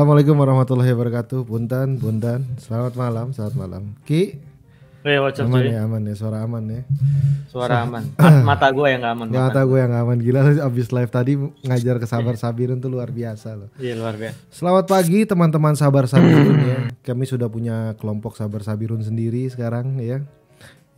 Assalamualaikum warahmatullahi wabarakatuh. Punten, punten. Selamat malam, selamat malam. Ki, Weh, what's up, aman ya, aman ya, suara aman ya. Suara aman. Ma- Mata gue yang gak aman. Gak mata. gue yang aman gila abis live tadi ngajar ke Sabar Sabirun tuh luar biasa loh. Iya, luar biasa. Selamat pagi teman-teman Sabar Sabirun ya. Kami sudah punya kelompok Sabar Sabirun sendiri sekarang ya.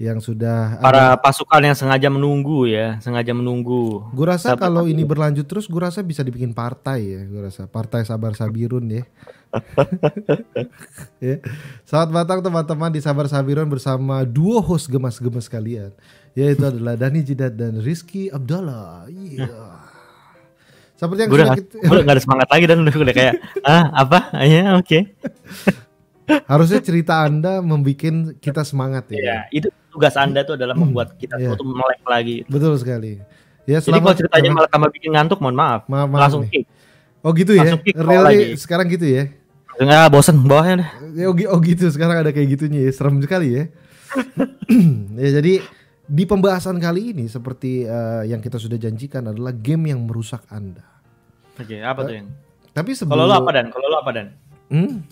Yang sudah Para pasukan yang sengaja menunggu ya, sengaja menunggu. Gue rasa Sabar kalau ini berlanjut terus gue rasa bisa dibikin partai ya. Gue rasa partai Sabar Sabirun ya. ya. Selamat datang teman-teman di Sabar Sabirun bersama duo host gemas-gemas kalian. Yaitu adalah Dani Jidat dan Rizky Abdallah. Iya. Seperti yang Gue udah, kita, udah gak ada semangat lagi dan udah, udah kayak, ah apa? Ya oke. harusnya cerita Anda membuat kita semangat ya. Ya, itu tugas anda tuh adalah membuat kita Iya. tuh melek lagi. Betul sekali. Ya Jadi kalau ceritanya malah tambah bikin ngantuk, mohon maaf. Maaf, maaf Langsung nih. kick. Oh gitu ya. langsung kick bawah Really lagi. sekarang gitu ya. Enggak bosen bawahnya udah. Ya, oh, oh gitu sekarang ada kayak gitunya ya serem sekali ya. ya jadi di pembahasan kali ini seperti eh, yang kita sudah janjikan adalah game yang merusak anda. Oke, apa tuh yang? Tapi sebelum Kalau lo apa dan? Kalau lo apa dan? Hmm?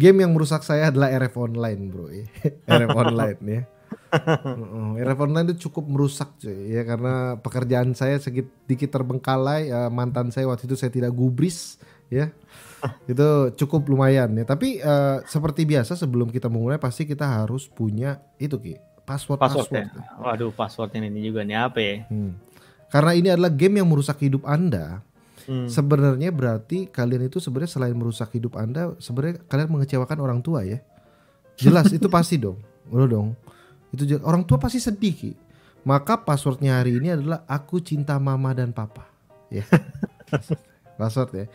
Game yang merusak saya adalah RF online bro ya. RF online ya. RF online itu cukup merusak cuy ya karena pekerjaan saya sedikit terbengkalai eh, mantan saya waktu itu saya tidak gubris ya itu cukup lumayan ya tapi eh, seperti biasa sebelum kita memulai pasti kita harus punya itu ki password Password password, ya? Waduh, passwordnya ini juga nih apa ya? Hmm. karena ini adalah game yang merusak hidup anda Hmm. sebenarnya berarti kalian itu sebenarnya selain merusak hidup anda sebenarnya kalian mengecewakan orang tua ya? Jelas itu pasti dong. Udah dong. Itu je- orang tua pasti sedih Ki. maka passwordnya hari ini adalah aku cinta mama dan papa. Ya. Password ya.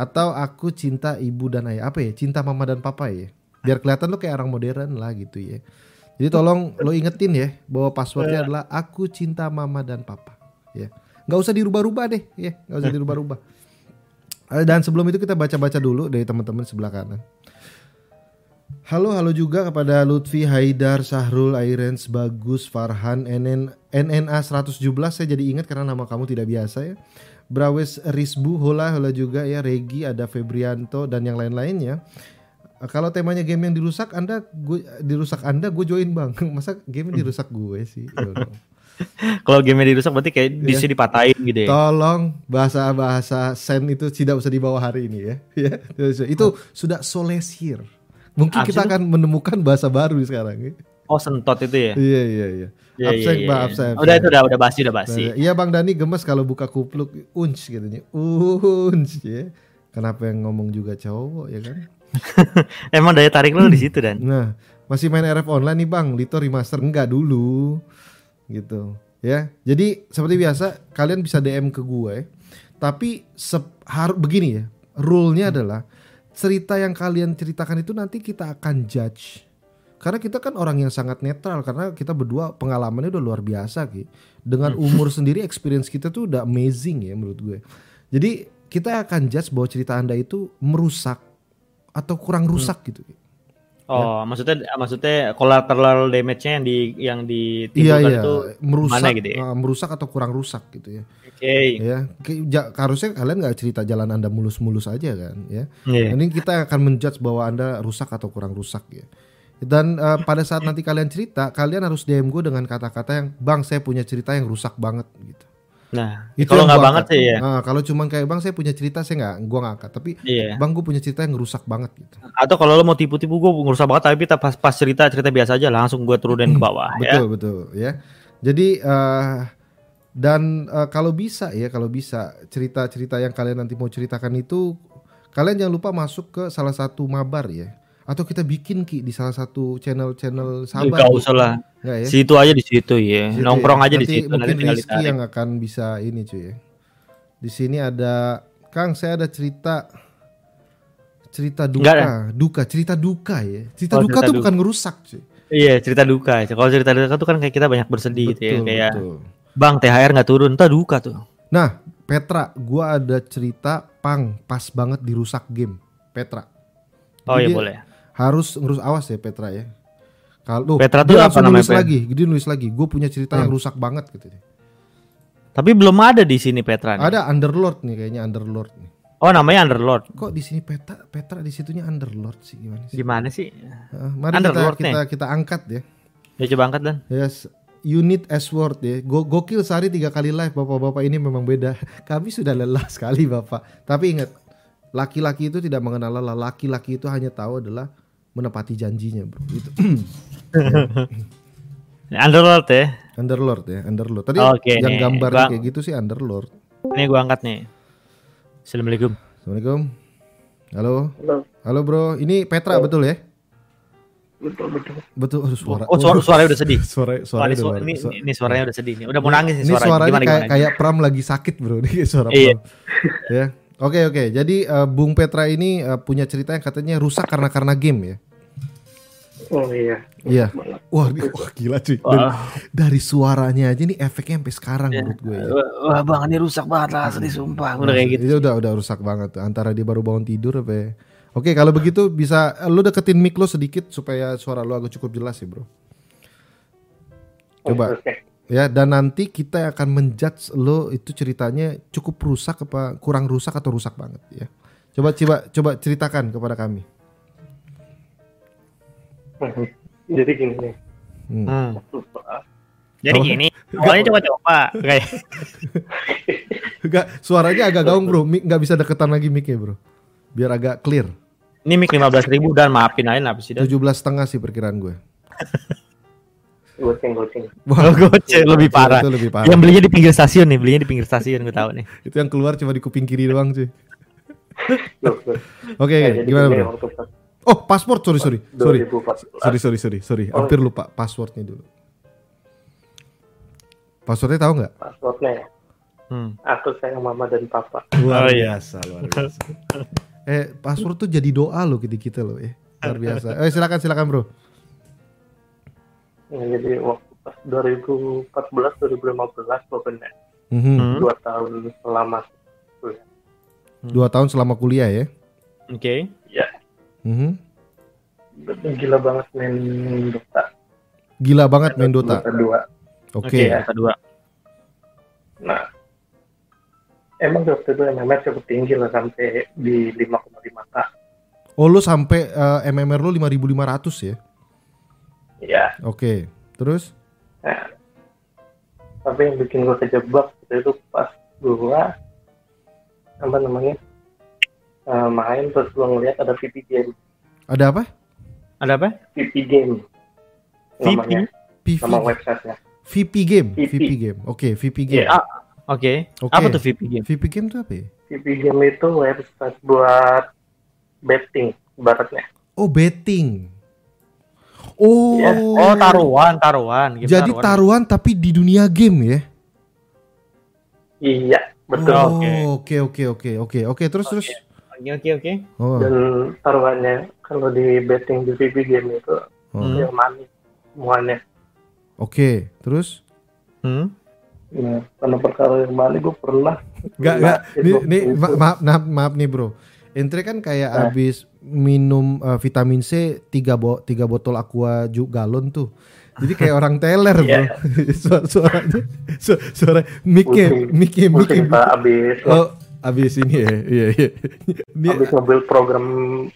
Atau aku cinta ibu dan ayah. Apa ya? Cinta mama dan papa ya? Biar kelihatan lo kayak orang modern lah gitu ya. Jadi tolong lo ingetin ya bahwa passwordnya adalah aku cinta mama dan papa. Ya nggak usah dirubah-rubah deh. Ya nggak usah dirubah-rubah. Eh, dan sebelum itu kita baca-baca dulu dari teman-teman sebelah kanan. Halo, halo juga kepada Lutfi, Haidar, Sahrul, Airens, Bagus, Farhan, NN, NNA 117 Saya jadi ingat karena nama kamu tidak biasa ya. Brawes Risbu, Hola, hola juga ya. Regi, ada Febrianto dan yang lain-lainnya. Eh, Kalau temanya game yang dirusak Anda gue dirusak Anda gue join Bang. Masa game yang dirusak gue sih? Ya udah. Kalau game dirusak berarti kayak di sini dipatahin gitu ya. Tolong bahasa-bahasa sen itu tidak usah dibawa hari ini ya. ya. Itu sudah solesir. Mungkin Apa kita akan menemukan bahasa baru sekarang. ya. Oh sentot itu ya. Iya iya iya. Iya, Absen iya, Bang, iya. absen. Udah itu udah udah basi udah basi. Iya Bang Dani gemes kalau buka kupluk unch katanya. Unch ya. Kenapa yang ngomong juga cowok ya kan? Emang daya tarik lo di situ dan. Nah, masih main RF online nih Bang, Lito remaster enggak dulu. Gitu. Ya. Jadi seperti biasa kalian bisa DM ke gue. Tapi harus begini ya. Rule-nya adalah cerita yang kalian ceritakan itu nanti kita akan judge. Karena kita kan orang yang sangat netral karena kita berdua pengalamannya udah luar biasa Ki. Dengan umur sendiri experience kita tuh udah amazing ya menurut gue. Jadi kita akan judge bahwa cerita Anda itu merusak atau kurang rusak gitu. Ki. Oh, maksudnya maksudnya collateral damage-nya yang di yang Iya ditimbulkan iya, itu merusak, mana gitu ya? eh, merusak atau kurang rusak gitu ya. Oke. Ya, Ki- ja- harusnya kalian nggak cerita jalan anda mulus-mulus aja kan, ya. Iya. Ini kita akan menjudge bahwa anda rusak atau kurang rusak ya. Dan eh, pada saat nanti kalian cerita, kalian harus DM gue dengan kata-kata yang, bang saya punya cerita yang rusak banget gitu. Nah, Itu kalau nggak banget sih ya. Nah, kalau cuman kayak bang saya punya cerita saya nggak, gua nggak angkat. Tapi Iya. bang gue punya cerita yang rusak banget gitu. Atau kalau lo mau tipu-tipu gue ngerusak banget tapi pas pas cerita cerita biasa aja langsung gue turunin ke bawah ya. Betul betul ya. Jadi eh dan eh, kalau bisa ya kalau bisa cerita-cerita yang kalian nanti mau ceritakan itu kalian jangan lupa masuk ke salah satu mabar ya. Atau kita bikin ki di salah satu channel-channel sahabat. Gak Ki. usah lah. Nggak ya? Situ aja di situ ya. Situ Nongkrong ya. aja di Nanti situ nanti Mungkin tinggal Rizky yang akan bisa ini cuy ya. Di sini ada Kang saya ada cerita cerita duka, Nggak duka, cerita duka ya. Cerita Oh, duka cerita tuh duka. bukan ngerusak cuy. Iya cerita duka. Kalau cerita duka tuh kan kayak kita banyak bersedih gitu ya. Betul, Kayak betul. bang THR nggak turun, entah duka tuh. Nah, Petra, gua ada cerita pang pas banget dirusak game. Petra. Oh Jadi iya dia boleh. Harus ngurus awas ya Petra ya. Kalau Petra tuh apa namanya, nulis lagi, dia nulis lagi. Gue punya cerita yang rusak banget gitu. Tapi belum ada di sini Petra nih. Ada Underlord nih kayaknya Underlord nih. Oh namanya Underlord. Kok di sini Petra Petra di situnya Underlord sih gimana sih? Gimana sih? Heeh, mari kita Underlord kita kita angkat ya. Ya coba angkat dan. Yes, unit S-word ya. Go gokil sehari tiga kali live bapak-bapak ini memang beda. Kami sudah lelah sekali bapak. Tapi ingat, laki-laki itu tidak mengenal lelah. Laki-laki itu hanya tahu adalah menepati janjinya bro. Itu Underlord ya. Underlord ya, Underlord. Tadi Oke, yang nih. gambarnya Gua- kayak gitu sih Underlord. Ini gua angkat nih. Assalamualaikum. Assalamualaikum. Halo. Halo, Halo bro, ini Petra betul ya? betul betul. Betul, aduh, suara. Oh suara suaranya udah sedih. suara suara ini, udah suara, ini, su- ini suaranya udah sedih nih. Udah mau nangis nih Ini suaranya. Gimana, kayak gimana? kayak Pram lagi sakit bro, ini suara Iya. Pram. ya. Oke oke, jadi eh, Bung Petra ini eh, punya cerita yang katanya rusak karena karena game ya. Oh iya. Iya. Wah, wah gila cuy. Dari, dari suaranya aja nih efeknya sampai sekarang menurut gue. ya. Wah, wah bang ini rusak banget lah asli sumpah. Udah kayak gitu. Itu udah udah rusak banget tuh. Antara dia baru bangun tidur apa ya. Oke, kalau begitu bisa lu deketin mic lo sedikit supaya suara lu agak cukup jelas ya, Bro. Coba. Oke. Ya, dan nanti kita akan menjudge lo itu ceritanya cukup rusak apa kurang rusak atau rusak banget ya. Coba coba coba ceritakan kepada kami. Jadi gini nih. Hmm. Hmm. Jadi gini, awalnya coba-coba. Kayak Enggak, suaranya agak gaung, Bro. Mic nggak bisa deketan lagi mic-nya, Bro. Biar agak clear. ini mic 15 ribu dan maafin aja apa sih. 17 setengah sih perkiraan gue. Goceng goceng. Wah, Goceng lebih parah. Itu lebih parah. Yang belinya di pinggir stasiun nih, belinya di pinggir stasiun gue tahu nih. Itu yang keluar cuma di kuping kiri doang, cuy. Loh. Oke, Nah, oke. jadi gimana, Bro? waktu Oh, paspor, sorry, sorry. Sorry. 2014. Sorry, sorry, sorry, sorry. Oh. Hampir lupa passwordnya dulu. Passwordnya tahu nggak? Passwordnya ya. Hmm. Aku sayang mama dan papa. Luar Oh, iya. biasa, luar biasa. eh, password tuh jadi doa loh kita kita loh, ya. Luar biasa. Eh, silakan, silakan, bro. Nah, jadi waktu pas 2014 2015 pokoknya Mhm. Hmm. dua tahun selama kuliah. Dua tahun selama kuliah ya. Oke. Ya, Mhm. gila banget main Dota. Gila banget main Dota. Dota 2. Oke. Oke, kedua. Nah, emang waktu itu MMR cukup tinggi lah sampai di 5,5 k. Oh, lu sampai eh, MMR lu 5500 ya? Ya, Oke. Terus? Nah, tapi yang bikin gue kejebak itu pas gue apa namanya eh, main terus gue ngeliat ada VP game, Ada apa? Ada apa? VP game namanya, PV, nama websitenya. VP game, VP. VP game. Oke, VP game. Iya. Ah, Oke. Oke. Apa tuh VP game? VP game tuh apa ya? VP game itu website buat betting, baratnya. Oh, betting. Oh. Iya. Oh, taruhan, taruhan. Game Jadi taruhan tapi di dunia game ya? Iya, betul. Oh. Oh, Oke. oke oke oke oke oke terus terus. Oke, oke, oke. Oh. Dan taruhannya kalau di betting di VP game itu oh. Hmm. real money semuanya. Oke, terus? Hmm. Nah, karena perkara yang money gue pernah Enggak Nah, enggak. Nih, nih maaf, maaf maaf nih, Bro. Ente kan kayak Nah. habis minum eh, vitamin C tiga bo tiga botol aqua ju galon tuh. Jadi kayak orang teler, Bro. Iya. Suara suaranya su- suara mic-nya mic-nya pusing mic-nya. pak abis Oh, habis ini ya. Iya, iya. Dia, abis ngebuild program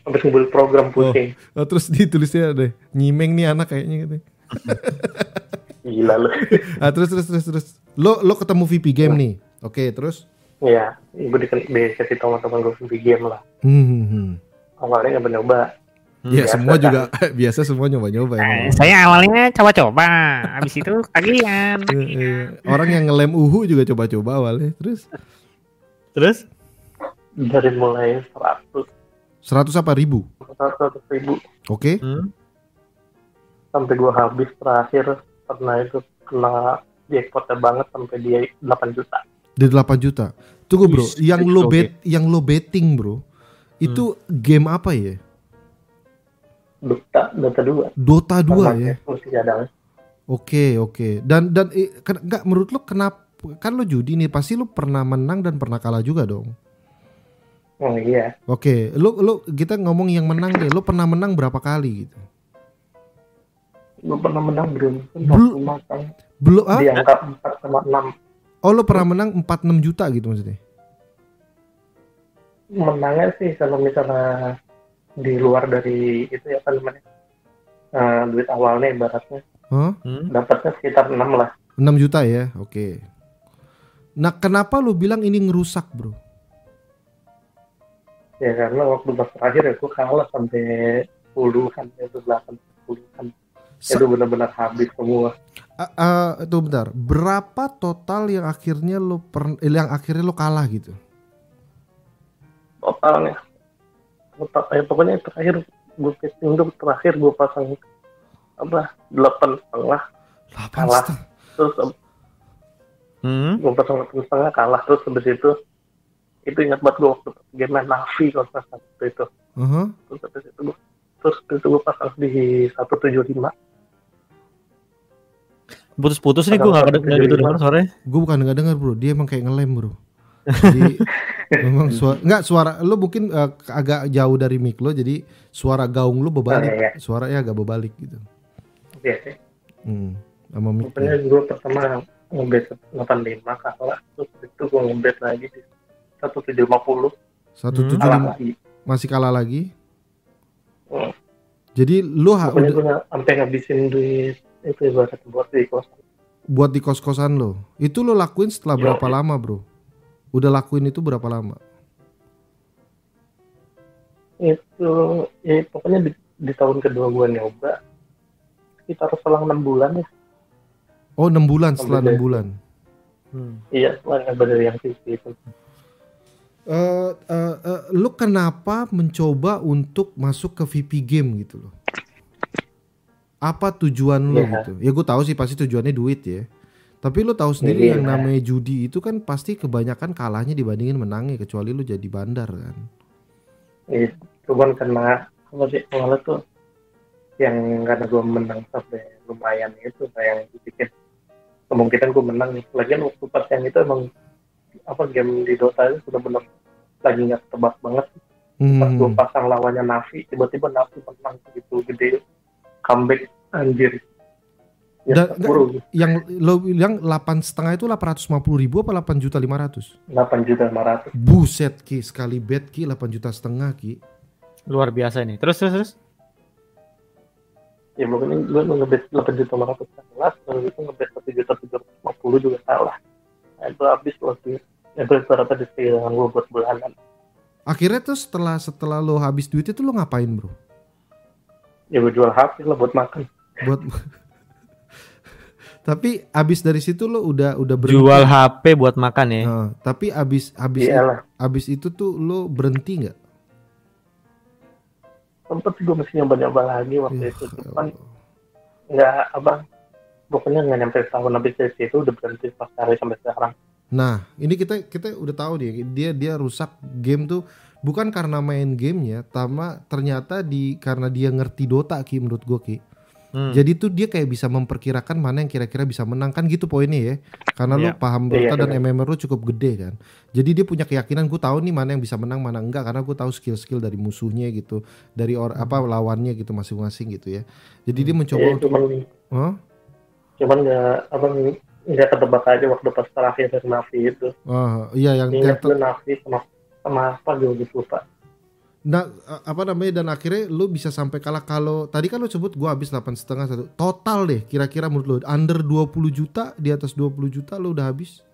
abis ngebuild program pusing oh, terus ditulisnya ada nyimeng nih anak kayaknya gitu. gila lu Ah, terus terus terus terus. Lo lo ketemu VP game nih. Oke, terus ya gue di, dikasih tau sama temen gue VP game lah hmm, hmm, hmm. awalnya nyoba nyoba Ya Biasa semua kan. juga biasa semua nyoba-nyoba Eh, saya awalnya coba-coba, habis itu tagihan. Iya, iya. Orang yang ngelem uhu juga coba-coba awalnya. Terus Terus? dari mulai 100 100 apa ribu? 100 ribu Oke. Hmm. sampai gue habis terakhir pernah itu kena jackpotnya banget sampai dia 8 juta Di 8 juta. Tunggu bro, Wih, yang lo bet, yang lo betting bro, itu game apa ya? Dota Dota 2 Dota 2 ya. mesti cadang Oke oke. Dan dan eh, ken- nggak menurut lo kenapa? Kan lo judi nih, pasti lo pernah menang dan pernah kalah juga dong. oh iya Oke, lo lo kita ngomong yang menang deh. Lo pernah menang berapa kali gitu? gue pernah menang belum Bel- matang Belum ah? di angka 4 sama 6 Oh lo pernah menang 4-6 juta gitu maksudnya? menangnya sih kalau misalnya di luar dari itu ya apa namanya eh, duit awalnya ibaratnya Hah? Hmm? dapatnya sekitar 6 lah 6 juta ya, oke. Nah, kenapa lu bilang ini ngerusak, bro? ya karena waktu pas terakhir ya gue kalah sampai puluhan itu delapan puluhan Sa- itu benar-benar habis semua Ah, ah, itu bentar, berapa total yang akhirnya lu per, eh, yang akhirnya lu kalah gitu? totalnya total eh, pokoknya terakhir gue casting tuh terakhir gue pasang apa delapan setengah 8 Kalah. setengah. terus Hmm? gue pasang delapan setengah kalah terus habis itu itu ingat banget gue waktu game Navi kalau nggak salah waktu itu Aha. terus habis itu gue terus itu gue pasang di satu tujuh lima Putus-putus nih gue nggak nggak gitu dengar sore. Gue bukan nggak dengar bro, dia emang kayak ngelem bro. Jadi memang suara nggak suara lu mungkin eh, agak jauh dari mic lo, jadi suara gaung lu berbalik, Oh, iya, suaranya agak berbalik gitu. Oke, oke. Hmm, sama mic. Pokoknya gue pertama ngebet 85 kalah, terus itu gue ngebet lagi di 1750 Satu Hmm. kalah lagi. masih kalah lagi. Hmm. Jadi lu ha- Pokoknya udah- gue sampai ngabisin duit itu ibarat buat di kosan. buat di kos kosan lo, itu lo lakuin setelah Yo, berapa iya. lama bro? Udah lakuin itu berapa lama? Itu ya pokoknya di, di tahun kedua gue nyoba sekitar selang 6 bulan ya. Oh 6 bulan setelah Sampai 6 bulan. Hmm. Iya, setelah dari yang TV itu. Eh, eh, eh, lu kenapa mencoba untuk masuk ke VP game gitu loh? Apa tujuan lo Iya. gitu? Ya gue tahu sih pasti tujuannya duit ya. Tapi lu tahu sendiri Iya. yang namanya judi itu kan pasti kebanyakan kalahnya dibandingin menangnya kecuali lu jadi bandar kan. Iya, cuman karena apa sih awalnya tuh yang karena gue menang sampai lumayan itu kayak yang bikin kemungkinan gue menang nih. Lagian waktu pas yang itu emang apa game di Dota itu sudah benar lagi nggak tebak banget. Pas gue Hmm. pasang lawannya Navi, tiba-tiba Navi menang gitu gede comeback anjir. Ya, Dan- Yang lo bilang 8 setengah itu 850 ribu apa 8 juta 500? 8 juta 500. Buset ki sekali bet ki 8 juta setengah ki. Luar biasa ini. Terus terus terus. Ya pokoknya gue ngebet 8 juta 500 kelas, kalau itu ngebet 1 juta 750 juga salah. Nah, itu habis waktu ya itu berapa di dengan gue buat bulanan. Akhirnya tuh setelah setelah lo habis duit itu lo ngapain bro? Ya gue jual HP lah buat makan. Buat Tapi abis dari situ lo udah udah berhenti. Jual HP buat makan ya. Nah, tapi abis abis Iya lah. abis itu tuh lo berhenti nggak? Sempet sih gue mesti nyoba-nyoba lagi waktu Ya, itu. ya Cuman nggak apa pokoknya nggak nyampe setahun habis dari situ udah berhenti pas hari sampai sekarang. Nah, ini kita kita udah tahu nih dia dia rusak game tuh bukan karena main gamenya, tama ternyata di karena dia ngerti Dota ki menurut gue ki. Hmm. Jadi tuh dia kayak bisa memperkirakan mana yang kira-kira bisa menang kan gitu poinnya ya. Karena lu Iya. paham Dota Iya, dan iya. MMR lu cukup gede kan. Jadi dia punya keyakinan gue tahu nih mana yang bisa menang mana enggak karena gue tahu skill-skill dari musuhnya gitu, dari or apa lawannya gitu masing-masing gitu ya. Jadi dia mencoba Iya, untuk cuman Hah? cuman nggak apa nggak ketebak aja waktu pas terakhir dari Navi itu. Ah, iya yang Ingat yang Navi sama sama apa gitu lupa. Nah, apa namanya dan akhirnya lu bisa sampai kalah kalau tadi kan lu sebut gua habis 8 setengah satu total deh kira-kira menurut lu under 20 juta di atas 20 juta lu udah habis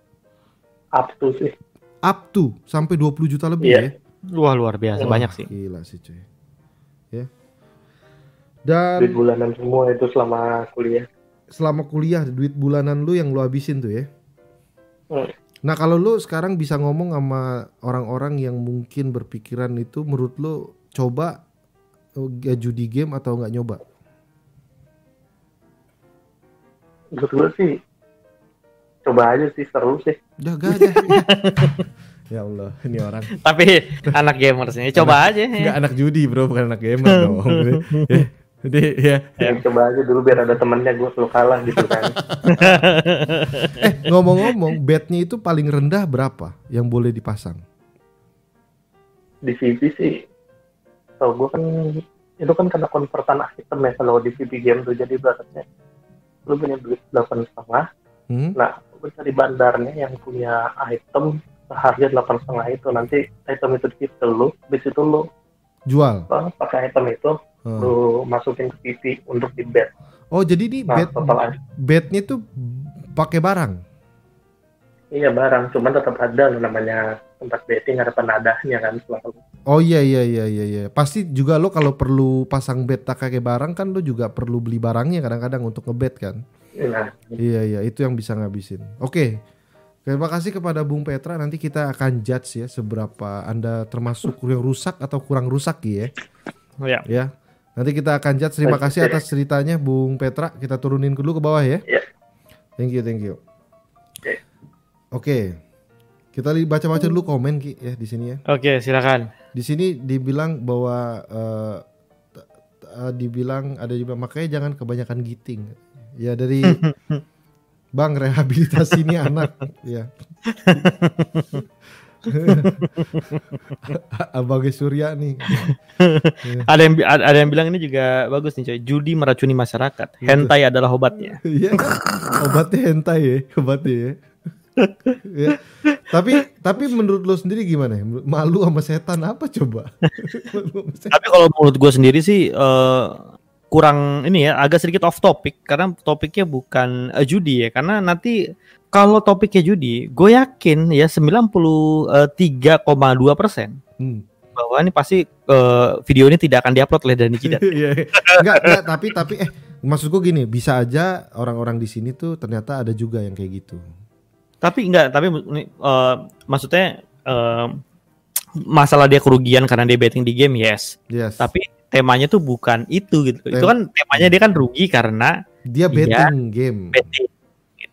Up to sih. up to sampai 20 juta lebih Iya. ya Wah luar biasa Wah. banyak sih. gila sih cuy ya dan Duit bulanan semua itu selama kuliah. selama kuliah duit bulanan lu yang lu habisin tuh ya Hmm. Nah kalau lu sekarang bisa ngomong sama orang-orang yang mungkin berpikiran itu menurut lu coba uh, judi game atau nggak nyoba Menurut gue sih coba aja sih seru sih. Udah gak ada. ya Allah, ini orang. Tapi anak gamers ini coba aja. ya. Enggak anak judi, Bro, bukan anak gamer dong. ya. Jadi ya. Ya, coba aja dulu biar ada temennya gue selalu kalah gitu kan. Eh, ngomong-ngomong, betnya itu paling rendah berapa yang boleh dipasang? Di VP sih, tau gue kan itu kan karena konvertan item ya kalau di VP game tuh jadi berarti lu punya duit delapan setengah Hmm? nah lu cari bandarnya yang punya item harga delapan setengah itu nanti item itu di lu habis itu lu Jual. pakai item itu Hmm. lu masukin ke PT untuk di bet Oh, jadi di nah bed total bednya tuh pakai barang. iya barang cuman tetap ada lo namanya tempat betting ada penadahnya kan selalu Oh iya iya iya iya iya. Pasti juga lo kalau perlu pasang bet tak kayak barang kan lo juga perlu beli barangnya kadang-kadang untuk ngebet kan. nah Iya iya itu yang bisa ngabisin. Oke. Terima kasih kepada Bung Petra. Nanti kita akan judge ya seberapa Anda termasuk yang rusak atau kurang rusak ya. Ya. Ya. Nanti kita akan judge. Terima kasih atas ceritanya Bung Petra. Kita turunin dulu ke bawah ya. Iya. Thank you, thank you. Oke. Oke. Kita baca-baca dulu komen Ki ya di sini ya. Oke, silakan. Di sini dibilang bahwa t- t- eh, dibilang ada juga makanya jangan kebanyakan giting. Ya dari Bang rehabilitasi ini anak ya. Abang Surya nih. Ada yang ada yang bilang ini juga bagus nih coy. Judi meracuni masyarakat. Hentai adalah obatnya. Iya. Obatnya hentai ya, obatnya ya. ya. Tapi tapi menurut lo sendiri gimana? ya? Malu sama setan apa coba? Setan. Tapi kalau menurut gue sendiri sih eh, kurang ini ya agak sedikit off topic karena topiknya bukan eh, judi ya karena nanti kalau topiknya judi gue yakin ya 93,2 persen Hmm. bahwa ini pasti eh, video ini tidak akan diupload oleh Dani Kidat. Iya, iya. enggak, enggak, tapi tapi eh maksud gue gini, bisa aja orang-orang di sini tuh ternyata ada juga yang kayak gitu. tapi enggak tapi eh, maksudnya eh, masalah dia kerugian karena dia betting di game yes Yes. tapi temanya tuh bukan itu gitu itu Tem- kan temanya dia kan rugi karena dia betting game. betting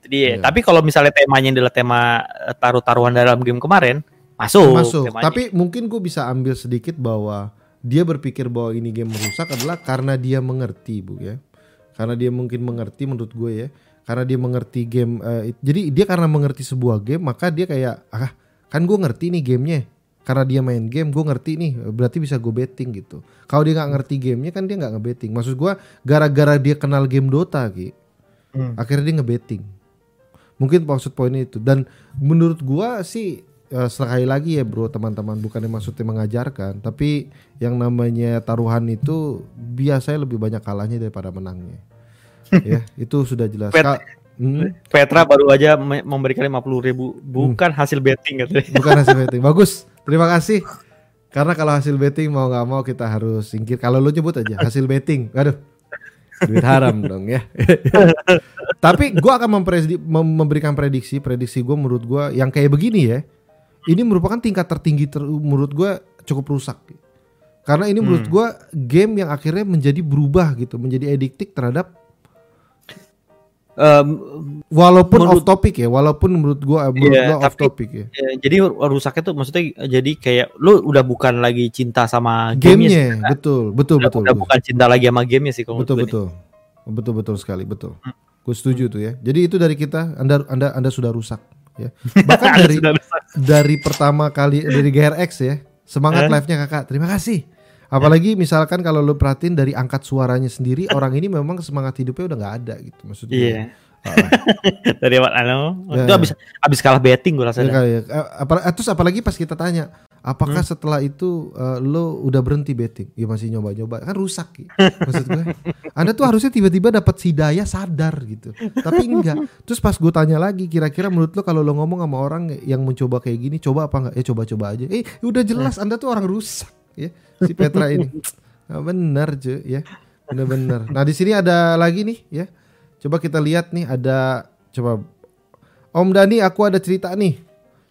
Iya. tapi kalau misalnya temanya adalah tema eh, taruh-taruhan dalam game kemarin masuk Masuk. temanya. Tapi mungkin gue bisa ambil sedikit bahwa dia berpikir bahwa ini game merusak adalah karena dia mengerti, Bu ya. Karena dia mungkin mengerti menurut gue ya. Karena dia mengerti game it- jadi dia karena mengerti sebuah game maka dia kayak ah kan gue ngerti nih gamenya. Karena dia main game gue ngerti nih berarti bisa gue betting gitu. Kalau dia nggak ngerti gamenya kan dia nggak ngebetting. Maksud gue gara-gara dia kenal game Dota Ki. Hmm. Akhirnya dia ngebetting. Mungkin maksud poinnya itu. Dan menurut gua sih eh, sekali lagi ya bro teman-teman. Bukannya maksudnya mengajarkan. Tapi yang namanya taruhan itu biasanya lebih banyak kalahnya daripada menangnya. Ya itu sudah jelas. Pet. Hmm, Petra baru aja me- memberikan 50 ribu. Bukan hasil betting katanya. Bukan hasil betting. Bagus. Terima kasih. Karena kalau hasil betting mau nggak mau kita harus singkir. Kalau lu nyebut aja hasil betting. Aduh duit haram dong ya. Tapi gua akan mempredi- mem- memberikan prediksi prediksi gua menurut gua yang kayak begini ya. Ini merupakan tingkat tertinggi ter- menurut gua cukup rusak. Karena ini menurut Hmm. gua game yang akhirnya menjadi berubah gitu menjadi ediktik terhadap Em, walaupun Menurut- off topic ya walaupun menurut gua menurut Iya, gua off tapi- topic ya. eh, jadi rusaknya tuh maksudnya jadi kayak lu udah bukan lagi cinta sama gamenya gamenya betul betul udah, betul udah betul. bukan cinta lagi sama gamenya sih kalau betul menurut gue betul. Betul betul sekali betul. Hmm. gue setuju tuh ya. Jadi itu dari kita anda anda anda sudah rusak ya. Bahkan dari dari pertama kali dari GRX ya semangat Eh? live nya kakak. Terima kasih apalagi misalkan kalau lu perhatiin dari angkat suaranya sendiri orang ini memang semangat hidupnya udah nggak ada gitu maksudnya Iya. Dari what anu. Ya, itu ya. abis abis kalah betting gue rasa. ya ya. Apal- terus apalagi pas kita tanya apakah Hmm. setelah itu eh, lo udah berhenti betting ya masih nyoba-nyoba kan rusak ya. maksud gue anda tuh harusnya tiba-tiba dapat hidayah sadar gitu tapi enggak terus pas gue tanya lagi kira-kira menurut lo kalau lo ngomong sama orang yang mencoba kayak gini coba apa enggak ya coba-coba aja eh udah jelas anda tuh orang rusak ya si Petra ini Nah, benar cuy ya benar-benar nah di sini ada lagi nih ya coba kita lihat nih ada coba Om Dani aku ada cerita nih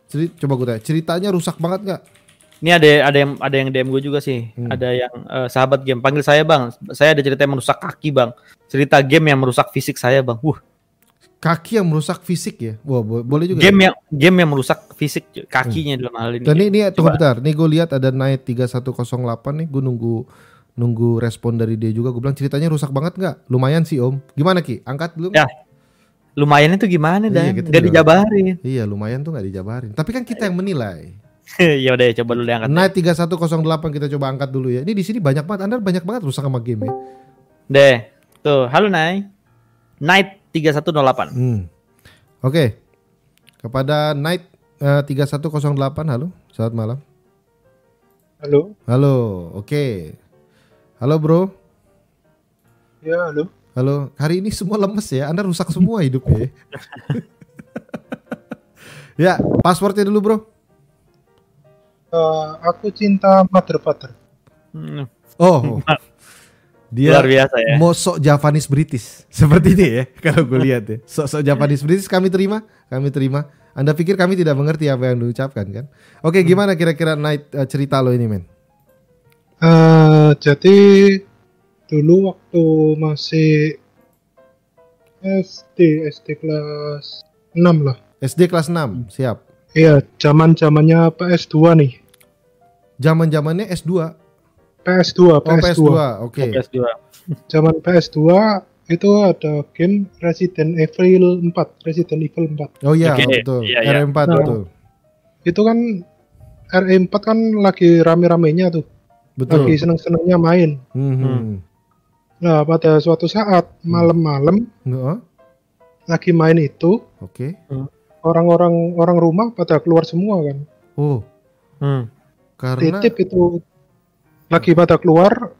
Ceri- coba gue tanya ceritanya rusak banget nggak Ini ada ada yang ada yang DM gue juga sih. Hmm. Ada yang eh, sahabat game panggil saya bang. Saya ada cerita yang merusak kaki bang. Cerita game yang merusak fisik saya bang. Wah. Kaki yang merusak fisik ya? Wah bo- boleh juga. Game yang game yang merusak fisik kakinya dalam hal ini. dan ini, ini tunggu bentar. Nih gue lihat ada Night 3108 nih. Gue nunggu nunggu respon dari dia juga. Gue bilang ceritanya rusak banget nggak? Lumayan sih om. Gimana ki? Angkat dulu. Ya. Lumayan itu gimana Iya, dan? kita Gak juga- dijabarin. iya lumayan tuh nggak dijabarin. Tapi kan kita yang menilai. Ya udah coba dulu diangkat. Night 3108 kita coba angkat dulu ya. Ini di sini banyak banget. Anda banyak banget rusak sama game ya. Deh. Tuh, halo Nay. Night 3108. Hmm. Oke. Kepada Night eh, 3108 halo. Selamat malam. Halo, Halo. Oke. Halo, Bro. ya halo. Halo. Hari ini semua lemes ya. Anda rusak semua hidupnya. ya. ya, passwordnya dulu, Bro. Eh, aku cinta Mother Father. Hmm, Oh. Dia luar biasa ya. mau sok Japanese British. Seperti ini ya kalau gue lihat ya. Sok-sok Japanese British kami terima kami terima. Anda pikir kami tidak mengerti apa yang diucapkan kan? Oke gimana kira-kira night eh, cerita lo ini men? Eh, jadi dulu waktu masih SD, SD kelas 6 lah. SD kelas 6 siap. Iya, zaman zamannya PS2 nih. zaman zamannya S2 PS2, oh PS2. PS2 oke PS2. Zaman PS2 itu ada game Resident Evil 4, Resident Evil 4. oh iya Oke, betul iya, iya. R4 Nah. betul Itu kan RE4 kan lagi rame-ramenya tuh, betul lagi seneng-senengnya main. Hmm, hmm. Nah, pada suatu saat malam-malam Nggak, lagi main itu, oke orang-orang orang rumah pada keluar semua kan. oh Hmm. karena Titip itu lagi pada keluar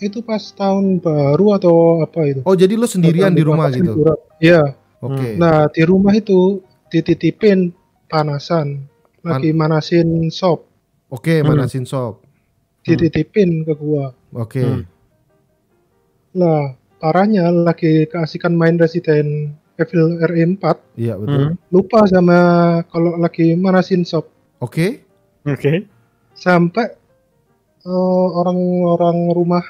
itu pas tahun baru atau apa itu. oh jadi lo sendirian di rumah gitu Iya. oke Nah, di rumah itu dititipin panasan. Lagi manasin sop, oke Hmm. manasin sop dititipin ke gua. oke Hmm. Lah, parahnya lagi keasikan main Resident Evil RE4, iya betul Hmm. lupa sama kalau lagi manasin sop. oke Oke. Sampai eh, orang-orang rumah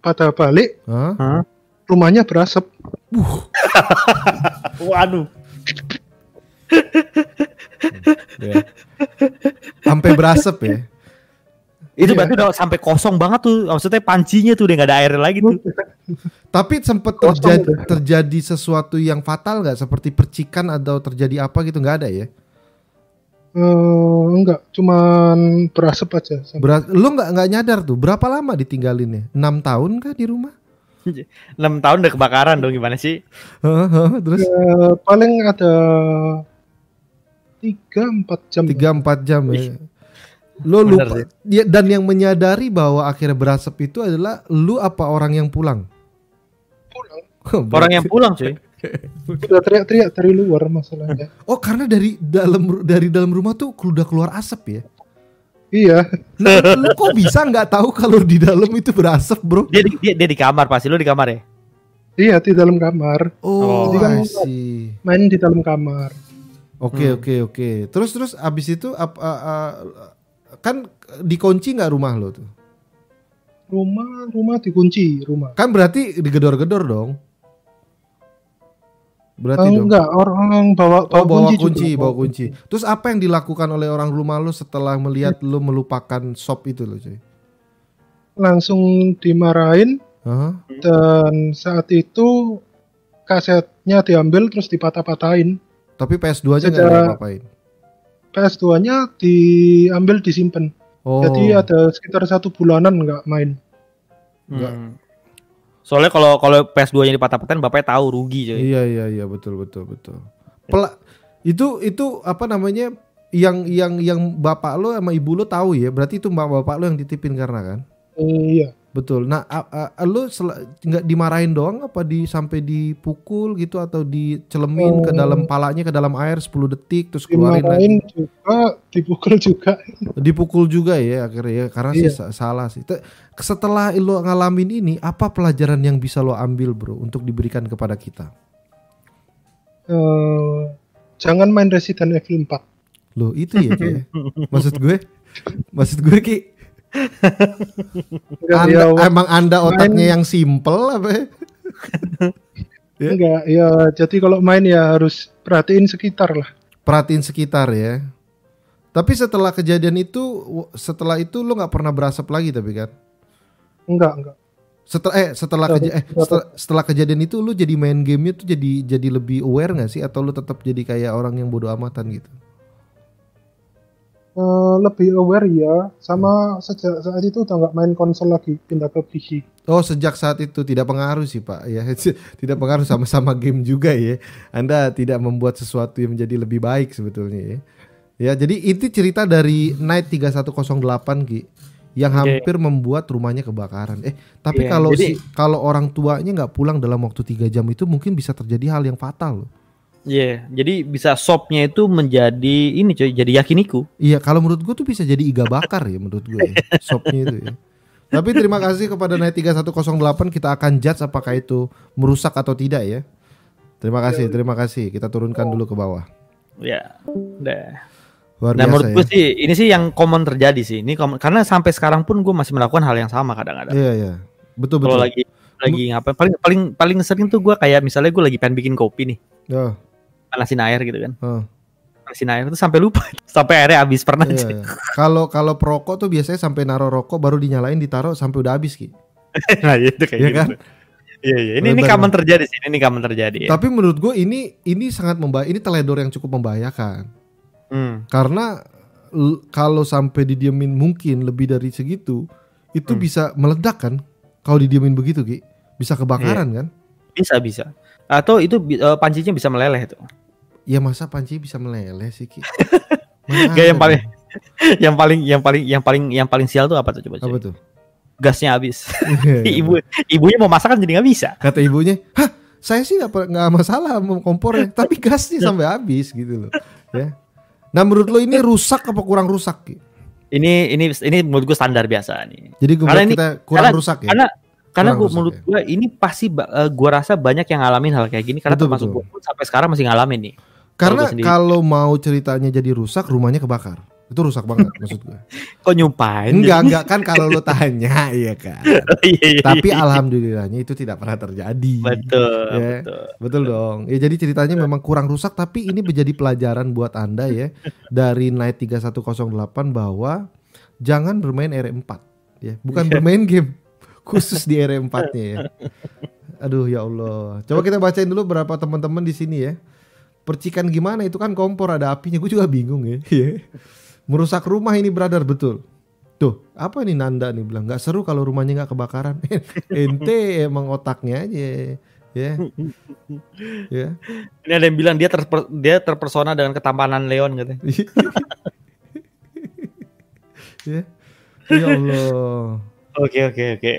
pada balik, Hah? rumahnya berasap. Waduh. Ya. sampai berasap ya Itu Iya. berarti udah sampai kosong banget tuh. Maksudnya pancinya tuh udah gak ada air lagi tuh. Tapi sempat terjadi terjadi sesuatu yang fatal nggak seperti percikan atau terjadi apa gitu nggak ada ya? Eh, enggak, cuman berasap aja. Berat, lu nggak nggak nyadar tuh berapa lama ditinggalinnya? 6 tahun kah di rumah? 6 tahun udah kebakaran dong gimana sih? Heeh, Terus Eh, paling ada 3-4 jam. 3-4 jam ya. Lu Bener lupa ya, dan yang menyadari bahwa akhirnya berasap itu adalah lu apa orang yang pulang? Pulang. Orang yang pulang cuy. Udah teriak-teriak dari luar masalahnya. Oh karena dari dalam dari dalam rumah tuh udah keluar asap ya? iya, Nah, lu kok bisa nggak tahu kalau di dalam itu berasap bro? Dia di, dia, dia di kamar pasti lu di kamar ya? iya di dalam kamar. Oh, Oh. I see. Main di dalam kamar. Oke Hmm. oke oke. Terus terus abis itu ap- a- a- kan dikunci nggak rumah lo tuh? Rumah, rumah dikunci, rumah. Kan berarti digedor-gedor dong. Berarti Oh, dong. enggak, orang bawa Oh bawa, bawa kunci, kunci, juga. bawa kunci. Terus apa yang dilakukan oleh orang rumah lo setelah melihat lo melupakan sop itu lo cuy? Langsung dimarahin Hah? dan saat itu kasetnya diambil terus dipatah-patahin. Tapi PS2 aja nggak Sejak- ada apain. PS2-nya diambil disimpan. Oh. Jadi ada sekitar satu bulanan nggak main. Enggak. Hmm. Soalnya kalau kalau PS2-nya dipatah-patahin bapaknya tahu rugi cuy. Iya iya iya betul betul betul. Pela itu itu apa namanya yang yang yang bapak lo sama ibu lo tahu ya berarti itu mbak bapak lo yang ditipin karena kan Iya. Betul nah a- lo sel- nggak dimarahin doang apa di sampai dipukul gitu atau dicelemin ke Oh. dalam palanya ke dalam air 10 detik terus keluarin Dimarahin lagi juga, dipukul juga. dipukul juga ya akhirnya ya karena sih Iya. sa- salah sih Te- setelah lo ngalamin ini apa pelajaran yang bisa lo ambil bro untuk diberikan kepada kita Eh, jangan main Resident Evil 4. Loh itu ya Ki, ya? Maksud gue Maksud gue Ki anda, ya, Emang anda otaknya main- yang simple apa ya? ya? enggak, ya jadi kalau main ya harus perhatiin sekitar lah. Perhatiin sekitar ya Tapi setelah kejadian itu Setelah itu lo gak pernah berasap lagi tapi kan Enggak, enggak. setelah eh setelah Nggak, keja- eh, nggak. setelah, setelah kejadian itu lu jadi main gamenya tuh jadi jadi lebih aware nggak sih atau lu tetap jadi kayak orang yang bodoh amatan gitu Eh, lebih aware ya, sama sejak saat itu udah nggak main konsol lagi, pindah ke PC. Oh sejak saat itu tidak pengaruh sih pak ya tidak pengaruh sama-sama game juga ya Anda tidak membuat sesuatu yang menjadi lebih baik sebetulnya ya Ya, jadi itu cerita dari Night 3108 Ki yang hampir membuat rumahnya kebakaran. Eh, tapi Iya, kalau jadi- si kalau orang tuanya nggak pulang dalam waktu tiga jam itu mungkin bisa terjadi hal yang fatal loh. Iya, jadi bisa sopnya itu menjadi ini coy, jadi yakiniku. Iya, kalau menurut gue tuh bisa jadi iga bakar ya menurut gue. Ya. Sopnya itu ya. Tapi terima kasih kepada Night 3108 kita akan judge apakah itu merusak atau tidak ya. Terima kasih, terima kasih. Kita turunkan dulu ke bawah. Ya, udah. Luar Nah, biasa menurut ya. gue sih ini sih yang common terjadi sih. Ini common- karena sampai sekarang pun gue masih melakukan hal yang sama kadang-kadang. Iya, iya. Betul, Kalau betul. lagi lagi ngapain paling paling paling sering tuh gue kayak misalnya gue lagi pengen bikin kopi nih, Oh, panasin air gitu kan. oh. Panasin air tuh sampai lupa. sampai airnya habis pernah Iya, iya. Kalau kalau perokok tuh biasanya sampai naruh rokok baru dinyalain ditaruh sampai udah habis Ki. nah, itu kayak Iya gitu. kan? Iya, iya. Ini ini common terjadi sih. Ini common terjadi. Ya. Tapi menurut gue ini ini sangat membahaya. Ini teledor yang cukup membahayakan. Hmm. Karena kalau sampai didiemin mungkin lebih dari segitu, itu Hmm. bisa meledak kan? Kalau didiemin begitu Ki, bisa kebakaran Iya. kan? Bisa bisa. Atau itu eh, pancinya bisa meleleh tuh. Ya masa panci bisa meleleh sih Ki? Gak yang paling dong? yang paling yang paling yang paling yang paling sial tuh apa tuh coba? apa coba. tuh? Gasnya habis. Ibu ibunya mau masak kan jadi nggak bisa. Kata ibunya, hah saya sih nggak nggak masalah mau kompornya, tapi gasnya sampai habis gitu loh. Ya. Nah menurut lo ini rusak apa kurang rusak? Ki? Ini ini ini menurut gue standar biasa nih. Jadi gue Karena buat ini- kita kurang karena- rusak ya. Karena karena gua, menurut ya. gue ini pasti ba- eh, gua rasa banyak yang ngalamin hal kayak gini karena Betul, termasuk gue pun sampai sekarang masih ngalamin nih. Karena kalau mau ceritanya jadi rusak, rumahnya kebakar. Itu rusak banget maksud gue. Kok nyumpain? Enggak enggak kan kalau lo tanya ya kan. Iya, iya, Tapi iya. alhamdulillahnya itu tidak pernah terjadi. betul, Ya. betul. Betul dong. Ya jadi ceritanya memang kurang rusak tapi ini menjadi pelajaran buat Anda ya dari Night 3108 bahwa jangan bermain R4 ya, bukan bermain game khusus di R4-nya ya. Aduh ya Allah. Coba kita bacain dulu berapa teman-teman di sini ya. Percikan gimana itu kan kompor ada apinya. Gue juga bingung ya. Iya. Merusak rumah ini brother betul. Tuh, apa ini Nanda nih bilang nggak seru kalau rumahnya nggak kebakaran. Ente emang otaknya aja. Ya. Ya. Ini ada yang bilang dia terper- dia terpersona dengan ketampanan Leon katanya. ya. Ya Allah. Oke oke oke.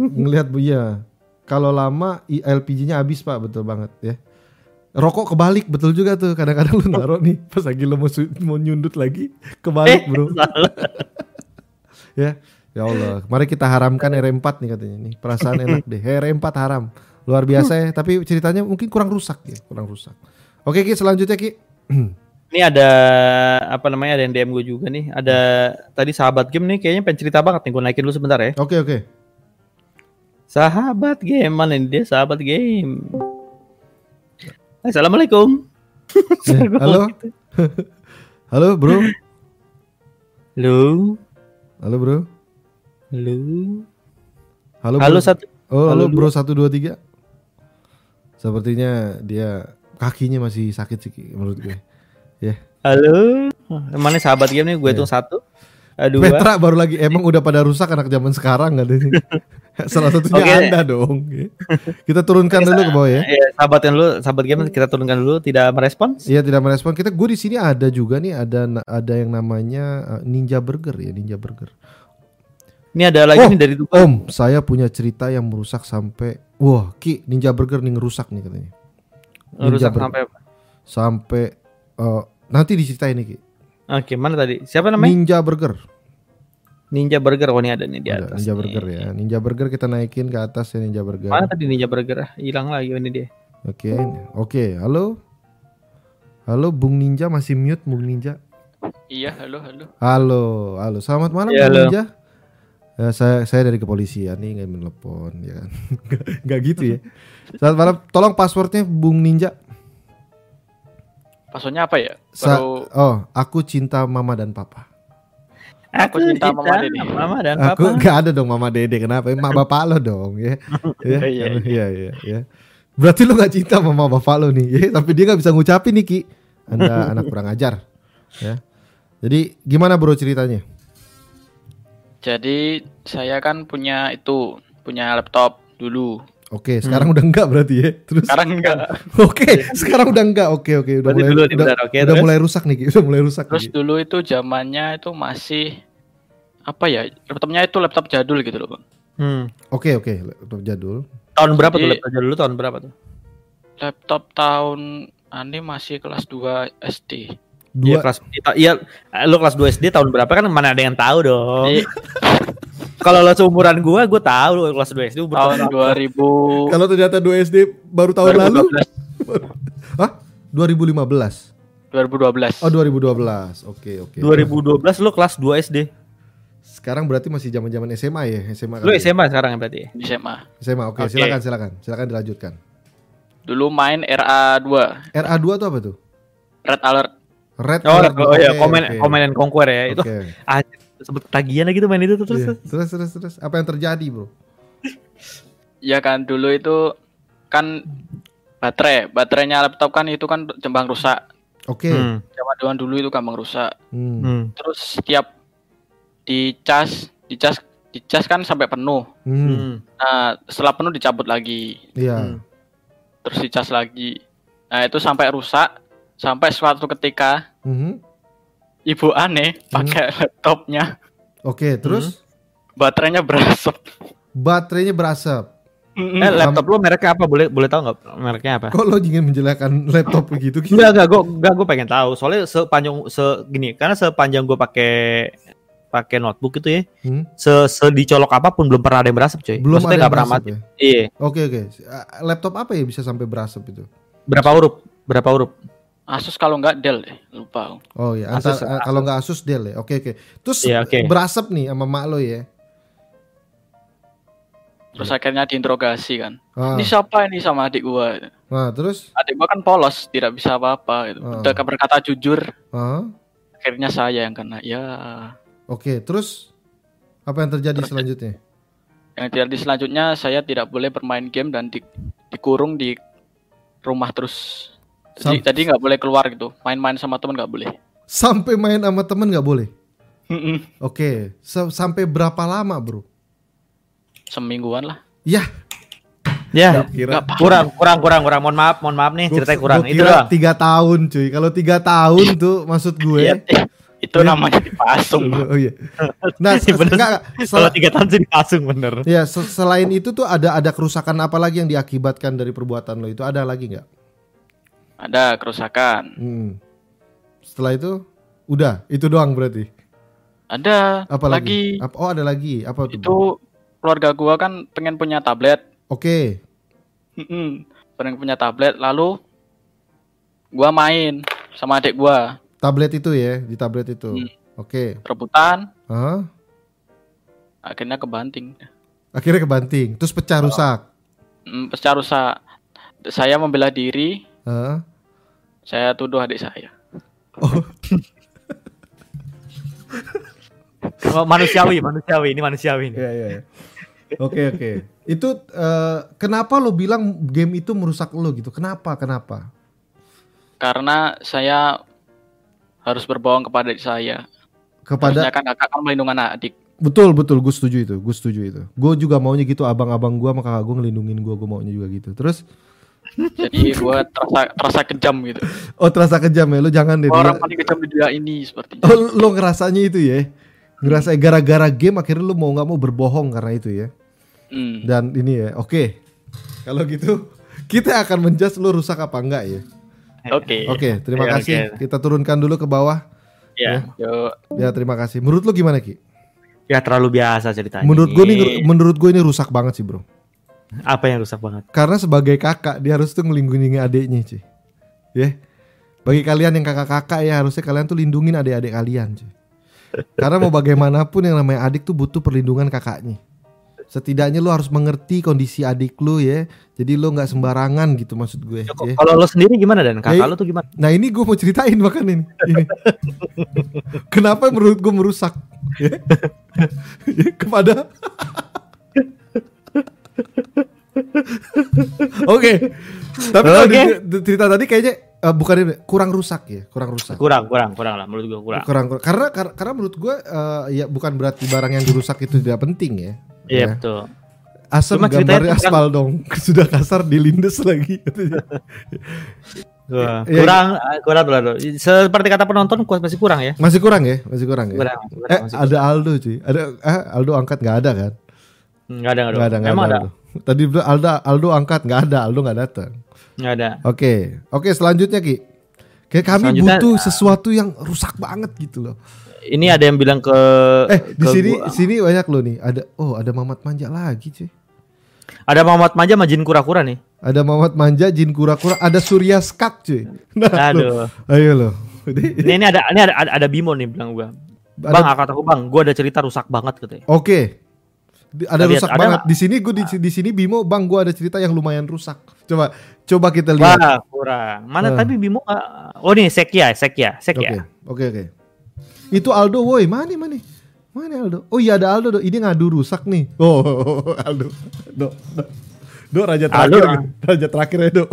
Ngelihat bu ya. Kalau lama LPG-nya habis Pak, betul banget ya. Rokok kebalik betul juga tuh. Kadang-kadang lu naruh nih pas lagi lu mau, mau nyundut lagi kebalik, Bro. ya. Ya Allah, mari kita haramkan R4 nih katanya nih. Perasaan enak deh. R4 haram. Luar biasa ya, tapi ceritanya mungkin kurang rusak ya, kurang rusak. Oke Ki, selanjutnya Ki. Ini ada apa namanya ada yang DM gue juga nih. Ada tadi sahabat game nih kayaknya pengen cerita banget nih. Gue naikin dulu sebentar ya. Oke oke. Sahabat game mana ini dia sahabat game. Assalamualaikum. Ya, halo. halo, Bro. Halo. Halo, Bro. Halo. Halo, Halo Bro. satu. Oh, halo, Halo, Bro 123. Sepertinya dia kakinya masih sakit sih menurut gue. Ya. Halo. Mana sahabat game nih? Gue Iya. hitung satu. Eh, Dua. Petra baru lagi emang udah pada rusak anak zaman sekarang nggak ada nih. Salah satunya Oke. Anda dong. Kita turunkan dulu ke bawah ya. Ya, sahabat yang lu, sahabat game kita turunkan dulu tidak merespons. Iya tidak merespon. Kita gue di sini ada juga nih ada ada yang namanya uh, Ninja Burger ya Ninja Burger. Ini ada lagi Oh, nih dari tukang. Om, saya punya cerita yang merusak sampai wah Ki Ninja Burger nih ngerusak nih katanya. rusak Ninja sampai apa? Sampai uh, nanti diceritain nih Ki. Oke, mana tadi? Siapa namanya? Ninja Burger. Ninja Burger. Oh, ini ada nih di Ada, atas. Ninja nih. Burger ya. Ninja Burger kita naikin ke atas ya Ninja Burger. Mana tadi Ninja Burger? Ah, Hilang lagi ini dia. Oke, oke, halo, halo, Bung Ninja masih mute, Bung Ninja. Iya, halo, halo. Halo, halo, selamat malam, Ya, Bung halo. Ninja. Ya, saya saya dari kepolisian nih nggak menelepon, ya kan? Nggak gitu ya. Selamat malam, tolong passwordnya Bung Ninja. Passwordnya apa ya? Sa- Baru oh, aku cinta Mama dan Papa. Aku cinta Mama Dede. Mama dan Aku Papa. nggak ada dong Mama Dede, kenapa? Mak Bapak lo dong, ya. Ya, Iya, iya, iya, ya. Berarti lu nggak cinta sama Mama Bapak lo nih, ya? Tapi dia nggak bisa ngucapin nih Ki. Anda anak kurang ajar, ya. Jadi gimana bro ceritanya? jadi saya kan punya itu, punya laptop dulu. Oke, sekarang udah enggak berarti ya. Terus Sekarang enggak. Oke, sekarang udah enggak. Oke, oke, udah Berarti mulai dulu udah, bentar, oke, udah terus? mulai rusak nih, udah mulai rusak Terus nih. dulu itu zamannya itu masih apa ya? Laptopnya itu laptop jadul gitu loh, Bang. Hmm. Oke, oke, laptop jadul. Tahun berapa tuh laptop dulu tahun berapa tuh? Laptop tahun Ane masih kelas 2 SD. Iya Dua kelas iya lu kelas 2 SD tahun berapa kan mana ada yang tahu dong. Jadi, Kalau lo seumuran gua, gua tahu lu kelas 2 SD umur tahun berapa. 2000 Kalau ternyata 2 SD baru tahun lalu. 2012. Hah? 2015. 2012. Oh, 2012. Oke, oke. 2012 lu kelas 2 SD. Sekarang berarti masih zaman-zaman SMA ya, SMA. Lu ya? SMA sekarang ya berarti. di SMA. SMA. Oke, Oke. silakan, silakan. Silakan dilanjutkan. Dulu main RA2, RA2 itu apa tuh? Red Alert. Red Oh, Alert. oh iya, Oke, komen oke. komen and conquer ya. Itu Oke. ah, sebut tagihan lagi tuh main itu tuh terus. Iya. tuh. Terus terus terus apa yang terjadi, Bro? Ya kan dulu itu kan baterai, baterainya laptop kan itu kan gampang rusak. Oke. Hmm. Zaman dulu itu gampang rusak. Hmm. Hmm. Terus setiap dicas, dicas, dicas kan sampai penuh. Hmm. Hmm. Nah, setelah penuh dicabut lagi, Iya. Hmm. terus dicas lagi. Nah, itu sampai rusak sampai suatu ketika Mhm. ibu aneh pakai laptopnya, Oke, terus baterainya berasap. baterainya berasap. Eh laptop lu mereknya apa? Boleh boleh tahu nggak mereknya apa? Kok lo ingin menjelaskan laptop begitu? Ki? Enggak enggak gue enggak gue pengen tahu. Soalnya sepanjang se gini, karena sepanjang gue pakai pakai notebook gitu ya, Hmm? se, se dicolok apa pun belum pernah ada yang berasap cuy. Belum Maksudnya ada yang pernah berasap mati. ya? Iya. Oke oke. Laptop apa ya bisa sampai berasap itu? Berapa huruf? Berapa huruf? Asus kalau nggak Dell deh, lupa. Oh ya, Asus- antar, uh, kalau nggak Asus Dell ya. Oke oke. Terus Iya, oke. berasap nih sama mak lo ya. Terus akhirnya diinterogasi kan. Ah, Ini siapa ini sama adik gua? nah, terus Adik gua kan polos, tidak bisa apa-apa gitu. Ah. Udah berkata jujur, ah, akhirnya saya yang kena. Ya, oke. Terus apa yang terjadi Terus- selanjutnya? yang terjadi selanjutnya saya tidak boleh bermain game dan di- dikurung di rumah terus. Jadi Sam- jadi nggak boleh keluar gitu. Main-main sama temen nggak boleh. Sampai main sama temen nggak boleh. Oke, sa- sampai berapa lama bro? Semingguan lah. Ya, Ya. kira. Kurang kurang kurang kurang. Mohon maaf, mohon maaf nih ceritanya kurang. Gua Itu kira doang. tiga tahun cuy. Kalau tiga tahun tuh maksud gue. Iya, eh, itu Iya. namanya dipasung. Oh iya. Nah, enggak, Kalau tiga tahun sih langsung bener. ya se- selain itu tuh ada ada kerusakan apa lagi yang diakibatkan dari perbuatan lo itu ada lagi nggak? Ada kerusakan. Hmm. Setelah itu udah itu doang berarti. Ada Apa lagi? lagi. Apa, oh ada lagi. Apa tuh? Itu keluarga gua kan pengen punya tablet. Oke. Mm-mm. Pengen punya tablet lalu gua main sama adik gua Tablet itu ya, di tablet itu. Hmm. Oke. rebutan Hah? akhirnya kebanting Akhirnya kebanting, terus pecah rusak. Mm, pecah rusak saya membela diri Hah? Saya tuduh adik saya Oh, manusiawi, manusiawi ini manusiawi ini. Iya iya. iya. Oke oke. Itu eh, kenapa lo bilang game itu merusak lo gitu? Kenapa? Kenapa? karena saya harus berbohong kepada adik saya Kepada Harusnya kan kakak kan melindungi adik betul betul gue setuju itu. Gue setuju itu. Gue juga maunya gitu abang-abang gue sama kakak gue ngelindungin gue. Gue maunya juga gitu. Terus jadi gua terasa terasa kejam gitu oh terasa kejam ya. Lo jangan deh. orang paling kejam di dunia ini seperti Oh, lo ngerasanya itu ya? Ngerasa gara-gara game akhirnya lo mau nggak mau berbohong karena itu ya? Hmm. Dan ini ya, oke. Kalau gitu kita akan menjudge lo rusak apa enggak ya? oke Oke, terima Oke, kasih. oke. Kita turunkan dulu ke bawah. Ya. Yuk. Ya, terima kasih. Menurut lo gimana Ki? Ya terlalu biasa ceritanya. Menurut gue nih, menurut gue ini rusak banget sih bro. Apa yang rusak banget? Karena sebagai kakak dia harus tuh ngelindungin adiknya cuy. Ya. Bagi kalian yang kakak-kakak ya harusnya kalian tuh lindungin adik-adik kalian cuy. Karena mau bagaimanapun yang namanya adik tuh butuh perlindungan kakaknya. Setidaknya lu harus mengerti kondisi adik lu ya. Jadi lu nggak sembarangan gitu maksud gue. ya. Kalau lo sendiri gimana dan kakak Ya, lo tuh gimana? Nah ini gue mau ceritain bahkan ini. ini. Kenapa menurut gue merusak ya? Ya, kepada Oke. Tapi kalau Oke. di- di- cerita tadi kayaknya eh, bukan kurang rusak ya, kurang rusak. Kurang, kurang, kurang lah menurut gua kurang. Kurang, kurang. karena kar- karena menurut gue eh, ya bukan berarti barang yang dirusak itu tidak penting ya. Iya Ya. betul. Ceritanya gambarnya aspal dong. Sudah kasar dilindes lagi. Wah, Iya, kurang eh, kurang kurang. Seperti kata penonton kuat masih kurang ya. masih kurang ya? Masih kurang ya? Kurang, kurang, Eh, masih ada Aldo cuy. Ada eh, Aldo angkat nggak ada kan? Enggak ada enggak Nggak ada, nggak Emang ada? Aldo. Tadi Aldo Aldo angkat nggak ada, Aldo nggak datang. Enggak ada. Oke, oke selanjutnya Ki. Kayak kami Selanjutnya- butuh sesuatu yang rusak banget gitu loh. Ini ada yang bilang ke Eh di ke sini gua- sini banyak loh nih. Ada oh ada Mamat Manja lagi cuy. ada Muhammad Manja majin kura-kura nih. Ada Mamat Manja, Jin Kura-Kura, ada Surya Skak cuy. Nah, Aduh. ayo lo. Ini, ini ada ini ada, ada ada Bimo nih bilang gua. Ada- Bang, kata aku Bang, gua ada cerita rusak banget katanya. Oke. Di- Ada Lihat, rusak ada banget. Di sini gue di, di sini Bimo, Bang, gua ada cerita yang lumayan rusak. Coba coba kita lihat. Wah, kurang. Mana Ah. tapi Bimo nggak- Oh nih Sekia, Sekia, Oke, Sekia. oke, oke. Itu Aldo, woi, mana mana? Mana Aldo? Oh iya ada Aldo, do. ini ngadu rusak nih. Oh, Aldo. Do, do. Do raja Aldo, terakhir, raja terakhir ya, Do.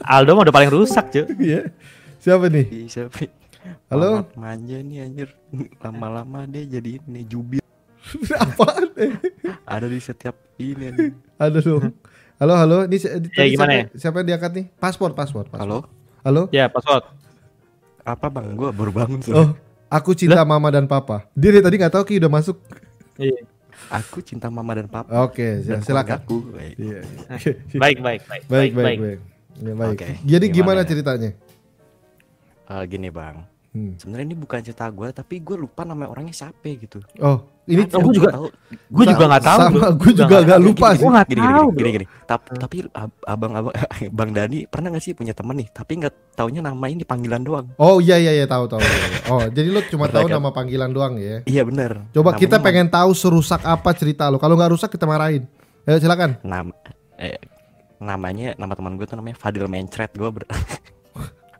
Aldo mah udah paling rusak, cuy. Iya. Siapa nih? Bisa, Pi. Halo? Manja nih anjir. Lama-lama dia jadi ini jubir. Apaan? eh? Ada di setiap ini. nih. Ada dong. Halo, halo. Ini Ya, gimana siapa, siapa yang diangkat nih? Paspor, paspor, paspor. Halo? Halo? Ya, password. Apa bang? Gua baru bangun Oh, soalnya. aku cinta mama dan papa. Dia dari tadi nggak tahu Ki udah masuk. Iya. Aku cinta mama dan papa. Oke, Dan silakan. keluargaku. Eh, Iya. Baik, baik, baik. Baik, baik, baik. Ya, baik. Oke, Jadi gimana gimana ya? ceritanya? eh, gini bang. Hmm. Sebenarnya ini bukan cerita gue, tapi gue lupa nama orangnya siapa gitu. Oh, ini Ada, gua gua juga- tahu. Gue juga nggak tahu. Sama, gue juga nggak lupa Gini, sih. Gua nggak gini, tahu. gini, gini, gini. Tap- Tapi ab- abang-abang, bang Dani pernah gak sih punya temen nih? Tapi nggak taunya nama ini panggilan doang. Oh iya iya iya tahu tahu. Oh, jadi lo cuma tahu nama panggilan doang ya. Iya bener. Coba Namanya kita pengen tahu serusak apa cerita lo. Kalau nggak rusak kita marahin. Ayo silakan. nama eh, namanya nama teman gue tuh namanya Fadil Mencret gue ber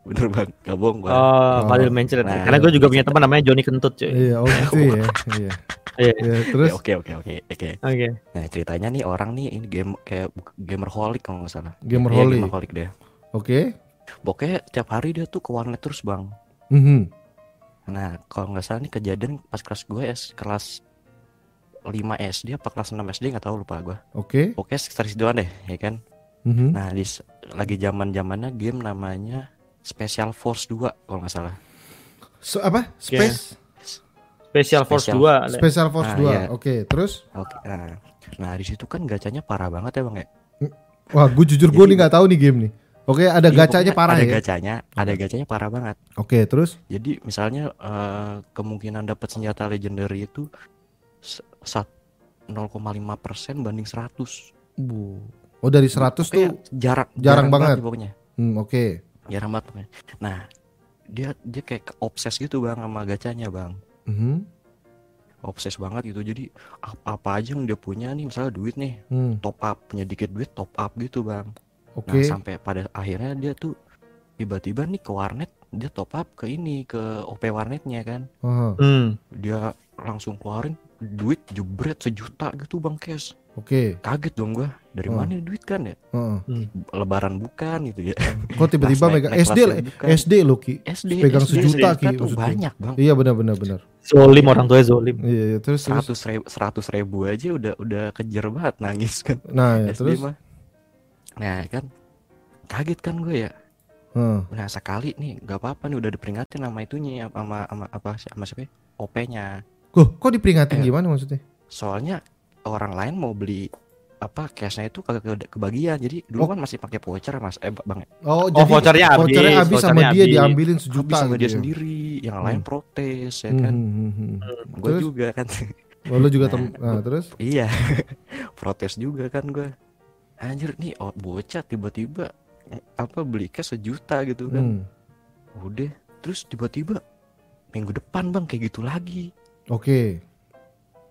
bener bang gak bohong gue Oh, Fadil Mencret. Nah, Karena gue juga punya teman namanya Joni Kentut, cuy. Iya, oh gitu ya. Iya. Iya. Iya, terus oke oke oke oke Oke. nah ceritanya nih orang nih ini game kayak bu- gamerholic kalau nggak salah Gamerholic. Iya, gamerholic deh oke. pokoknya tiap hari dia tuh ke warnet terus bang Mhm. nah kalau nggak salah nih kejadian pas kelas gue es kelas 5 SD apa kelas 6 SD nggak tahu lupa gue Oke. pokoknya sekitar situan deh ya kan Mhm. nah di lagi zaman zamannya game namanya Special Force 2 kalau nggak salah So, apa? Space Special Force Special. 2. Le. Special Force Nah, 2. iya. Oke, terus Oke, nah, nah di situ kan gacanya parah banget ya bang ya. wah, gue jujur gue nih nggak tahu nih game nih. Oke, ada Iya, gacanya parah ada ya. gacanya, ada gacanya parah banget. Oke, terus Jadi misalnya eh, kemungkinan dapat senjata legendary itu s- sat 0,5 persen banding 100. Bu. Oh, dari 100 Pokoknya tuh. jarang, jarang banget. nih pokoknya. Hmm, oke. Jarang banget pokoknya. Nah dia dia kayak obses gitu bang sama gacanya bang. Mhm. Obses banget gitu. Jadi apa, apa aja yang dia punya nih misalnya duit nih Hmm, top up punya dikit duit top up gitu bang. oke. Nah sampai pada akhirnya dia tuh tiba-tiba nih ke warnet dia top up ke ini ke OP warnetnya kan Aha, Hmm. dia langsung keluarin duit jebret sejuta gitu bang cash Oke. kaget dong gua dari Oh. mana duit kan ya Heeh. lebaran bukan gitu ya Kok tiba-tiba megang naik SD lah, bukan. SD lo Ki. SD Pegang SD, sejuta, SD Ki, tuh maksudnya. banyak bang Iya benar benar benar. Zolim orang tuanya Zolim. Iya, iya, terus seratus ribu seratus ribu aja udah udah kejer banget nangis kan Nah, ya, SD terus. mah nah kan kaget kan gue ya Heeh. nah sekali nih nggak apa-apa nih udah diperingatin sama itunya ya, sama sama apa sih sama siapa ya? OP-nya Kok kok diperingatin Eh. gimana maksudnya? soalnya orang lain mau beli apa cashnya itu kagak ke, kebagian jadi dulu Oh. kan masih pakai voucher mas eh bang Oh, Oh, vouchernya habis, vouchernya habis sama vouchernya dia habis. diambilin habis sejuta sama gitu dia ya. sendiri yang lain Hmm. protes ya Hmm, kan hmm, hmm, hmm. gue Terus? juga kan Oh, lo juga Nah, tem nah, terus? iya protes juga kan gue anjir nih oh, bocah tiba-tiba apa beli cash sejuta gitu kan Hmm. udah terus tiba-tiba minggu depan bang kayak gitu lagi Oke.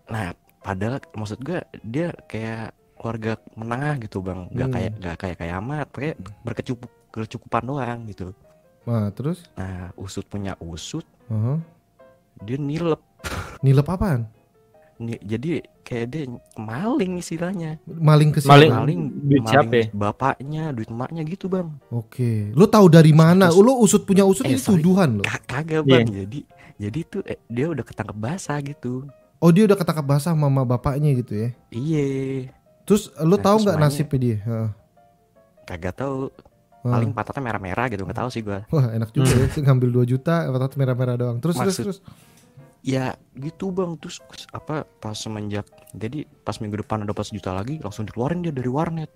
nah padahal maksud gue dia kayak keluarga menengah gitu bang nggak Hmm. kayak nggak kayak kayak amat kayak berkecukup berkecukupan doang gitu Nah, terus? nah usut punya usut Aha. dia nilep Nilep apaan? Ni- jadi kayak dia maling istilahnya Maling ke Maling. siapa? maling duit maling siapa ya? bapaknya duit emaknya gitu bang Oke. Lo tahu dari mana? Terus- Lo usut punya usut Eh, ini sorry. tuduhan lo. Ka- kagak bang jadi jadi tuh eh, dia udah ketangkep basah gitu Oh, dia udah ketangkap basah mama bapaknya gitu ya. iye Terus lu Nah, tahu terus nggak nasibnya dia? Heeh. Kagak tahu. Heeh. Paling patatnya merah-merah gitu nggak tahu sih gua. Wah enak juga ya, sih ngambil 2 juta, otot merah-merah doang. Terus terus Maksud- terus. Ya gitu bang. Terus apa pas semenjak jadi pas minggu depan dapat sejuta lagi langsung dikeluarin dia dari warnet.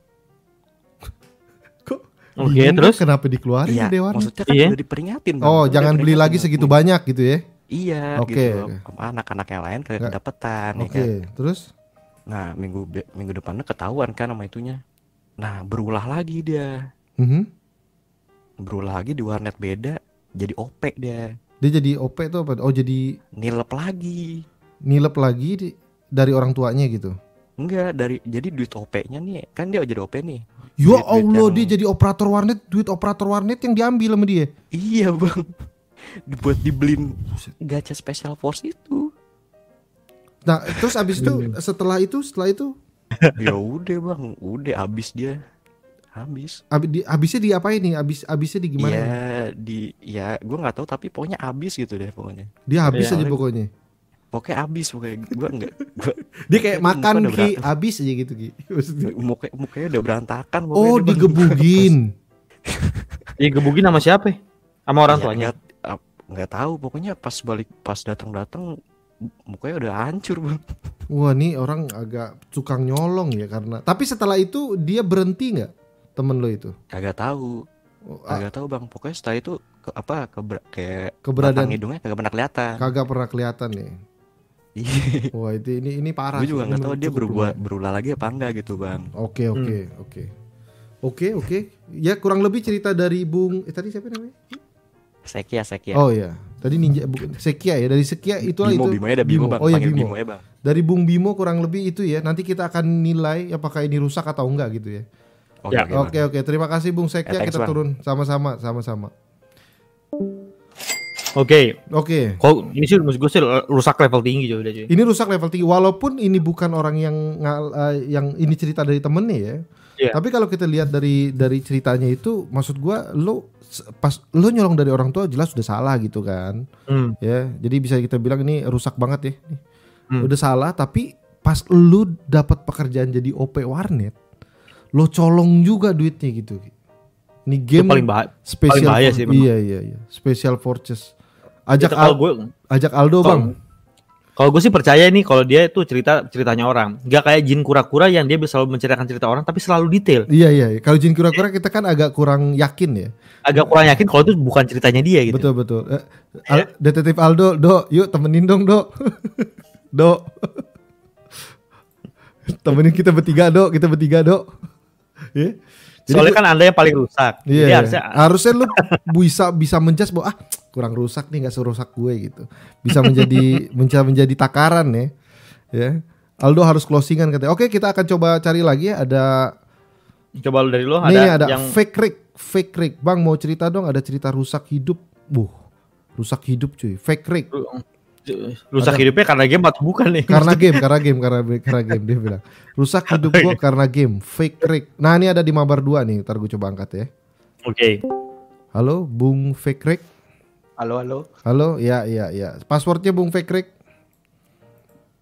Oke, Bingung terus kenapa dikeluarin Iya. di warnet? Maksudnya kan Iya. udah diperingatin. Bang. Oh, Udah jangan beli lagi segitu banyak gitu ya. Iya Oke, gitu. Anak-anak yang lain kayak Nggak- kedapetan ya Oke, kan. terus Nah minggu minggu depannya ketahuan kan sama itunya. Nah berulah lagi dia. Mhm. Berulah lagi di warnet beda. Jadi OP dia. dia jadi OP tuh apa? Oh, jadi Nilep lagi. nilep lagi di- dari orang tuanya gitu. Enggak dari jadi duit OP-nya nih kan dia jadi OP nih. Ya Allah, yang- dia jadi operator warnet, duit operator warnet yang diambil sama dia. Iya bang. Dibuat dibeliin gacha special force itu. Nah, terus abis itu setelah itu setelah itu ya udah bang, udah habis dia. Habis. abis di, abisnya di apa ini? Abis abisnya di gimana? Ya di ya gue nggak tahu tapi pokoknya habis gitu deh pokoknya. Dia habis Iya. aja pokoknya. Pokoknya habis pokoknya gue nggak gua, Dia kayak makan udah ki habis aja gitu ki. Maksudnya. muka mukanya udah berantakan. Oh, digebugin. dia gebukin sama siapa? Sama orang Ya, tuanya. nggak tahu pokoknya pas balik pas datang-datang mukanya udah hancur bang. Wah, nih orang agak tukang nyolong ya karena. Tapi setelah itu dia berhenti nggak temen lo itu? Kagak tahu, Oh, ah, kagak tahu bang. Pokoknya setelah itu ke, apa keber, kayak keberadaan hidungnya kagak pernah kelihatan. kagak pernah kelihatan nih. Iya. Wah, itu ini ini parah. Gue juga nggak tahu dia berubah berulah lagi apa enggak gitu bang. Oke, oke, oke. Oke, oke. Ya kurang lebih cerita dari Bung eh tadi siapa namanya? Sekia Sekia. Oh ya, tadi Ninja bukan Sekia ya. Dari Sekia itu Bimo, itu. Bimo ya ada Bimo, bang. Oh ya Bimo. Bimo ya bang. Dari Bung Bimo kurang lebih itu ya. Nanti kita akan nilai apakah ini rusak atau enggak gitu ya. Oke, Ya, oke, Bang. Oke, oke. Terima kasih Bung Sekia. Ya, thanks, kita Bang. turun sama-sama, sama-sama. Oke. Oke. Kok ini sih menurut gue sih rusak level tinggi juga udah cuy. Ini rusak level tinggi walaupun ini bukan orang yang ngal- eh, yang ini cerita dari temennya ya. Iya. Tapi kalau kita lihat dari dari ceritanya itu maksud gua lo pas lo nyolong dari orang tua jelas sudah salah gitu kan. Hmm. Ya, jadi bisa kita bilang ini rusak banget ya. Hmm. Udah salah tapi pas lu dapat pekerjaan jadi OP warnet, lo colong juga duitnya gitu. Ini Itu game paling bahaya. spesial bahaya for- sih memang. Iya, iya, iya. Special Forces. Ajak Al- gue ajak Aldo, kalau- Bang. kalau gue sih percaya nih kalau dia itu cerita ceritanya orang. Gak kayak Jin kura-kura yang dia bisa selalu menceritakan cerita orang tapi selalu detail. Iya iya, iya. kalau Jin kura-kura kita kan agak kurang yakin ya. Agak kurang yakin kalau itu bukan ceritanya dia gitu. Betul betul. Eh, Al- Detektif Aldo, Do, yuk temenin dong, Do. do. temenin kita bertiga, Do. Kita bertiga, Do. Ya. Jadi Soalnya gua- kan anda yang paling rusak. Iya, Jadi harusnya harusnya lu bisa bisa menjas bahwa ah kurang rusak nih nggak serusak gue gitu. Bisa menjadi bisa menjadi takaran ya. Ya. Aldo harus closingan katanya. Oke, kita akan coba cari lagi ya ada coba lu dari lu ada, Nih ada yang fake Rick, fake Rick. Bang mau cerita dong ada cerita rusak hidup. Buh. Rusak hidup cuy. Fake Rick. Rusak Ada- hidupnya karena game atau bukan nih? Karena game, karena game, karena karena game dia bilang. Rusak hidup gua karena game. Fake Rick. Nah, ini ada di Mabar 2 nih. Ntar gue coba angkat ya. Oke. Halo, Bung Fake Rick. Halo, halo. Halo, ya, ya, ya. Passwordnya Bung Fake Rick.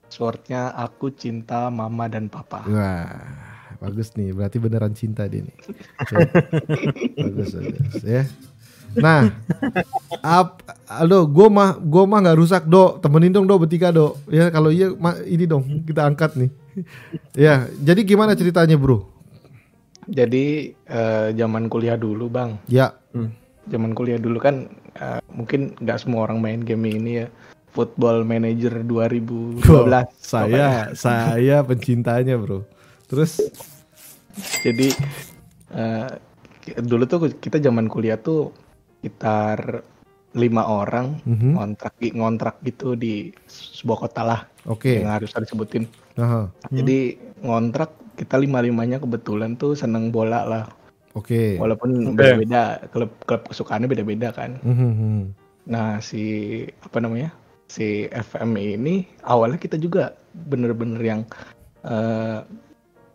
Passwordnya aku cinta mama dan papa. Wah, bagus nih. Berarti beneran cinta dia nih. Bagus, bagus. Ya. Nah, ap, aduh, gue mah, gue mah nggak rusak do, temenin dong do bertiga do. Ya kalau iya, ma, ini dong kita angkat nih. ya, jadi gimana ceritanya bro? Jadi eh, zaman kuliah dulu bang, Ya, zaman kuliah dulu kan eh, mungkin nggak semua orang main game ini ya. Football Manager 2012. saya, saya pencintanya bro. Terus, Jadi eh, dulu tuh kita zaman kuliah tuh sekitar lima orang mhm, ngontrak ngontrak gitu di sebuah kota lah oke, yang harus disebutin. Aha, Jadi ngontrak kita lima limanya kebetulan tuh seneng bola lah. oke. Walaupun beda-beda klub klub kesukaannya beda-beda kan. Mhm, mhm. Nah si apa namanya si FM ini awalnya kita juga bener-bener yang eh,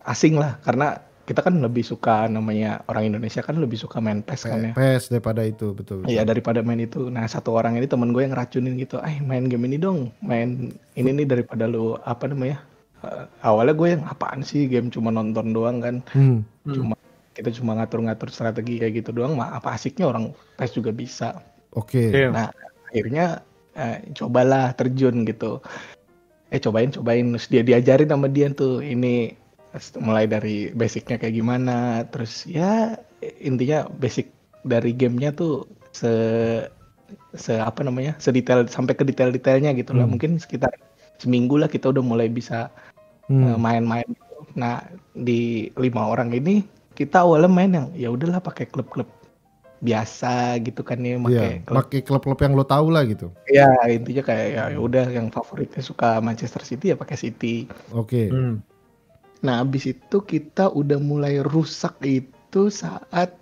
asing lah karena kita kan lebih suka namanya orang Indonesia kan lebih suka main PES kan ya. PS daripada itu betul. Iya daripada main itu. Nah satu orang ini temen gue yang racunin gitu, eh main game ini dong, main ini nih daripada lu apa namanya eh, awalnya gue yang apaan sih game cuma nonton doang kan Hmm. cuma kita cuma ngatur-ngatur strategi kayak gitu doang mah apa asiknya orang PES juga bisa Oke. Iya. Nah, akhirnya eh, cobalah terjun gitu. Eh cobain cobain terus dia diajarin sama dia tuh ini mulai dari basicnya kayak gimana, terus ya intinya basic dari gamenya tuh se se apa namanya sedetail sampai ke detail-detailnya gitu lah Hmm. mungkin sekitar seminggu lah kita udah mulai bisa eh, Hmm. main-main gitu. Nah di lima orang ini kita awalnya main yang ya udahlah pakai klub-klub biasa gitu kan ya Iya, pakai klub pakai klub-klub yang lo tahu lah gitu. ya intinya kayak ya udah yang favoritnya suka Manchester City ya pakai City. Oke. Hmm. Nah habis itu kita udah mulai rusak itu saat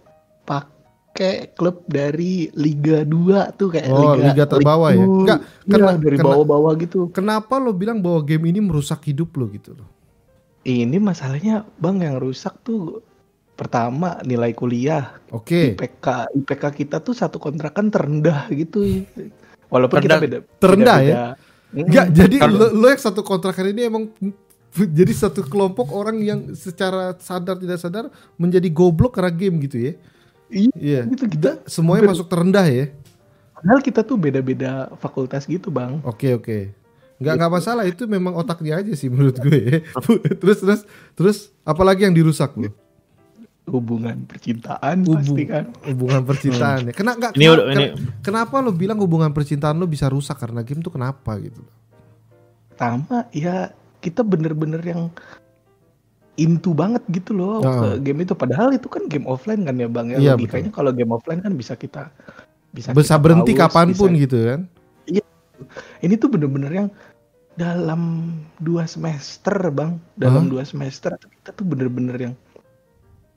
pakai klub dari Liga 2 tuh kayak Oh, liga terbawah ya? Liga Enggak, Iya, kena- dari bawah-bawah gitu. Kenapa lo bilang bahwa game ini merusak hidup lo gitu loh? Ini masalahnya bang yang rusak tuh pertama nilai kuliah Oke. IPK IPK kita tuh satu kontrakan terendah gitu walaupun kita beda Terendah beda, ya? Enggak, jadi Kalau- lo, lo yang satu kontrakan ini emang jadi satu kelompok orang yang secara sadar tidak sadar menjadi goblok karena game gitu ya. Iya, Iya. gitu kita Semuanya ber- masuk terendah ya. padahal kita tuh beda-beda fakultas gitu bang Oke, oke. Nggak nggak masalah itu memang otaknya aja sih menurut gue ya. terus terus terus apalagi yang dirusak lo? hubungan percintaan Hubung- pasti kan Hubungan percintaan ya. Kena nggak kenapa, ini kenapa lo bilang hubungan percintaan lo bisa rusak karena game tuh kenapa gitu? pertama ya kita bener-bener yang into banget gitu loh Ah. ke game itu padahal itu kan game offline kan ya bang ya Iya, logikanya kalau game offline kan bisa kita bisa Bisa kita berhenti pause, kapan pun bisa- gitu kan? ini tuh bener-bener yang dalam dua semester bang dalam Hah? dua semester kita tuh bener-bener yang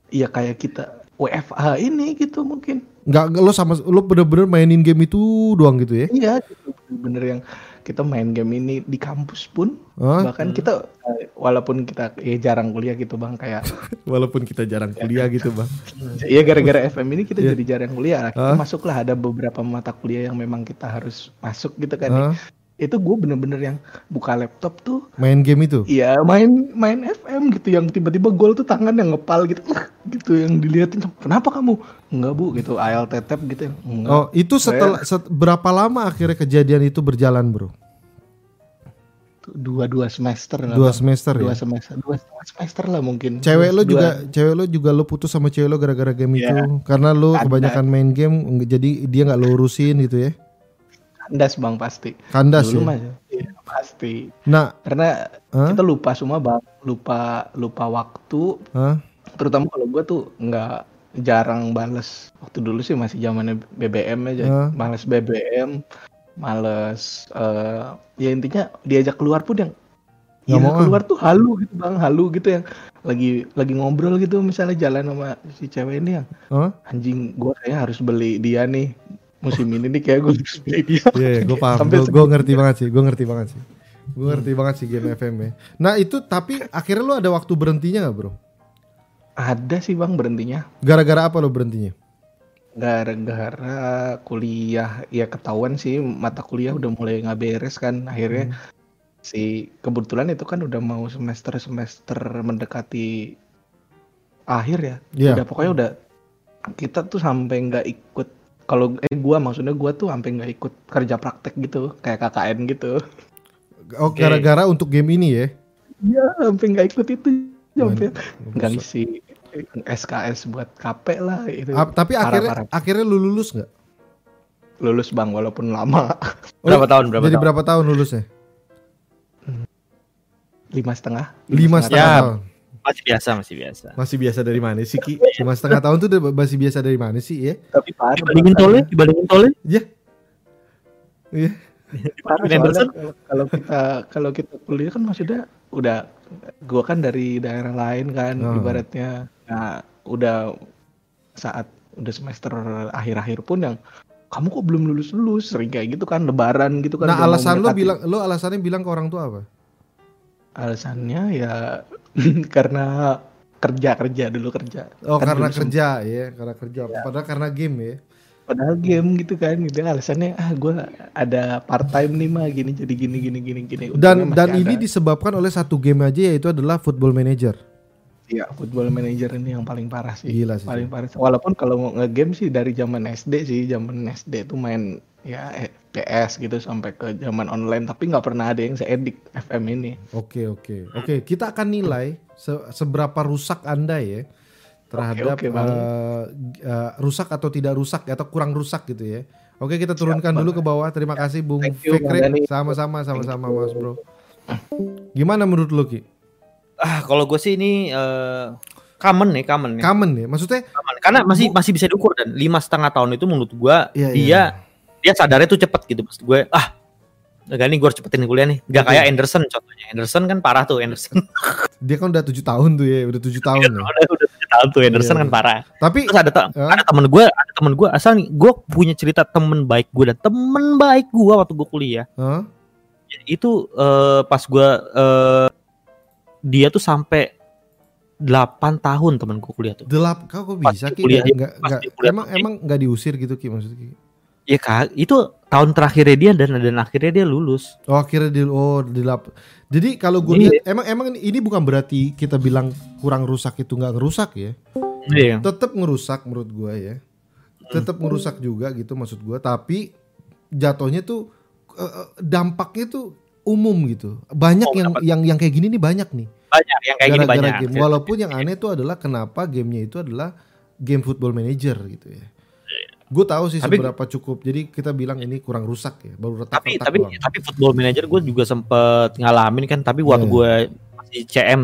ya kayak kita WFH ini gitu mungkin Nggak lo sama lo bener-bener mainin game itu doang gitu ya? iya gitu bener-bener yang kita main game ini di kampus pun Hah? bahkan kita eh, walaupun kita ya jarang kuliah gitu bang kayak Walaupun kita jarang kuliah gitu bang. Iya gara-gara FM ini kita Iya. jadi jarang kuliah. Kita Hah? masuklah ada beberapa mata kuliah yang memang kita harus masuk gitu kan. ya. Hah? Itu gue bener-bener yang buka laptop tuh, Main game itu? iya main main FM gitu yang tiba-tiba gol tuh tangan yang ngepal gitu, gitu yang diliatin. Kenapa kamu? Enggak bu, gitu. AL tetep gitu. Enggak. Oh itu setelah set- berapa lama akhirnya kejadian itu berjalan bro? Dua dua semester lah. Dua Bang. semester dua ya? semester, dua semester lah mungkin. Cewek lo Dua- juga, cewek lo juga lo putus sama cewek lo gara-gara game Iya. itu karena lo kebanyakan main game, nggak- jadi dia nggak lo urusin gitu ya? Kandas bang pasti. Kandas Dulu ya. mah iya, pasti. Nah, Karena Hah? kita lupa semua bang, lupa lupa waktu, Hah? terutama kalau gue tuh nggak jarang bales waktu dulu sih masih zamannya BBM aja Hah? males BBM males eh, ya intinya diajak keluar pun yang ya mau, ah. keluar tuh halu gitu bang halu gitu yang lagi lagi ngobrol gitu misalnya jalan sama si cewek ini yang Hah? anjing gue kayaknya harus beli dia nih musim ini nih kayak gue harus beli dia Iya, gue paham. Gue ngerti banget sih. Gue ngerti banget sih. Gue ngerti banget sih game FM ya. Nah itu tapi akhirnya lo ada waktu berhentinya nggak bro? ada sih bang berhentinya Gara-gara apa lo berhentinya? gara-gara kuliah ya ketahuan sih mata kuliah udah mulai nggak beres kan akhirnya Hmm. si kebetulan itu kan udah mau semester semester mendekati akhir ya Iya. udah pokoknya udah kita tuh sampai nggak ikut kalau eh gua maksudnya gua tuh sampai nggak ikut kerja praktek gitu kayak KKN gitu Oh Oke. gara-gara untuk game ini ya? Iya sampai nggak ikut itu sampai nggak ngisi SKS buat KP lah itu Ap- tapi Parah, akhirnya parah. akhirnya lu lulus nggak? lulus bang walaupun lama berapa tahun berapa Jadi tahun? berapa tahun lulusnya? lima setengah Lima setengah Ya. tahun. Masih biasa masih biasa. Masih biasa dari mana sih Ki? Lima setengah tahun tuh udah masih biasa dari mana sih ya? tapi parah Dibandingin tolnya, dibandingin tolnya. Iya. parah Anderson. soalnya kalau- kita kalau kita kuliah kan maksudnya udah gua kan dari daerah lain kan Oh. ibaratnya nah udah saat udah semester akhir-akhir pun yang kamu kok belum lulus lulus sering kayak gitu kan lebaran gitu kan Nah alasan lo bilang lo alasannya bilang ke orang tua apa? Alasannya ya karena kerja kerja dulu kerja Oh Kan karena kerja ya, karena kerja. Padahal karena game ya. padahal game gitu kan gitu alasannya ah gue ada part time nih mah gini jadi gini gini gini gini Dan Untungnya dan ini ada. disebabkan oleh satu game aja yaitu adalah Football Manager. Iya, football manager ini yang paling parah sih. Gila sih. Paling parah. Walaupun kalau mau nge-game sih dari zaman SD sih, zaman SD tuh main ya eh, PS gitu sampai ke zaman online tapi nggak pernah ada yang seedik FM ini. Oke oke oke kita akan nilai se- seberapa rusak anda ya terhadap Oke, oke, Bang. eh, eh, rusak atau tidak rusak atau kurang rusak gitu ya. Oke kita turunkan dulu ke bawah. Terima kasih Bung Thank you, Bang Fikri. Sama-sama sama-sama Mas Bro. Gimana menurut lu Ki? Ah, kalau gue sih ini eh, common nih, common nih. Common ya? Maksudnya Common. Karena masih masih bisa diukur dan lima setengah tahun itu menurut gua Iya, dia iya. Dia sadarnya tuh cepet gitu. Maksud gue ah Gak nih gue harus cepetin kuliah nih. Gak kayak Anderson contohnya. Anderson kan parah tuh Anderson. dia kan udah tujuh tahun tuh ya, udah tujuh tahun ya. udah udah tujuh tahun tuh Anderson Iya, kan iya. parah. Tapi Terus ada te- ada temen gue, ada temen gue asal nih, gue punya cerita temen baik gue dan temen baik gue waktu gue kuliah. Hah? Itu eh, pas gue eh, dia tuh sampai 8 tahun temen gue kuliah tuh. delap kau kok Pas bisa Ki? kuliah pas nggak- di kuliah emang emang nggak diusir gitu Ki maksudnya Ki? Ya kak, itu tahun terakhirnya dia dan dan akhirnya dia lulus. Oh akhirnya di oh dilap. Jadi kalau gue Iya. lihat emang emang ini bukan berarti kita bilang kurang rusak itu nggak ngerusak ya. Iya. Tetap ngerusak menurut gue ya. Tetap ngerusak juga gitu maksud gue. Tapi jatuhnya tuh eh, eh, dampaknya tuh umum gitu. Banyak Oh, yang dapat. yang yang kayak gini nih banyak nih. Banyak yang kayak gini Gara-gara banyak. game. Walaupun yang aneh tuh adalah kenapa gamenya itu adalah game football manager gitu ya. Gue tahu sih Tapi- seberapa cukup. Jadi kita bilang ini kurang rusak ya. Baru retak tapi retak tapi doang. tapi football manager gue juga sempet ngalamin kan tapi waktu Iya. gue masih CM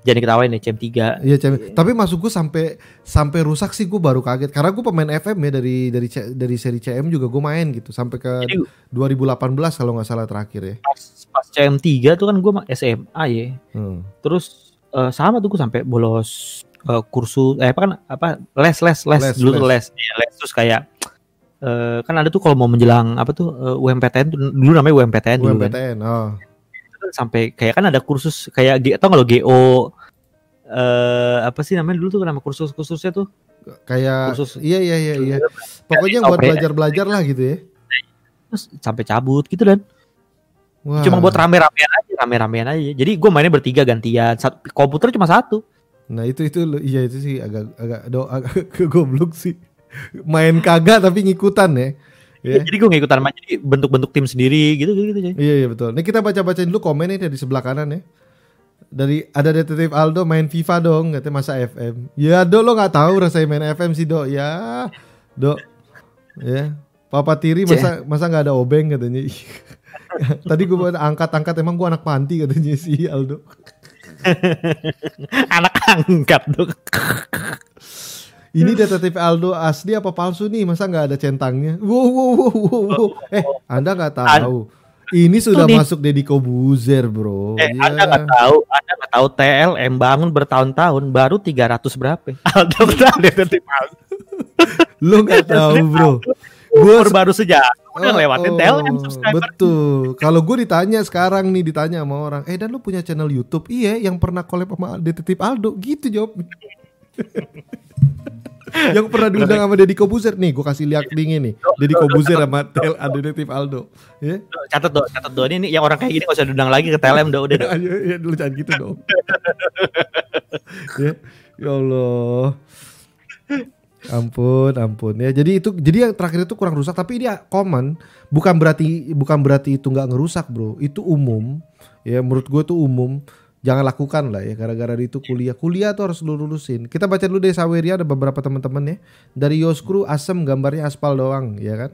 jadi ketawain ya CM 3 Iya, Cem. tapi masuk gue sampai sampai rusak sih gue baru kaget karena gue pemain FM ya dari dari dari seri CM juga gue main gitu sampai ke Jadi 2018 kalau nggak salah terakhir ya. pas, pas CM 3 tuh kan gue SMA ya Hmm. terus eh, sama tuh gue sampai bolos eh, kursus eh apa kan apa les les les, Les, dulu les. les Iya, les terus kayak eh, kan ada tuh kalau mau menjelang apa tuh eh, UMPTN tuh dulu namanya UMPTN dulu kan UMPTN. Oh. sampai kayak kan ada kursus kayak G- atau kalau GO eh apa sih namanya dulu tuh nama kursus-kursusnya tuh Kayak Khusus. iya iya iya iya. Pokoknya Tahu buat belajar-belajar lah gitu ya. terus sampai cabut gitu dan Wah. cuma buat rame-ramean aja rame-ramean aja jadi gue mainnya bertiga gantian satu, komputer cuma satu Nah, itu itu iya itu sih agak agak do agak kegoblok sih. Main kagak tapi ngikutan ya. Ya. jadi gue ngikutan main jadi bentuk-bentuk tim sendiri gitu gitu, gitu. Iya iya betul. Nih kita baca-bacain dulu komennya dari sebelah kanan ya. Dari ada detektif Aldo main FIFA dong, katanya masa FM. Ya Do lo nggak tahu rasanya main FM sih Do. Ya Do. Ya. Papa tiri masa masa nggak ada obeng katanya. Tadi gue angkat-angkat emang gue anak panti katanya si Aldo. anak angkat tuh Ini detektif Aldo asli apa palsu nih? Masa nggak ada centangnya? Wow, wow, wow, wow, wow. Eh, Anda nggak tahu. Ini sudah masuk Deddy Kobuzer, bro. eh Ya. anda nggak tahu anda nggak tahu TLM bangun bertahun-tahun baru 300 berapa Aldo detektif Aldo Lo nggak tahu, bro. Gue baru sejarah udah lewatin TLM subscriber Oh, Betul. Kalau gue ditanya sekarang nih ditanya sama orang, eh dan lu punya channel YouTube? Iya, yang pernah collab sama detektif Aldo. Gitu jawabnya. yang pernah diundang sama Deddy Kobuzer nih, gue kasih lihat linknya nih. Deddy Kobuzer sama Tel detektif Aldo. Ya, catat dong catat dong ini, yang orang kayak gini gak usah diundang lagi ke TLM udah udah udah. Ayo, ya, lu jangan gitu dong. ya, ya Allah. Ampun, ampun ya. Jadi itu jadi yang terakhir itu kurang rusak tapi dia common, bukan berarti bukan berarti itu nggak ngerusak, Bro. Itu umum. Ya menurut gue itu umum. Jangan lakukan lah ya gara-gara itu kuliah. Kuliah tuh harus lu lulusin. Kita baca dulu dari Saweria ada beberapa teman-teman ya. Dari Yoskru asem gambarnya aspal doang, ya kan?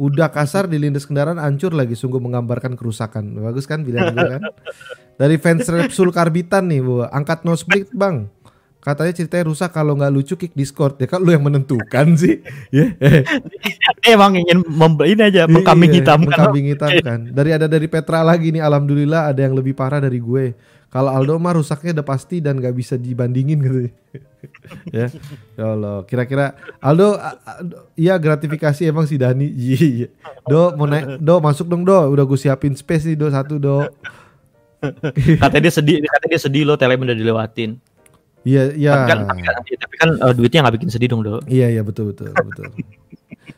Udah kasar dilindas kendaraan hancur lagi sungguh menggambarkan kerusakan. Bagus kan pilihan gue kan? Dari fans Repsul Karbitan nih, Bu. Angkat no split, Bang. Katanya ceritanya rusak kalau nggak lucu kick Discord. Ya kan lu yang menentukan sih. Ya. Emang ingin mem- ini aja mengkambing Iya, hitam Mengkambing hitam kan. Dari ada dari Petra lagi nih, alhamdulillah ada yang lebih parah dari gue. Kalau Aldo mah rusaknya udah pasti dan nggak bisa dibandingin gitu. ya. Ya Allah, kira-kira Aldo iya gratifikasi emang si Dani. Iya. iya. Do mau naik, Do masuk dong Do. Udah gue siapin space nih Do satu Do. katanya dia sedih katanya dia sedih loh TLM udah dilewatin Iya, iya. tapi kan tapi kan, tapi kan, eh, duitnya nggak bikin sedih dong dong Iya iya betul betul betul.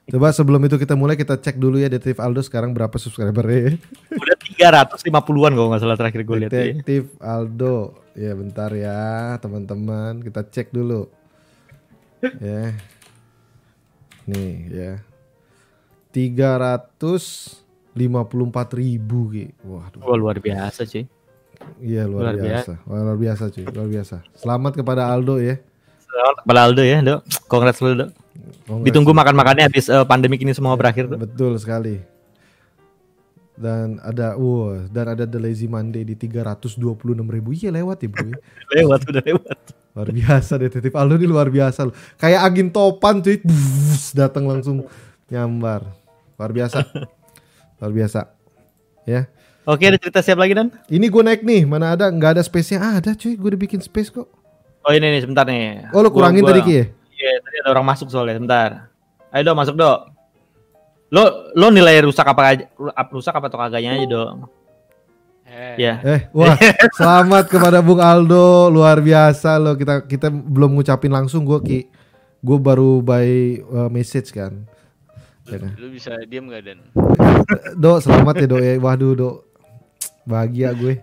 Coba sebelum itu kita mulai kita cek dulu ya Detektif Aldo sekarang berapa subscribernya. Udah 350-an kalau nggak salah terakhir gue lihat. ya. Detektif Aldo. Ya bentar ya teman-teman kita cek dulu. ya. Nih ya. 354 ribu Ki. Waduh. Wah, luar biasa cuy. Iya luar, Luar biasa. Wah, luar biasa cuy, luar biasa. Selamat kepada Aldo ya. Selamat kepada Aldo ya, Dok. Congrats dulu, Dok. Ditunggu makan-makannya habis eh, pandemik ini semua berakhir, Dok. Betul sekali. Dan ada wow, dan ada The Lazy Monday di 326 ribu. Iya lewat ya bro. ya. Lewat, udah lewat. Luar biasa detektif Aldo ini luar biasa loh. Kayak angin topan cuy. Bus, datang langsung nyambar. Luar biasa. Luar biasa. Ya. Oke, ada cerita siap lagi, Dan? Ini gue naik nih. Mana ada nggak ada space-nya? Ah, ada cuy. Gue udah bikin space kok. Oh, ini nih, sebentar nih. Oh, lo kurangin gua- tadi Ki ya? Iya, tadi ada orang masuk soalnya, sebentar. Ayo, Dok, masuk, Dok. Lo lo nilai rusak apa aja rusak apa atau kagaknya aja, Dok. Eh, Ya. Eh, wah, selamat kepada Bung Aldo, luar biasa loh. Kita kita belum ngucapin langsung gue ki, gue baru by uh, message kan. Ya kan? Lu bisa diam gak Dan? Do, selamat ya Do ya. Waduh Do, bahagia gue.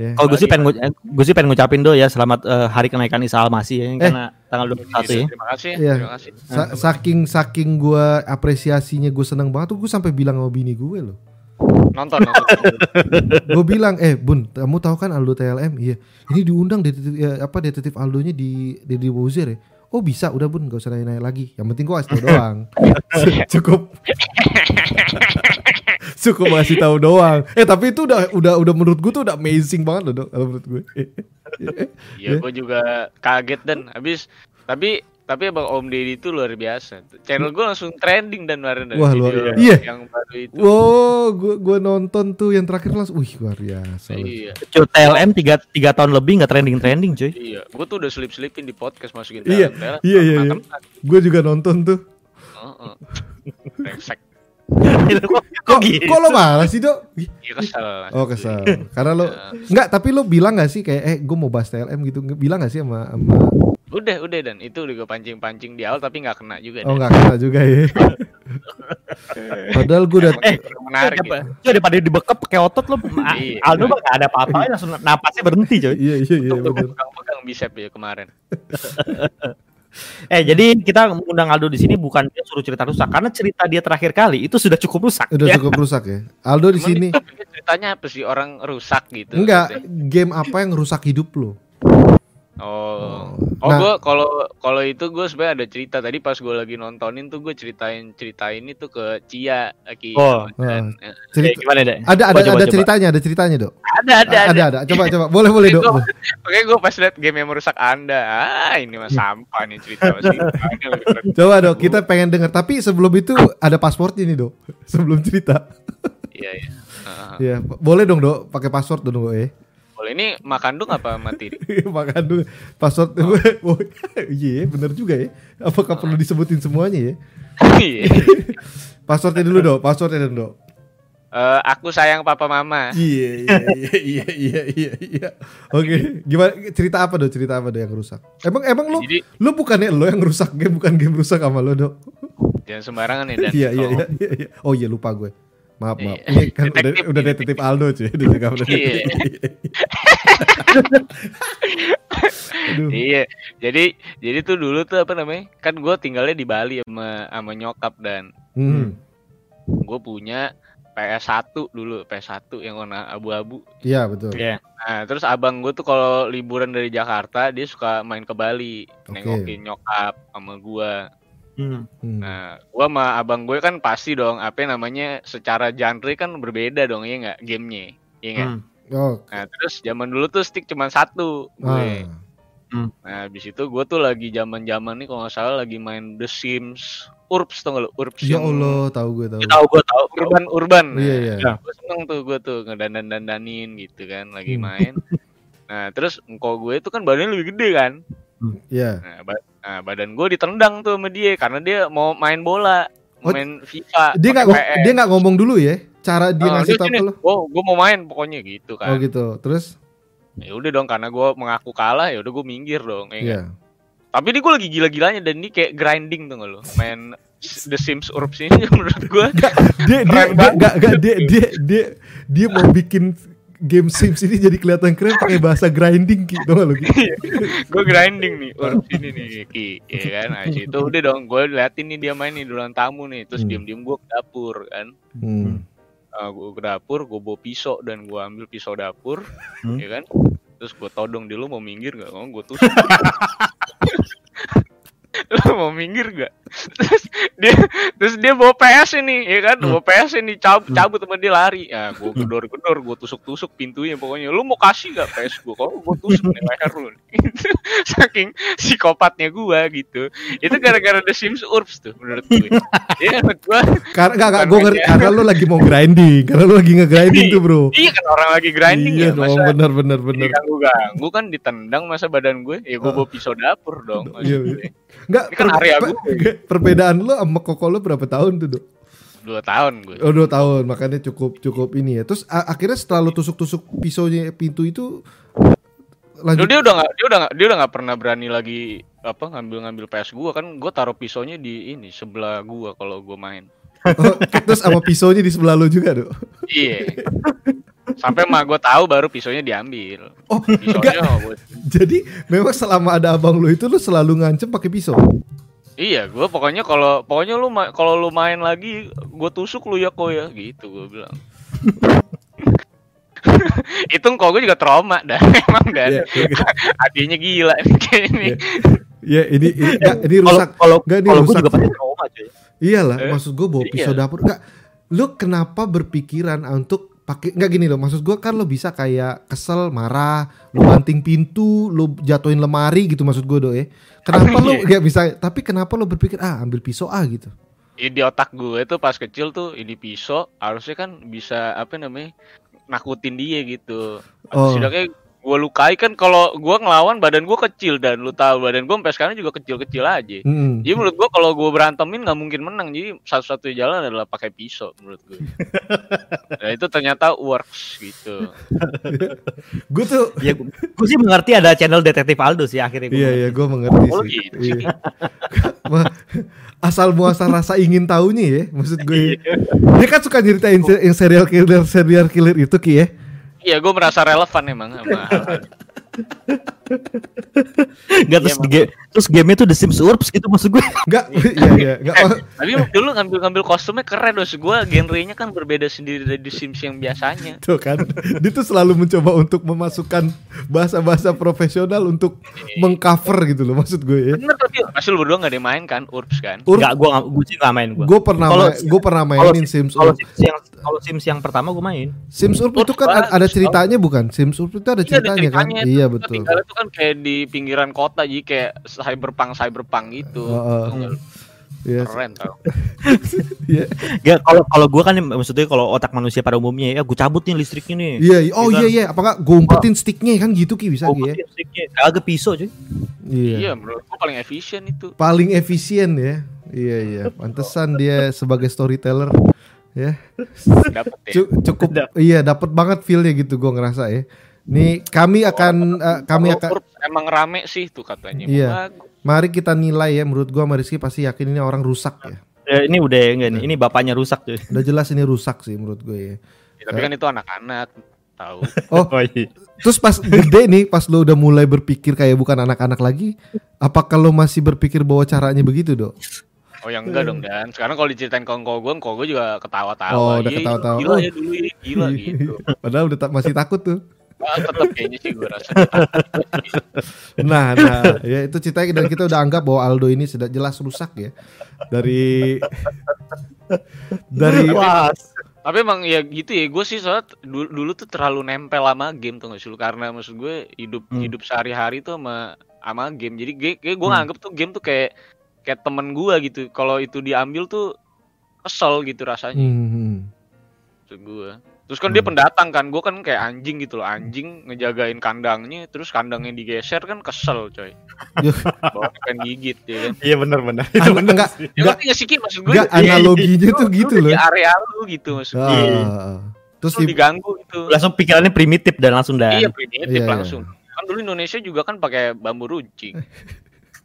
Ya. Kalau gue sih pengen eh, gue sih pengen ngucapin do ya selamat eh, hari kenaikan Isa Al-Masih ya karena tanggal 21 ya. Terima kasih. Iya. Terima kasih. Sa- saking saking gue apresiasinya gue seneng banget tuh gue sampai bilang sama bini gue loh. Nonton, nonton. Gue bilang, eh Bun, kamu tahu kan Aldo TLM? Iya. Ini diundang detektif ya, apa detektif Aldonya di di di Wozer ya. Oh bisa, udah Bun, gak usah nanya-nanya lagi. Yang penting gue tau doang. Cukup. Cukup kasih tahu doang. Eh tapi itu udah udah udah menurut gue tuh udah amazing banget loh, Dok, kalau menurut gue. Iya, gue juga kaget dan habis tapi tapi abang Om Deddy itu luar biasa. Channel gue langsung trending dan kemarin. Wah, luar- iya. Yang baru itu. wow, gue gue nonton tuh yang terakhir langsung, wih luar biasa. Iya, Cuy, TLM 3 3 tahun lebih nggak trending-trending, cuy. iya. Gue tuh udah selip-selipin di podcast masukin Iya, iya, iya, iya. Gue juga nonton tuh. Heeh. Brengsek. kok, kok gitu? Kok lo marah sih dok? Iya kesel. Oh kesel. Karena lo Enggak, tapi lo bilang gak sih kayak eh gue mau bahas TLM gitu. Bilang gak sih sama sama Udah, udah dan itu udah gue pancing-pancing di awal tapi nggak kena juga. Oh Dan. enggak kena juga ya. Padahal gue udah Eh, menarik. Coba, gitu. coy, daripada dibekep pakai otot lo ah, Iya. Aldo mah nggak ada apa-apa langsung napasnya berhenti, coy. Iya iya iya pegang-pegang bicep ya kemarin. Eh, jadi kita undang Aldo di sini bukan dia suruh cerita rusak karena cerita dia terakhir kali itu sudah cukup rusak. Udah ya. cukup rusak ya. Aldo di sini ceritanya apa sih orang rusak gitu? enggak maksudnya. game apa yang rusak hidup lo? Oh. Oh. Oh, Nah. gue kalau kalau itu gue sebenarnya ada cerita tadi pas gue lagi nontonin tuh gue ceritain ceritain itu ke Cia Aki. Oh. Dan, eh, Eh, Cerita gimana deh? ada ada Coba, coba, ada coba. ceritanya, ada ceritanya, Dok. ada ada ada. Ada ada. Coba coba. Boleh boleh, Dok. Oke gue pas liat game yang merusak anda, ah ini mah sampah nih cerita pasti. Coba, Dok. Kita pengen dengar. Tapi sebelum itu ada passwordnya nih, Dok. Sebelum cerita. Iya iya. Iya, boleh dong, Dok. Pakai password dong, Dok, ya. Boleh ini makandung apa mati? Makan dulu. Password oh, iya bener juga ya. Apakah perlu disebutin semuanya ya? Iya. passwordnya dulu dong passwordnya dong dok. Eh, aku sayang papa mama. iya iya iya iya iya iya. Iya oke gimana cerita apa dok? Cerita apa dok yang rusak? Emang emang lu Jadi lu bukannya lo yang rusak game bukan game rusak sama lo dok? Jangan sembarangan ya dan. iya iya kalau- iya iya iya. oh iya lupa gue maaf maaf Iya. ini kan udah Detektif, udah detektif. detektif Aldo cuy udah udah udah Iya. Aduh. Iya, jadi jadi tuh dulu tuh apa namanya? Kan gue tinggalnya di Bali sama sama nyokap dan Hmm, gue punya PS1 dulu, PS1 yang warna abu-abu. iya betul. Iya. Nah, terus abang gue tuh kalau liburan dari Jakarta, dia suka main ke Bali, Oke. nengokin nyokap sama gua. Hmm. Hmm. Nah, gua sama abang gue kan pasti dong, apa namanya, secara genre kan berbeda dong, ya nggak gamenya, iya nggak? Hmm. Oh, Nah, terus zaman dulu tuh stick cuma satu, gue. ah. Nah, habis itu gue tuh lagi zaman zaman nih kalau nggak salah lagi main The Sims, Urbs tau gak lo? Urbs Ya yang Allah, tahu gue tahu. Tahu gue tahu. urban urban. Iya iya. Ya. gue seneng tuh gue tuh ngedandan dandanin gitu kan lagi Hmm. main nah terus engkau gue itu kan badannya lebih gede kan Iya. nah, ba- nah, badan gue ditendang tuh sama dia karena dia mau main bola Oh, main FIFA Dia nggak dia nggak ngomong dulu ya. Cara dia Oh, ngasih tahu lo. oh gue mau main pokoknya gitu Oh kan gitu. Terus ya udah dong karena gue mengaku kalah ya udah gue minggir dong ya iya. kan? Tapi ini gue lagi gila-gilanya dan ini kayak grinding tuh lo main The Sims Urbs ini menurut gue dia dia dia dia dia mau bikin game Sims ini jadi kelihatan keren pakai bahasa grinding gitu lo gitu. gue grinding nih Urbs ini nih Ki ya kan nah itu udah dong gue liatin nih dia main nih di ruang tamu nih terus Hmm. diem-diem gue ke dapur kan Hmm. gue ke dapur gue bawa pisau dan gue ambil pisau dapur Hmm. ya kan terus gue todong di lu mau minggir gak gue tusuk lu mau minggir gak? Terus dia terus dia bawa PS ini ya kan? Bawa PS ini cabut cabut sama dia lari. Ya gue gedor gedor gue tusuk tusuk pintunya pokoknya. Lu mau kasih gak PS gue kalau gue tusuk nih leher lu saking psikopatnya gue gitu. Itu gara-gara The Sims Urbs tuh menurut gue ya menurut gue Karena nggak Bukan gue ngerti karena lu lagi mau grinding karena lu lagi nge-grinding tuh bro. iya kan orang lagi grinding iya ya dong masa benar benar benar. diganggu ganggu kan ditendang masa badan gue ya gue bawa pisau dapur dong Iya, iya. Nggak Ini kan area gue. per- perbedaan lu sama koko lu berapa tahun tuh dok? dua tahun gue Oh dua tahun makanya cukup cukup ini ya. Terus akhirnya setelah lu tusuk-tusuk pisaunya pintu itu lanjut. dia udah nggak dia udah nggak dia udah nggak pernah berani lagi apa ngambil ngambil PS gua kan gua taruh pisaunya di ini sebelah gua kalau gua main Oh, terus sama pisaunya di sebelah lu juga dok. iya sampai mah gua tahu baru pisaunya diambil Oh pisaunya gua, jadi memang selama ada abang lu itu lu selalu ngancem pakai pisau. iya gua pokoknya kalau pokoknya lu kalau lu main lagi gua tusuk lu ya kok ya gitu gua bilang itu kok gue juga trauma dah emang dan Iya, iya. adiknya gila kayak ini Ya ini ini nggak, ini rusak. kalau Nggak, ini gue rusak. juga pasti trauma cuy. Iyalah, Eh, maksud gue bawa pisau iya. dapur enggak. Lu kenapa berpikiran untuk pakai enggak gini loh. Maksud gue kan lo bisa kayak kesel, marah, lu banting pintu, lu jatuhin lemari gitu maksud gue do ya. Kenapa lu Iya. nggak bisa tapi kenapa lu berpikir ah ambil pisau ah gitu. Ya, di otak gue tuh pas kecil tuh ini pisau harusnya kan bisa apa namanya nakutin dia gitu. Oh. Setidaknya gue lukai kan kalau gue ngelawan badan gue kecil dan lu tahu badan gue sampai sekarang juga kecil-kecil aja. Mm-mm. Jadi menurut gue kalau gue berantemin nggak mungkin menang. Jadi satu-satunya jalan adalah pakai pisau menurut gue. nah itu ternyata works gitu. Gue tuh Ya gue sih mengerti ada channel detektif Aldo sih akhirnya. gua Iya iya gue mengerti Oh, sih. gitu Iya. asal muasal rasa ingin tahunya ya maksud gue. Iya. Dia kan suka nyeritain yang serial killer serial killer itu ki ya. Iya gue merasa relevan emang sama hal-hal. Nggak terus Iya, game terus game itu The Sims Urbs gitu maksud gue. Enggak, iya iya, enggak. Oh, Tapi dulu ngambil-ngambil kostumnya keren loh. Gue genrenya kan berbeda sendiri dari The Sims yang biasanya. Tuh kan, dia tuh selalu mencoba untuk memasukkan bahasa-bahasa profesional untuk mengcover gitu loh maksud gue ya. Bener tapi pasti lu berdua gak ada yang main kan Urbs kan Ur- Enggak, gue gue sih nggak main gue. Gue pernah main, gue pernah mainin Sims Kalau. Sims yang kalau Sims yang pertama gue main. Sims Urb itu kan ada ceritanya bukan? Sims Urb itu ada Iya, ceritanya kan? Iya betul. tinggal itu kan kayak di pinggiran kota jadi kayak cyberpunk cyberpunk gitu nggak lu? Iya, keren tau iya, Gak kalau kalau gue kan maksudnya kalau otak manusia pada umumnya ya gue cabut nih listriknya nih. iya, iya. oh Iya iya kan? iya, apakah gue umpetin sticknya kan gitu ki bisa Oh, ki ya? listriknya kagak pisau cuy. Iya. iya menurut gua paling efisien itu Paling efisien ya. Iya iya, pantesan dia sebagai storyteller ya. dapet ya Cu- cukup iya dapat banget feelnya gitu gue ngerasa ya. Nih kami akan eh, kami Kalau akan emang rame sih tuh katanya Iya. Bagus. mari kita nilai ya menurut gua sama Rizky pasti yakin ini orang rusak ya. Ya, ini udah enggak nih. Ini bapaknya rusak cuy. Udah jelas ini rusak sih menurut gue ya. Ya, tapi kan itu anak-anak tahu Oh, iya. terus pas gede nih pas lo udah mulai berpikir kayak bukan anak-anak lagi, apakah lo masih berpikir bahwa caranya begitu, Dok? Oh yang enggak dong Dan Sekarang kalau diceritain ke kongko gue Kongko gue juga ketawa-tawa Oh, udah Iya, ketawa-tawa. Gila Oh. ya dulu ya Gila gitu Padahal udah ta- masih takut tuh. Tetep kayaknya sih gue rasa Nah, nah, ya itu ceritanya dan kita udah anggap bahwa Aldo ini sudah jelas rusak ya. Dari dari Wah, Tapi emang ya gitu ya, gue sih soalnya dulu, dulu tuh terlalu nempel sama game tuh gak sih karena maksud gue hidup Hmm. hidup sehari-hari tuh sama sama game. Jadi gue gue Hmm. nganggep tuh game tuh kayak kayak temen gue gitu. Kalau itu diambil tuh kesel gitu rasanya Hmm, maksud gue. Terus kan dia Hmm. pendatang kan, gue kan kayak anjing gitu loh, anjing ngejagain kandangnya, terus kandangnya digeser kan kesel coy. Ya. Bawa pengen gigit ya kan. Iya benar-benar. An- enggak Ya enggak ngerti gak sih Ki maksud gue? enggak analoginya tuh gitu loh. Di area lu gitu maksud gue. Ah, terus Lu di, diganggu gitu. Langsung pikirannya primitif dan langsung dan. Iya primitif Iya, iya. langsung. Kan dulu Indonesia juga kan pakai bambu runcing.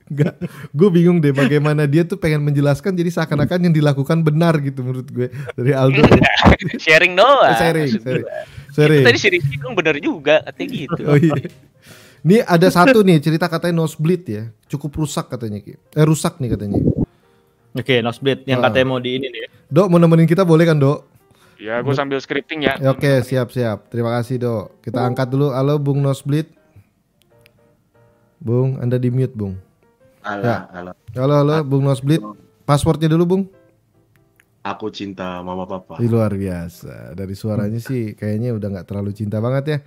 Enggak, gue bingung deh bagaimana dia tuh pengen menjelaskan jadi seakan-akan yang dilakukan benar gitu menurut gue dari Aldo. sharing doang. sharing, sharing, gua. sharing. Tadi si Rizky kan bener juga katanya gitu. Oh iya. Ini ada satu nih cerita katanya nosebleed ya, cukup rusak katanya Ki. Eh rusak nih katanya. Oke, nosebleed yang Ah. katanya mau di ini nih. Dok mau nemenin kita boleh kan dok? Ya, gue sambil scripting ya. Ya, Oke siap siap. Terima kasih dok. Kita angkat dulu. Halo Bung Nosebleed. Bung, Anda di mute Bung. Ya. alah. Halo halo Bung Nosebleed. Passwordnya dulu Bung. Aku cinta mama papa. Ih, luar biasa. Dari suaranya sih kayaknya udah nggak terlalu cinta banget ya.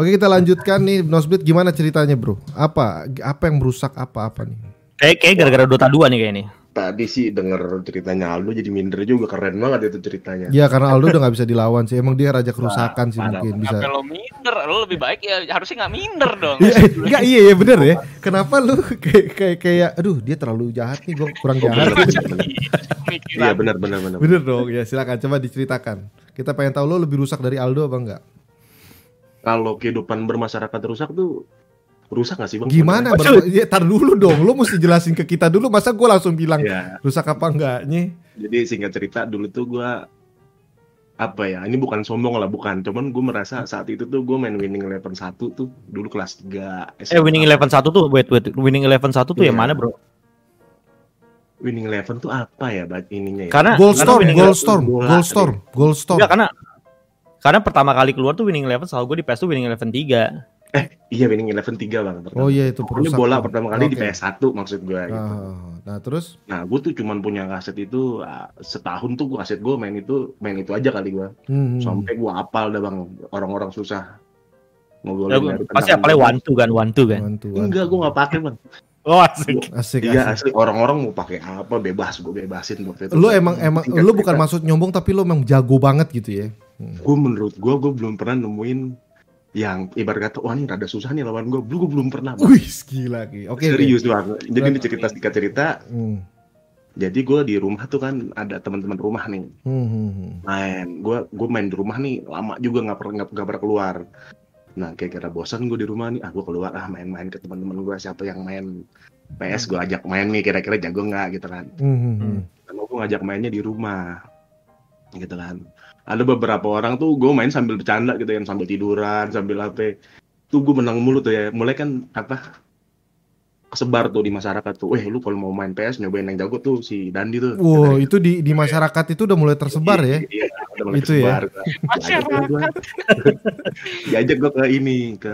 Oke kita lanjutkan nih Nosebleed gimana ceritanya bro? Apa apa yang merusak apa apa nih? Kayak kayak gara-gara Dota 2 nih kayak ini. Tadi sih denger ceritanya Aldo jadi minder juga keren banget itu ceritanya. Ya karena Aldo udah nggak bisa dilawan sih. Emang dia raja kerusakan sih parah, mungkin bisa. Lo minder? Lo lebih baik ya harusnya nggak minder dong. Iya, eh, enggak iya ya bener ya. Kenapa lu kayak kayak kayak aduh dia terlalu jahat nih gua kurang jahat. bener, bener. Pemikiran. Iya benar benar benar. bener dong ya silakan coba diceritakan. Kita pengen tahu lo lebih rusak dari Aldo apa enggak? Kalau kehidupan bermasyarakat rusak tuh rusak gak sih bang? Gimana? Ber- ya, tar dulu dong. Lo mesti jelasin ke kita dulu. Masa gua langsung bilang Ya, rusak apa enggaknya? jadi singkat cerita dulu tuh gua apa ya? Ini bukan sombong lah, bukan. Cuman gue merasa saat itu tuh gue main winning eleven satu tuh dulu kelas 3 Eh winning eleven satu tuh wait wait winning eleven satu tuh yang Iya. mana bro? Winning eleven tuh apa ya bat ininya ya? Karena Gold Storm, Gold Storm, Gold Storm, Gold Storm. Enggak karena karena pertama kali keluar tuh winning eleven selalu gue di PS tuh winning eleven tiga. Iya winning eleven 3 bang. pertama. Oh iya itu Pokoknya perusak. bola pertama kali di Oke. PS1 maksud gue gitu. Ah, nah terus Nah, gue tuh cuman punya kaset itu ah, setahun tuh kaset gue main itu main itu aja kali gue. hmm, Sampai gue apal dah bang orang-orang susah ngobrolin Ya, pasti apalnya one two kan one two kan. bantu, Enggak, gue nggak pakai bang. Oh asik. Asik, Iya asik. orang-orang mau pakai apa bebas gue bebasin waktu itu. Lu emang emang lu bukan maksud nyombong tapi lu emang jago banget gitu ya. Gue menurut gue gue belum pernah nemuin yang ibarat kata wah ini rada susah nih lawan gue. Belum gue belum pernah. Wih, gila ki. Oke. oke. Serius bang. Jadi ini cerita singkat cerita. Hmm. Jadi gue di rumah tuh kan ada teman-teman rumah nih Hmm, hmm, hmm. main. Gue gue main di rumah nih lama juga nggak pernah nggak pernah keluar. Nah kayak kira bosan gue di rumah nih. Ah gue keluar ah main-main ke teman-teman gue siapa yang main PS gue ajak main nih kira-kira jago nggak gitu kan. Hmm, hmm, hmm. Gue ngajak mainnya di rumah gitu kan. Ada beberapa orang tuh gue main sambil bercanda gitu kan sambil tiduran sambil apa. Tuh gue menang mulu tuh ya. Mulai kan apa kesebar tuh di masyarakat tuh. Weh lu kalau mau main PS nyobain yang jago tuh si Dandi tuh. Wow, itu di di masyarakat itu udah mulai tersebar ya. Iya, udah mulai Itu ya. kesebar. Diajak gua. Diajak gue ke ini ke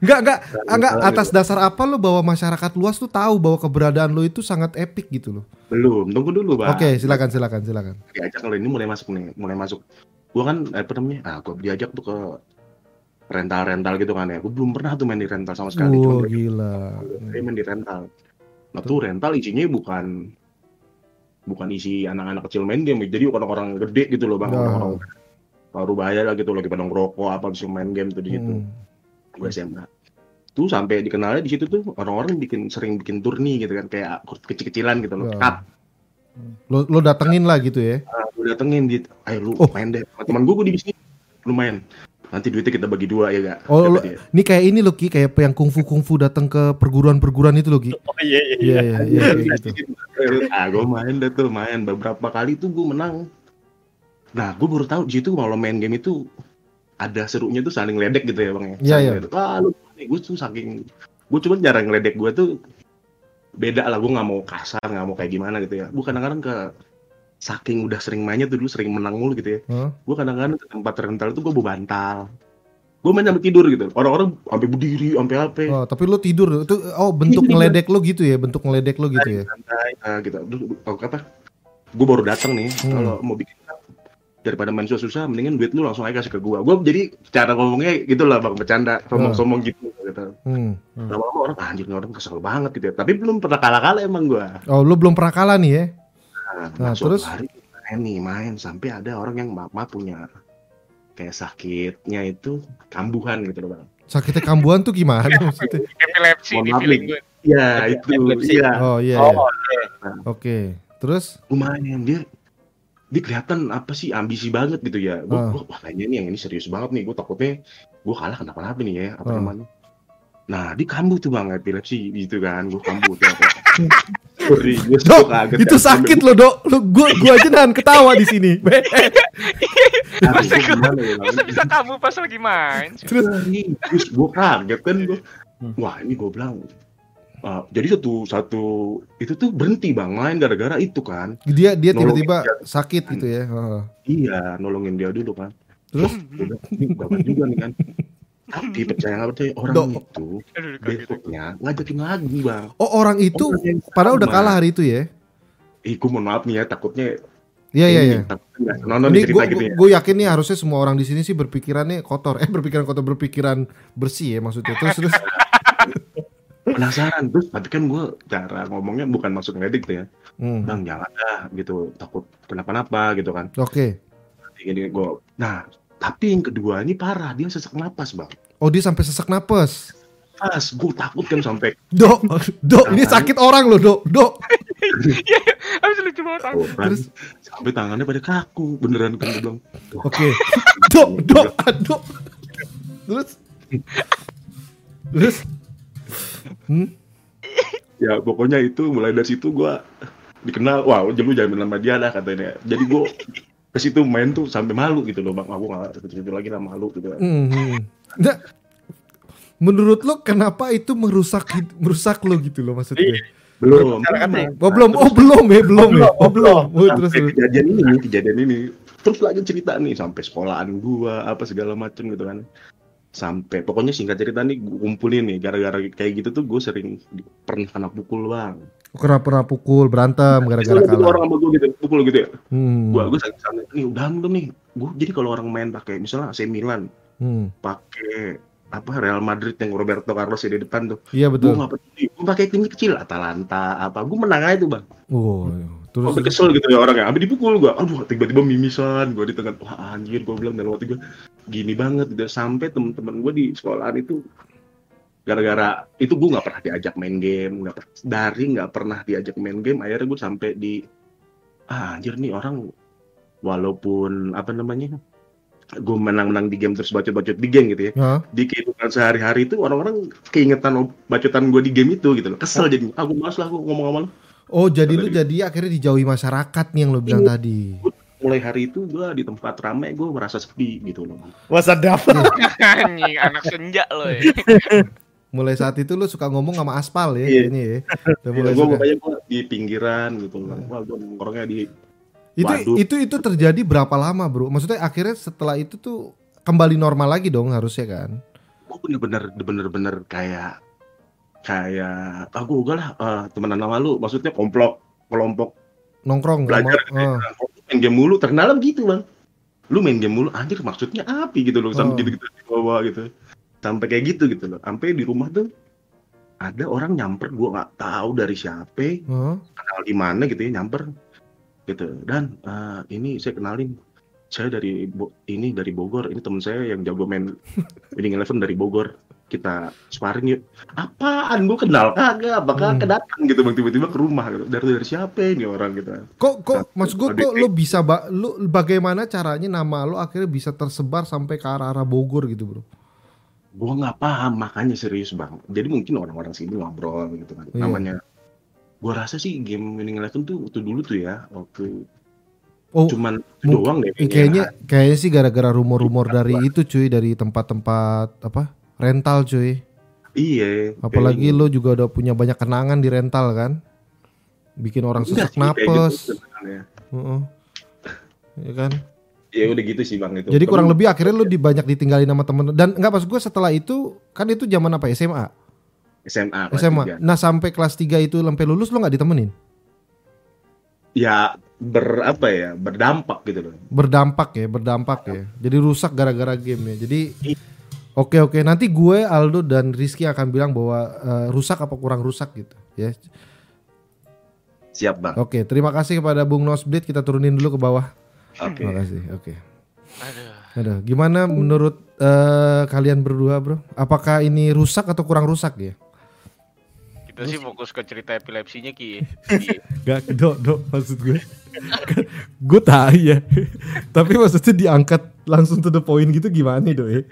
Enggak, enggak, enggak Misalnya atas dasar apa lu bahwa masyarakat luas tuh tahu bahwa keberadaan lu itu sangat epic gitu loh. belum tunggu dulu bang. Oke, silakan silakan silakan. diajak kalau ini mulai masuk nih mulai masuk gua kan eh, apa namanya ah gua diajak tuh ke rental rental gitu kan ya. Gua belum pernah tuh main di rental sama sekali Wow, cuma gila. saya main di rental. Nah tuh rental isinya bukan bukan isi anak-anak kecil main game. Jadi orang-orang gede gitu loh bang. Nah. orang-orang baru bayar lah gitu lagi pada ngerokok apa bisa main game tuh di situ. Hmm. gua SMA tuh sampai dikenalnya di situ tuh orang-orang bikin sering bikin turni gitu kan kayak kecil-kecilan gitu loh cup Lo lo datengin lah gitu ya. Ah, gue datengin gitu. Ayo lu Oh. main deh. Teman gue gue di sini. Lu main nanti duitnya kita bagi dua ya gak Oh, lu- dia. Ini kayak ini loh Ki, kayak yang kungfu kungfu datang ke perguruan-perguruan itu loh Ki. Oh iya iya. Iya iya iya kayak gitu. ah gue main deh tuh main beberapa kali tuh gue menang nah gue baru tahu di situ kalau main game itu ada serunya tuh saling ledek gitu ya bang ya Iya, iya. wah lu gue tuh saking gue cuma jarang ledek gue tuh beda lah gue nggak mau kasar nggak mau kayak gimana gitu ya gue kadang-kadang ke saking udah sering mainnya tuh dulu sering menang mulu gitu ya. Hah? gue kadang-kadang ke tempat rental itu gue bawa bantal. Gue main sampai tidur gitu. Orang-orang sampai berdiri sampai apa. Oh, tapi lo tidur. Itu oh bentuk ngeledek lo gitu ya, bentuk ngeledek lo gitu ya. santai. Ah, gitu. Dulu, oh, apa gue baru datang nih. Hmm. kalau mau bikin daripada main susah-susah mendingan duit lu langsung aja kasih ke gue gue jadi cara ngomongnya gitu lah bang. Bercanda sombong-sombong gitu gitu. Hmm. lama-lama orang anjir orang kesel banget gitu ya. Tapi belum pernah kalah-kalah emang gue Oh, lo belum pernah kalah nih ya? Nah, Nah, masuk terus? hari main nih main sampai ada orang yang maaf punya kayak sakitnya itu kambuhan gitu loh bang Sakitnya kambuhan tuh gimana maksudnya? Epilepsi di feeling gue. Iya itu epilepsi. iya Oh iya. Oh, iya. Oke. Terus? lumayan dia dia kelihatan apa sih ambisi banget gitu ya gue Ah. wah kayaknya nih yang ini serius banget nih gue takutnya gue kalah kenapa-napa nih ya apa Ah. namanya nah dia kambuh tuh bang epilepsi gitu kan gue kambuh tuh apa Serius, Dok, gua kaget itu sakit loh, Dok. Lu gua gua aja nahan ketawa di sini. Aduh, Masa gua gua- gimana ya, Masa bisa kamu pas lagi main? Terus Terus gue kaget kan gue. Hmm. Wah ini gue bilang. ah, jadi satu satu itu tuh berhenti bang main gara-gara itu kan. dia dia tiba-tiba sakit gitu ya. Heeh. Iya nolongin dia dulu kan. Terus Gua ini juga nih kan. Tapi percaya nggak percaya orang Dok. itu besoknya ngajakin lagi bang. oh orang itu Orang padahal udah kalah hari itu ya. Ih, gue mohon maaf nih ya takutnya. Iya iya iya. Ini nih cerita gue gitu ya. gue yakin nih harusnya semua orang di sini sih berpikirannya kotor. Eh berpikiran kotor berpikiran bersih ya maksudnya. Terus terus Penasaran terus tapi kan gue cara ngomongnya bukan masuk ngedik tuh ya. Hmm, Bang jangan dah gitu takut kenapa-napa gitu kan. Oke. Gini gue. Nah tapi yang kedua ini parah dia sesak napas bang. Oh dia sampai sesak napas. Pas gue takut kan sampai Dok, dok ini sakit orang loh, dok, dok. Habis lucu banget. aku. Kan, sampai tangannya pada kaku beneran kan gue bilang. "Wah, Oke. Dok, dok, dok. Terus Terus Hmm? ya pokoknya itu mulai dari situ gua dikenal wah lu jangan nama dia lah katanya jadi gua ke situ main tuh sampai malu gitu loh bang. Aku nggak ke situ lagi lah malu gitu kan. Hmm, hmm. Nah, menurut lo kenapa itu merusak merusak lo gitu loh maksudnya? belum. Oh belum, oh belum ya, belum ya, oh belum. Oh, terus sampai terus. kejadian ini kejadian ini. Terus lagi cerita nih sampai sekolahan gua apa segala macem gitu kan sampai pokoknya singkat cerita nih gua kumpulin nih gara-gara kayak gitu tuh gue sering pernah kena pukul bang. Pernah pernah pukul berantem gara-gara Misalnya gitu kalah. orang sama gue gitu pukul gitu ya. Hmm. gua gue sakit sakit nih udah belum nih. Gue jadi kalau orang main pakai misalnya AC Milan Hmm. pakai apa Real Madrid yang Roberto Carlos ya di depan tuh Iya gue betul. nggak peduli. Gue pakai tim kecil Atalanta apa gue menang aja tuh bang. Oh, terus gue kesel gitu ya orangnya abis dipukul gue aduh tiba-tiba mimisan gue di tengah wah anjir gue bilang dalam hati gue gini banget udah sampai temen-temen gue di sekolahan itu gara-gara itu gue nggak pernah diajak main game nggak dari nggak pernah diajak main game akhirnya gue sampai di ah anjir nih orang walaupun apa namanya gue menang-menang di game terus bacot-bacot di game gitu ya Hah? di kehidupan sehari-hari itu orang-orang keingetan bacotan gue di game itu gitu loh. Kesel jadi aku malas lah aku ngomong sama lu. Oh jadi lu jadi akhirnya dijauhi masyarakat nih yang lu bilang tadi. Mulai hari itu gue di tempat ramai gue merasa sepi gitu loh Wasadap. Anjing, anak senja lo ya. Mulai saat itu lu suka ngomong sama aspal ya Iya. ini ya. Udah gue mulai suka. pokoknya gue di pinggiran gitu loh wah gue nongkrongnya di Itu Waduh. itu itu terjadi berapa lama, Bro? Maksudnya akhirnya setelah itu tuh kembali normal lagi dong harusnya kan. gue bener-bener bener-bener kayak kayak ah gue lah eh, temenan sama lu maksudnya komplok kelompok Nongkrong Belajar. Ah. Main game mulu terkenal gitu bang lu main game mulu anjir maksudnya apa gitu loh Oh. sampai gitu gitu di bawah gitu sampai kayak gitu gitu loh sampai di rumah tuh ada orang nyamper gua nggak tahu dari siapa Hah? kenal di mana gitu ya nyamper gitu dan eh, ini saya kenalin saya dari Bo- ini dari Bogor ini teman saya yang jago main winning eleven dari Bogor kita sparring yuk. Apaan? Gua kenal kagak? Apakah Hmm. kedatang gitu bang tiba-tiba ke rumah gitu. Dari dari siapa ini orang gitu? Kok kok Satu, maksud adik- kok lu bisa ba- lu bagaimana caranya nama lu akhirnya bisa tersebar sampai ke arah-arah Bogor gitu, Bro? gua nggak paham makanya serius bang. Jadi mungkin orang-orang sini ngobrol gitu kan. Iya. namanya gua rasa sih game winning eleven tuh waktu dulu tuh ya waktu Oh, cuman itu doang deh. Eh, kayaknya kayaknya sih gara-gara rumor-rumor dari itu cuy dari tempat-tempat apa rental cuy. Iya. Apalagi lo juga udah punya banyak kenangan di rental kan? Bikin orang Enggak sesak sih, napes gitu sebenarnya. Heeh. ya kan? Ya udah gitu sih bang itu. Jadi kurang lebih akhirnya lo di banyak ditinggalin sama temen. Dan nggak pas gue setelah itu kan itu zaman apa SMA SMA SMA nah sampai kelas 3 itu sampai lulus lo nggak ditemenin? Ya ber apa ya? Berdampak gitu loh. Berdampak ya berdampak ya. Jadi rusak gara-gara game ya. Jadi oke oke. Nanti gue Aldo dan Rizky akan bilang bahwa eh, rusak apa kurang rusak gitu ya. Siap bang. Oke terima kasih kepada Bung Nosblit kita turunin dulu ke bawah. Oke. Terima kasih oke. Aduh. Aduh, gimana menurut eh, kalian berdua bro? Apakah ini rusak atau kurang rusak ya? Kita sih fokus ke cerita epilepsinya Ki. Gak, dok, dok, maksud gue. Gue tahu ya. Tapi maksudnya diangkat langsung to the point gitu gimana dok ya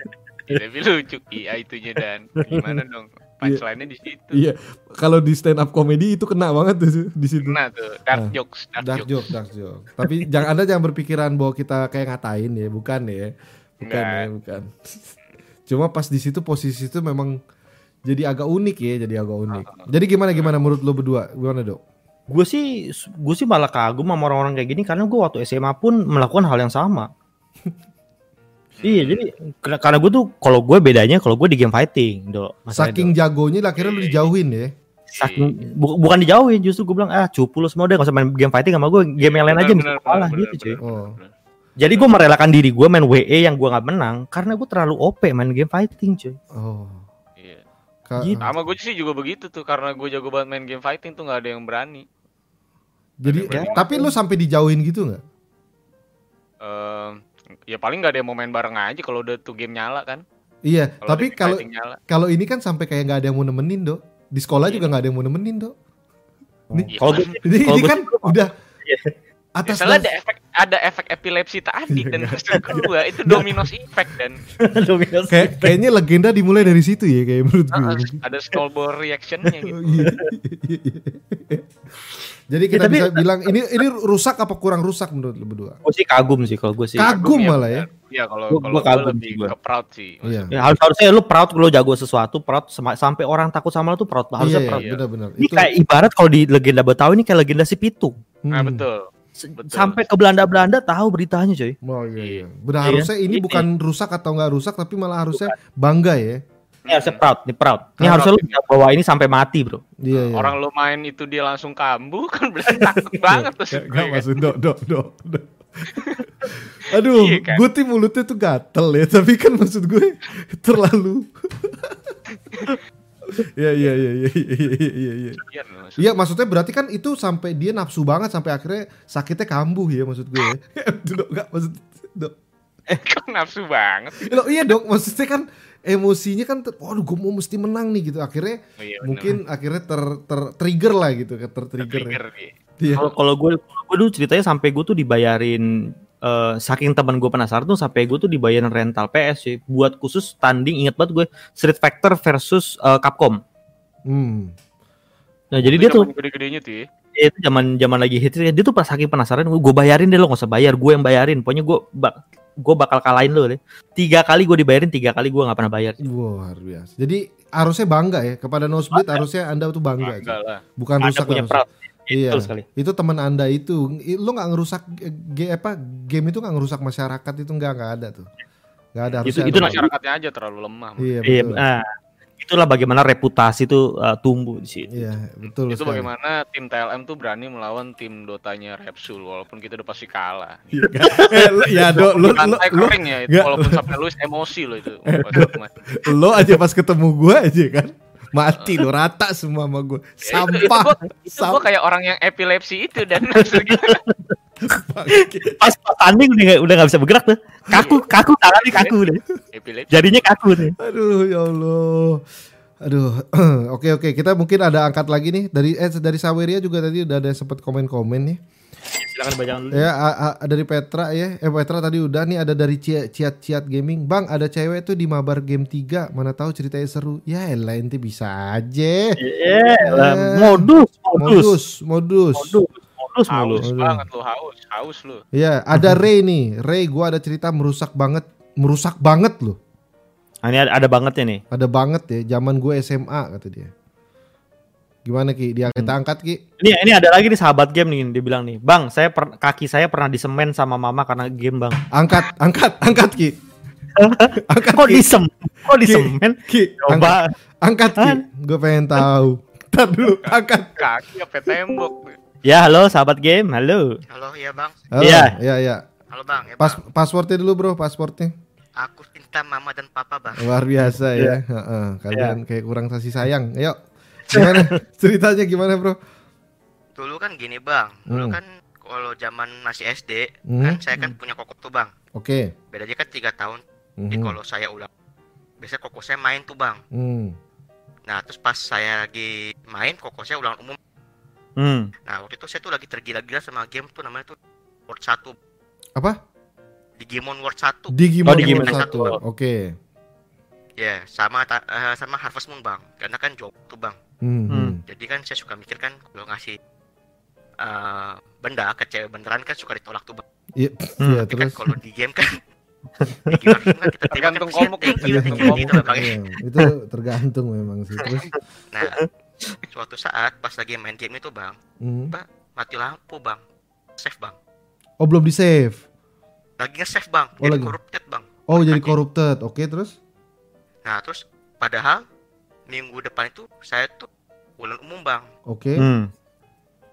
Tapi lucu ah, itunya dan gimana dong? punchline-nya di situ. Iya, kalau di stand up comedy itu kena banget tuh di situ. Nah tuh, dark Ah. jokes, dark, Dark jokes. joke, dark joke. Tapi jangan Anda jangan berpikiran bahwa kita kayak ngatain ya, bukan ya. Bukan ya, bukan. Cuma pas di situ posisi itu memang jadi agak unik ya, jadi agak unik. Jadi gimana gimana menurut lo berdua? Gimana, Dok? Gue sih gue sih malah kagum sama orang-orang kayak gini karena gue waktu SMA pun melakukan hal yang sama. iya jadi karena- gue tuh kalau gue bedanya kalau gue di game fighting, do. Saking jagonya lah, akhirnya lu dijauhin ya. Saking, bu- bukan dijauhin justru gue bilang ah cupu lu semua deh gak usah main game fighting sama gue game yang lain aja Bener, bisa bener, kalah bener, gitu cuy. bener, Oh. Jadi gue merelakan diri gue main WE yang gue nggak menang karena gue terlalu OP main game fighting cuy. Oh. Iya. Ka- Gitu. Sama gue sih juga begitu tuh karena gue jago banget main game fighting tuh nggak ada yang berani. Jadi bener. tapi lu sampai dijauhin gitu nggak? Ehm, ya paling nggak ada yang mau main bareng aja kalau udah tuh game nyala kan. Iya, Kalau tapi kalau kalau ini kan sampai kayak nggak ada yang mau nemenin, Dok. Di sekolah juga nggak ada yang mau nemenin, Dok. Nih, Iya, Kalau Ini, Kalau ini kan udah atas Misalnya ada efek ada efek epilepsi tadi Iya, dan maksud gua itu dominos effect dan Dominos. kayak kayaknya legenda dimulai dari situ ya kayak menurut gue. ada snowball reactionnya gitu. Iya. Jadi kita Ya, tapi- bisa bilang ini ini rusak apa kurang rusak menurut lu berdua? Gue sih kagum sih kalau gue sih. Kagum ya, malah ya. Iya kalau Gua- kalau gua gua kagum lebih gua. ke proud sih. Iya. Ya, harus harusnya lu proud lo jago sesuatu, proud sampai orang takut sama lu tuh proud. Harusnya Iya, proud. iya, benar-benar. Ini kayak ibarat kalau di legenda Betawi ini kayak legenda si Pitung. Nah hmm. betul. Betul. Sampai ke Belanda-Belanda tahu beritanya coy. Oh iya, iya. Iya. Benar Iya. harusnya ini Ini. bukan rusak atau nggak rusak tapi malah harusnya bangga ya. Ini harusnya proud, ini proud. Ini harusnya lu bisa bawa ini sampai mati bro. Iya, iya. Orang lu main itu dia langsung kambuh kan berarti takut banget tuh Gak, gue gak kan. maksud dok dok dok dok. Aduh, Iya kan? gue tim mulutnya tuh gatel ya, tapi kan maksud gue terlalu. Iya iya iya iya iya iya iya. iya. Iya, maksud- Iya maksudnya berarti kan itu sampai dia nafsu banget sampai akhirnya sakitnya kambuh ya maksud gue. ya. dok gak maksud dok. Kok nafsu banget. Loh, iya dok maksudnya kan emosinya kan, ter- waduh gue mau mesti menang nih gitu. Akhirnya Oh, iya, bener. mungkin akhirnya ter, ter trigger lah gitu, ter trigger. trigger Ya. dia. Iya. Kalau kalau gue gue dulu ceritanya sampai gue tuh dibayarin eh, saking teman gue penasaran tuh sampai gue tuh dibayarin rental PS sih buat khusus tanding inget banget gue Street Fighter versus eh, Capcom. Hmm. Nah jadi dia tuh gede-gedenya tuh ya. Dia itu zaman zaman lagi hits dia tuh pas saking penasaran gue bayarin deh lo gak usah bayar gue yang bayarin pokoknya gue bak gue bakal kalahin lo deh tiga kali gue dibayarin tiga kali gue nggak pernah bayar Wah, luar biasa. Jadi harusnya bangga ya kepada Nosebleed harusnya Anda tuh bangga. Enggak lah. Bukan anda rusak punya proud Iya. Betul sekali. Itu teman Anda itu. Lu nggak ngerusak ge, apa game itu nggak ngerusak masyarakat itu nggak nggak ada tuh. Nggak ada Itu- harusnya. itu. Masyarakatnya aja terlalu lemah. Iya, Iya, betul. nah, itulah bagaimana reputasi itu uh, tumbuh di situ. Iya, betul itu sekali. bagaimana tim TLM tuh berani melawan tim Dotanya Repsul walaupun kita udah pasti kalah. Iya, kan? Eh, lu- ya, do, lu, lu, ya itu nggak, walaupun sampai lu emosi lo itu. Lu aja pas ketemu gua aja kan. Mati lu rata semua sama gua. Ya, itu, itu Sampah. gua, itu gua kayak orang yang epilepsi itu dan Pas pas tanding udah nggak- udah nggak bisa bergerak tuh. Kaku, kaku tangannya kaku deh. Jadinya kaku deh. Aduh ya Allah. Aduh. oke oke, kita mungkin ada angkat lagi nih dari eh dari Saweria juga tadi udah ada sempat komen-komen nih. Silakan bacakan dulu. Ya a- a- dari Petra ya. Eh Petra tadi udah nih ada dari Cia- Ciat Ciat Gaming. Bang, ada cewek tuh di mabar game 3. Mana tahu ceritanya seru. Ya elah ente bisa aja. Iya, Eh, modus, modus, Modus, modus. Modus mulu. haus banget lu haus haus lu Ya, ada Ray nih. Ray, gua ada cerita merusak banget, merusak banget loh. Nah, ini ada, ada bangetnya nih. Ada banget ya, zaman gue SMA kata dia. Gimana Ki? Dia kita angkat Ki? Ini ini ada lagi nih sahabat game nih dia bilang nih, "Bang, saya per- kaki saya pernah disemen sama mama karena game, Bang." Angkat, angkat, angkat Ki. angkat Kok Ki. disem? Kok disemen? Ki, angkat, Coba. angkat Ki. Gue pengen tahu. Ntar dulu, angkat. kaki apa tembok Ya, halo sahabat game. Halo. Halo, iya bang. Halo, Iya. ya, ya. Halo bang. Ya, Pas, bang. passwordnya dulu bro, passwordnya. Aku cinta mama dan papa bang. Luar biasa ya. Heeh, kalian kayak kurang kasih sayang. Ayo, gimana ceritanya gimana bro? Dulu kan gini bang. Dulu Hmm. kan kalau zaman masih SD, Hmm. kan saya kan punya koko tuh bang. Oke. Bedanya kan tiga tahun. Jadi Mhm. kalau saya ulang, biasanya koko saya main tuh bang. Hmm. Nah terus pas saya lagi main, koko saya ulang umum. Hmm. Nah waktu itu saya tuh lagi tergila-gila sama game tuh namanya tuh World 1 Apa? Digimon World 1 Digimon Oh, Digimon World satu. 1. Oke. Ya, sama ta- eh, sama Harvest Moon bang, karena kan jauh tuh bang. Hmm. Hmm. Jadi kan saya suka mikir kan kalau ngasih eh, benda ke cewek beneran kan suka ditolak tuh bang. Iya, Hmm. iya, Tapi kan terus. kalau di game kan di game langsung kan kan Tergantung thank you komuk. gitu ya. Iya, itu tergantung memang sih. Terus. Nah, suatu saat pas lagi main game itu bang, Hmm. mati lampu bang, save bang. Oh belum di save. Lagi nge-save bang, Oh, jadi lagi. corrupted bang. Oh jadi Makanya. corrupted. Oke terus. Nah terus padahal minggu depan itu saya tuh bulan umum bang. Oke. Hmm.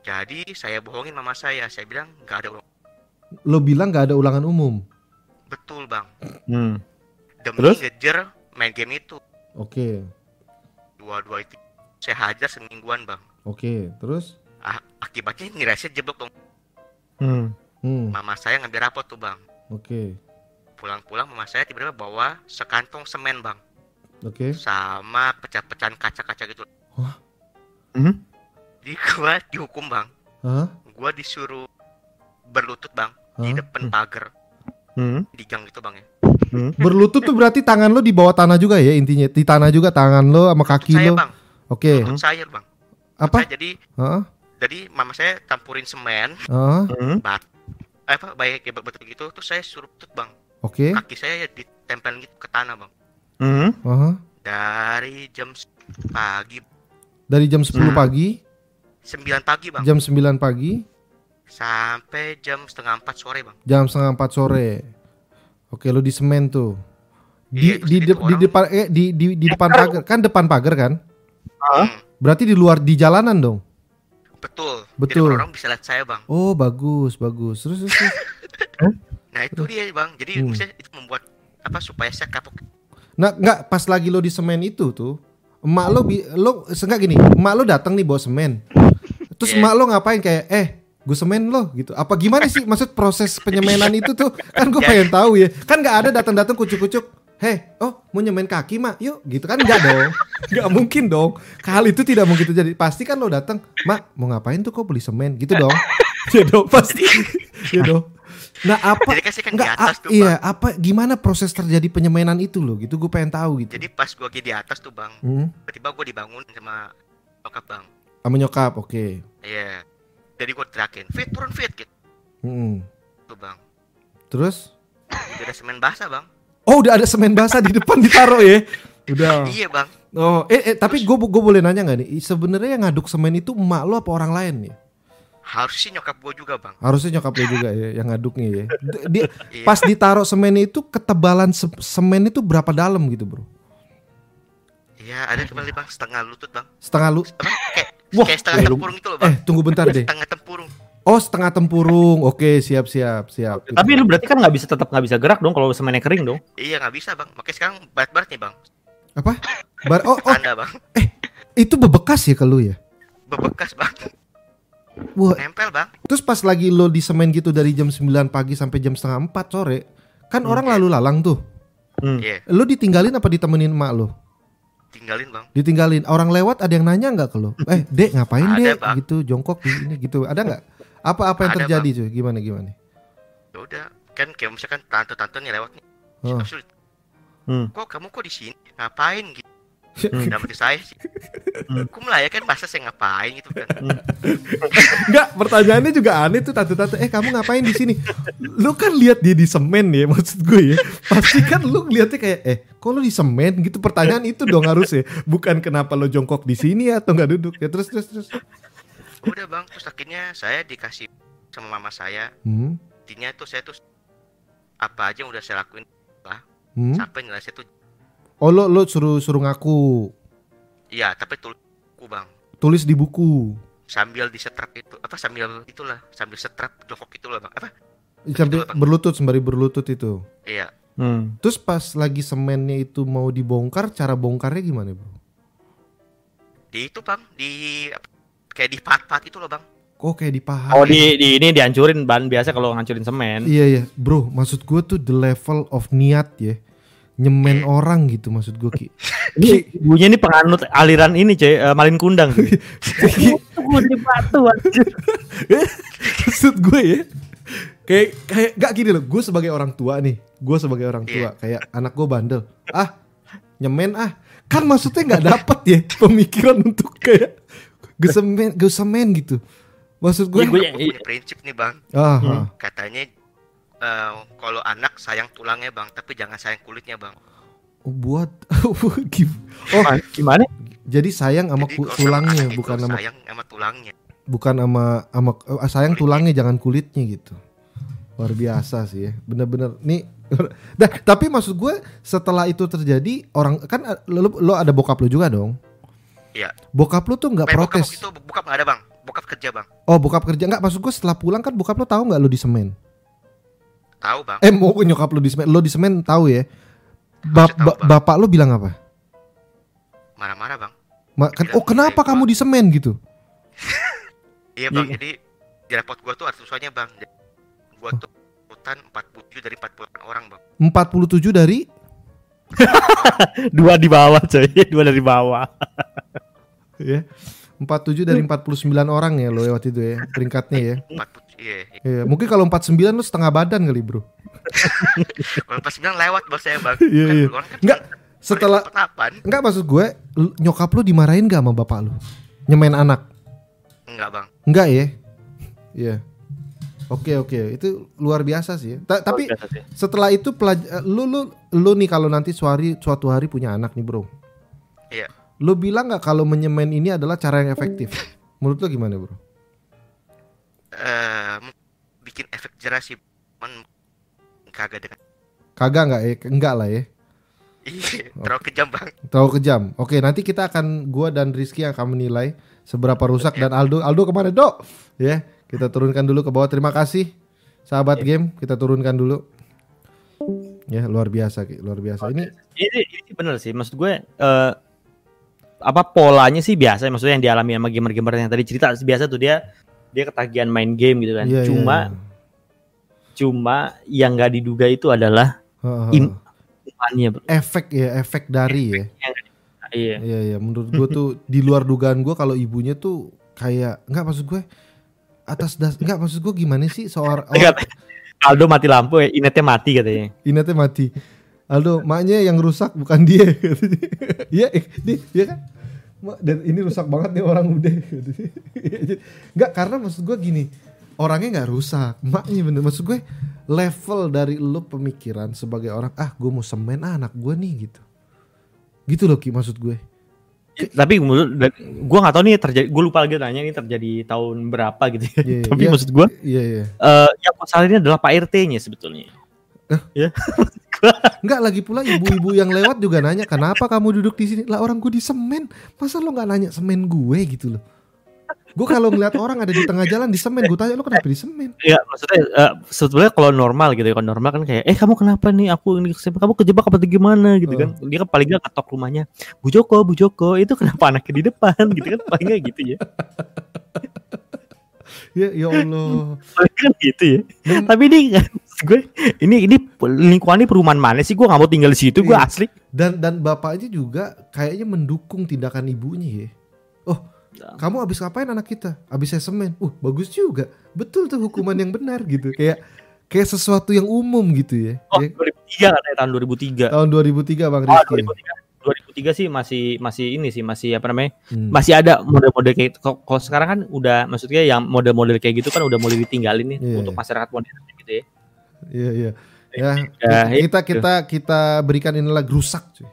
Jadi saya bohongin mama saya, saya bilang nggak ada ulang. Lo bilang nggak ada ulangan umum. Betul bang. Hmm. Demi Terus? ngejar main game itu. Oke. Dua-dua itu saya hajar semingguan bang. Oke. Terus. Ah, akibatnya nilai saya jeblok dong. Hmm. Hmm. Mama saya ngambil rapot tuh bang. Oke. Pulang-pulang mama saya tiba-tiba bawa sekantong semen bang. Oke. Sama pecah-pecahan kaca-kaca gitu. Hah? Mhm. Jadi gua dihukum bang. Hah? Gua disuruh berlutut bang. Di Hah? depan pagar. Hmm. Di gang gitu bang ya. Berlutut tuh berarti tangan lo di bawah tanah juga ya intinya. Di tanah juga tangan lo sama kaki Saya lo. bang. Oke. Lutut saya bang. Apa? Saya jadi Hah? jadi mama saya campurin semen? Hmm. bat eh, apa baik ya betul gitu terus saya suruh tutut bang Oke. kaki saya ya ditempel gitu ke tanah bang Hmm. Hah? dari jam pagi Dari jam 10 Hmm. pagi, 9 pagi bang jam 9 pagi, sampai jam setengah 4 sore bang jam setengah 4 sore. Oke, lo di semen tuh. Di Iya, di, de- di orang- depan eh di di di depan pagar. Kan depan pagar kan? Hah? Hmm, Berarti di luar di jalanan dong. betul Betul. jadi orang bisa lihat saya bang Oh, bagus, bagus. Terus terus. terus. nah itu dia bang jadi Hmm. maksudnya itu membuat apa supaya saya kapok Nah, enggak pas lagi lo di semen itu tuh, emak lo bi lo enggak gini, emak lo datang nih bawa semen. Terus Iya. emak lo ngapain kayak eh gue semen lo gitu. Apa gimana sih maksud proses penyemenan itu tuh? Kan gue Ya. pengen tahu ya. Kan nggak ada datang-datang kucuk-kucuk. Heh, oh mau nyemen kaki mak, yuk gitu kan nggak dong, nggak mungkin dong. Hal itu tidak mungkin terjadi. Pasti kan lo datang, mak mau ngapain tuh kok beli semen gitu dong. Iya dong pasti, iya dong. Nah apa? jadi kan kan Enggak, atas a- tuh iya, bang apa gimana proses terjadi penyemenan itu loh gitu gue pengen tahu gitu. jadi pas gua lagi di atas tuh bang Hmm, tiba-tiba gua dibangun sama bokap bang sama nyokap, oke. iya jadi gua teriakin fit turun fit gitu Hmm. tuh bang Terus? udah semen basah bang Oh udah ada semen basah di depan ditaruh ya? Udah. iya bang Oh, eh, eh tapi gue gue boleh nanya nggak nih? Sebenarnya yang ngaduk semen itu emak lo apa orang lain nih? harus sih nyokap gua juga bang Harusnya nyokap lo juga ya yang ngaduknya ya. Dia, Iya. pas ditaruh semen itu ketebalan se- semen itu berapa dalam gitu bro? Iya, ada kembali bang, setengah lutut bang. Setengah lu? Apa? Kayak, Wah, kayak setengah eh, tempurung itu loh bang. Eh tunggu bentar deh. Setengah tempurung. Oh setengah tempurung. Oke siap siap siap. Tapi lu berarti kan nggak bisa tetap nggak bisa gerak dong kalau semennya kering dong. Iya nggak bisa bang. Makanya sekarang berat-berat nih bang. apa? Bar oh, oh Tanda bang. itu bebekas ya ke lu ya? Bebekas bang. Wah Nempel bang. Terus pas lagi lo di semen gitu dari jam 9 pagi sampai jam setengah 4 sore, kan orang lalu lalang tuh. Hmm. Iya, Lo ditinggalin apa ditemenin emak lo? tinggalin bang. Ditinggalin. Orang lewat ada yang nanya nggak ke lo? Eh, Dek, ngapain Dek? Gitu, jongkok di ini gitu. Ada nggak? Apa-apa yang Ada, terjadi cuy? Gimana gimana? Ya udah, kan kayak misalkan tante-tante nih lewat nih. Oh. Lu, Hmm. Kok kamu kok di sini? Ngapain gitu? Hmm. Dapat saya sih. Aku melayakan masa saya ngapain gitu kan. Enggak, pertanyaannya juga aneh tuh tante-tante. Eh, kamu ngapain di sini? Lu kan lihat dia di semen ya, maksud gue ya. Pasti kan lu lihatnya kayak eh, kok lu di semen gitu pertanyaan itu dong harusnya. Bukan kenapa lo jongkok di sini atau nggak duduk. Ya terus terus terus. Udah bang, terus akhirnya saya dikasih sama mama saya. Hmm. Intinya tuh saya tuh apa aja yang udah saya lakuin Hmm. sampai nilai saya tuh Oh, lo lo suruh suruh ngaku. iya tapi tulisku bang Tulis di buku. sambil disetrap itu apa sambil itulah sambil setrap jongkok itulah bang apa Sambil Bang. berlutut sembari berlutut itu. iya Hmm. Terus pas lagi semennya itu mau dibongkar, cara bongkarnya gimana, Bro? di itu bang di apa, kayak di part-part itu loh bang Kok kayak di paha? Oh di, di ini dihancurin ban biasa kalau ngancurin semen. Iya iya, bro. Maksud gue tuh the level of niat ya, nyemen orang gitu maksud gue ki. Ini ibunya ini penganut aliran ini cuy, eh, malin kundang. Batu maksud gue ya, kayak kayak gak gini loh. Gue sebagai orang tua nih, gue sebagai orang tua, Iya. kayak anak gue bandel. Ah, nyemen ah kan maksudnya nggak dapet ya pemikiran untuk kayak gesemen gesemen gitu maksud gue Iya, gue- punya prinsip nih bang. ah, Hmm. ah. Katanya eh, kalau anak sayang tulangnya bang, tapi jangan sayang kulitnya bang. Oh, buat Gim- oh Gimana? jadi sayang sama Jadi sama tulangnya bukan sama sayang sama tulangnya. bukan sama sama eh, sayang tulangnya jangan kulitnya gitu luar biasa sih ya bener-bener nih Nah, tapi maksud gue setelah itu terjadi orang kan eh, lo, lo ada bokap lo juga dong Iya. bokap lo tuh nggak Eh, bokap protes waktu itu bokap ada bang, bokap kerja bang. oh bokap kerja nggak maksud gue setelah pulang kan bokap lo tahu nggak lo di semen Tahu bang. eh mau nyokap lo di semen lo di semen tahu ya Ba- tahu, ba- Bang. bapak lo bilang apa Marah-marah bang. Ma- kan, oh kenapa "Eh, kamu di semen gitu Iya bang, Iya. jadi di rapot gua tuh tulisannya bang. Gua tuh urutan 47 dari 40 orang bang. 47 dari Dua di bawah coy, dua dari bawah. ya 47 dari 49 orang ya lo ya waktu itu ya peringkatnya ya 47 iya. iya. Iya, mungkin kalau 49 lu setengah badan kali, Bro. Kalau pas bilang lewat bos saya bang. Iya, Kan iya. duluan kan Enggak, setelah enggak maksud gue, nyokap lu dimarahin gak sama bapak lu? Nyemain anak? Enggak bang. Enggak ya? Iya. Oke, oke. Itu luar biasa sih. Ta- tapi Biasa sih. setelah itu pelaj- eh, lu lu lu nih kalau nanti suatu hari suatu hari punya anak nih, Bro. Iya. Lu bilang nggak kalau menyemen ini adalah cara yang efektif? Menurut lu gimana, Bro? Eh, bikin efek jerah sih. Man, kagak dengan. Kagak nggak ya? Enggak lah ya. Iya, terlalu kejam bang. Terlalu kejam. Oke, nanti kita akan gua dan Rizky yang akan menilai seberapa rusak dan Aldo Aldo ke mana, Dok? Ya, kita turunkan dulu ke bawah. Terima kasih sahabat game, kita turunkan dulu. Ya, luar biasa, Ki. luar biasa. Ini Ini, ini bener sih, maksud gue eh apa polanya sih biasa, maksudnya yang dialami sama gamer-gamer yang tadi cerita biasa tuh dia dia ketagihan main game gitu kan. iya, iya, cuma iya. cuma yang nggak diduga itu adalah Heeh. im- imannya, bro. efek ya, efek dari ya. Iya. Iya, iya, menurut gua tuh di luar dugaan gua kalau ibunya tuh kayak enggak maksud gue atas das enggak maksud gua gimana sih seorang Aldo mati lampu ya, inetnya mati katanya. Inatnya mati. Aldo, maknya yang rusak bukan dia. katanya. Iya, eh, dia, dia kan. "Mak, Dan ini rusak banget nih orang udah. Enggak, karena maksud gue gini, orangnya nggak rusak, maknya bener. Maksud gue level dari lu pemikiran sebagai orang, ah gue mau semen ah, anak gue nih gitu. Gitu loh Ki maksud gue. Tapi menurut gue nggak tahu nih terjadi, gue lupa lagi nanya ini terjadi tahun berapa gitu ya. Iya, Tapi iya. maksud gue Iya, iya. eh yang masalah ini adalah Pak RT-nya sebetulnya. Ya. Enggak lagi pula ibu-ibu yang lewat juga nanya, kenapa kamu duduk di sini? Lah orang gue di semen, masa lo nggak nanya semen gue gitu loh. Gue kalau ngeliat orang ada di tengah jalan di semen, gue tanya lo kenapa di semen? Iya, maksudnya eh, sebetulnya kalau normal gitu ya, kalau normal kan kayak eh kamu kenapa nih aku ini kamu kejebak apa gimana gitu kan. Dia kan paling nggak ketok rumahnya. Bu Joko, Bu Joko, itu kenapa anaknya di depan gitu kan paling nggak gitu ya. Ya, ya Allah. Kan gitu ya. Tapi ini kan maksud gue ini ini lingkungan ini perumahan mana sih? Gue nggak mau tinggal di situ, gue Iya. asli. Dan dan bapaknya juga kayaknya mendukung tindakan ibunya ya. Oh, kamu habis ngapain anak kita? Habis saya semen. Uh, bagus juga. Betul tuh hukuman yang benar gitu. Kayak kayak sesuatu yang umum gitu ya. Oh, Ya, 2003 katanya tahun 2003. tahun 2003 Bang Oh, Rizky. 2003. 2003 sih masih masih ini sih masih apa namanya? Hmm. Masih ada model-model kayak kalau sekarang kan udah maksudnya yang model-model kayak gitu kan udah mulai ditinggalin nih Iya, untuk masyarakat modern gitu ya. Iya, iya. Ya, Ya, kita kita kita berikan inilah rusak cuy.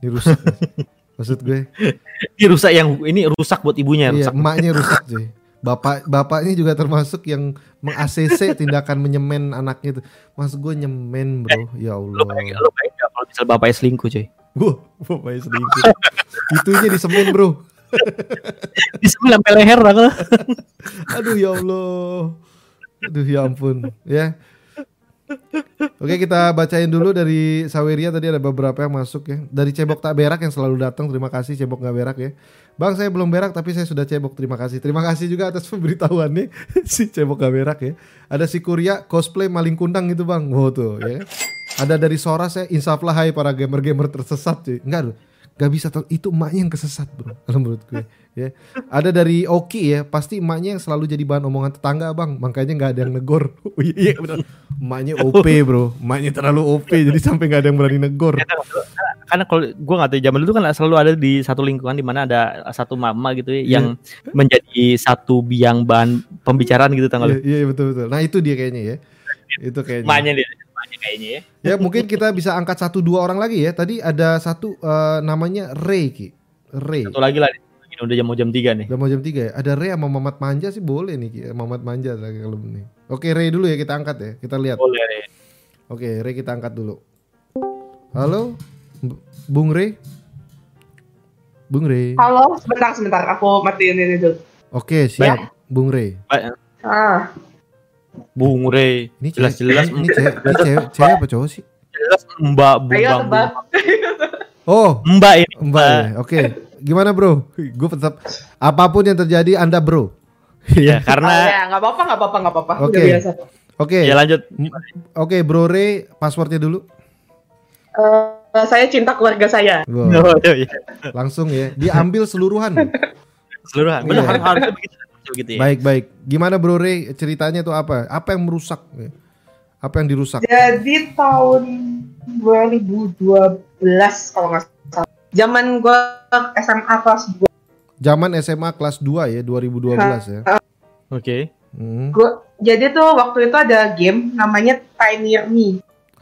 Ini rusak. Maksud gue. Ini rusak yang ini rusak buat ibunya Iya, rusak. emaknya rusak cuy. Bapak bapaknya juga termasuk yang meng-ACC tindakan menyemen anaknya itu. Maksud gue nyemen, Bro. Ya Lu Allah. bayangin, lu bayangin kalau misal bapaknya selingkuh coy. Wah, bapaknya selingkuh. Itunya disemen, Bro. Disemil sampai leher lah. Aduh ya Allah. Aduh ya ampun. Ya. Oke kita bacain dulu dari Saweria tadi ada beberapa yang masuk ya. Dari Cebok Tak Berak yang selalu datang. Terima kasih Cebok nggak berak ya. Bang saya belum berak tapi saya sudah cebok. Terima kasih. Terima kasih juga atas pemberitahuannya si Cebok nggak berak ya. Ada si Kurya cosplay maling kundang gitu bang. Wow tuh ya. Ada dari Sora saya insaflah hai para gamer-gamer tersesat cuy. Enggak loh. Gak bisa itu emaknya yang kesesat bro kalau menurut gue ya. Ada dari Oki ya pasti emaknya yang selalu jadi bahan omongan tetangga bang. Makanya nggak ada yang negor. Oh, iya iya, benar. Emaknya OP bro. Emaknya terlalu OP jadi sampai nggak ada yang berani negor. Karena kalau gua nggak tahu zaman dulu kan selalu ada di satu lingkungan di mana ada satu mama gitu ya yang menjadi satu biang bahan pembicaraan gitu tanggal Iya, iya betul betul. Nah itu dia kayaknya ya. Itu kayaknya. Maknya dia, kayaknya ya. Ya mungkin kita bisa angkat satu dua orang lagi ya. Tadi ada satu eh, namanya Ray Ki. Ray. Satu lagi lah. Ini udah jam mau jam 3 nih. Udah mau jam 3 ya. Ada Ray sama Mamat Manja sih boleh nih Ki. Mamat Manja lagi kalau nih. Oke Ray dulu ya kita angkat ya. Kita lihat. Boleh. Oke Ray kita angkat dulu. Halo B- Bung Ray. Bung Ray. Halo, sebentar sebentar, aku matiin ini dulu. Oke siap Bung Ray. Ah, Bung Rey. Ini Jelas-jelas ini cewek, ini cewek, cewek apa cowok sih? jelas Mbak Bung tebak. Oh Mbak ini. Mbak ya. Oke. Gimana bro? Gue tetap apa pun yang terjadi Anda bro. Ya, Oh, karena ya, nggak apa-apa, nggak apa-apa, nggak apa-apa. Oke. Udah biasa. Oke. ya lanjut. Oke, Bro Ray, passwordnya dulu. Eh, saya cinta keluarga saya. Wow, Oh, iya, iya. langsung ya, diambil seluruhan. Seluruhan. Benar Iya. harus harusnya begitu. Begitu ya. baik, baik. Gimana Bro Ray? Ceritanya tuh apa? Apa yang merusak? Apa yang dirusak? Jadi tahun 2012 kalau nggak salah. Zaman gue SMA kelas 2 Zaman SMA kelas 2 ya, 2012 ya. Oke. Hmm. Gua, jadi tuh waktu itu ada game namanya Tiny Me.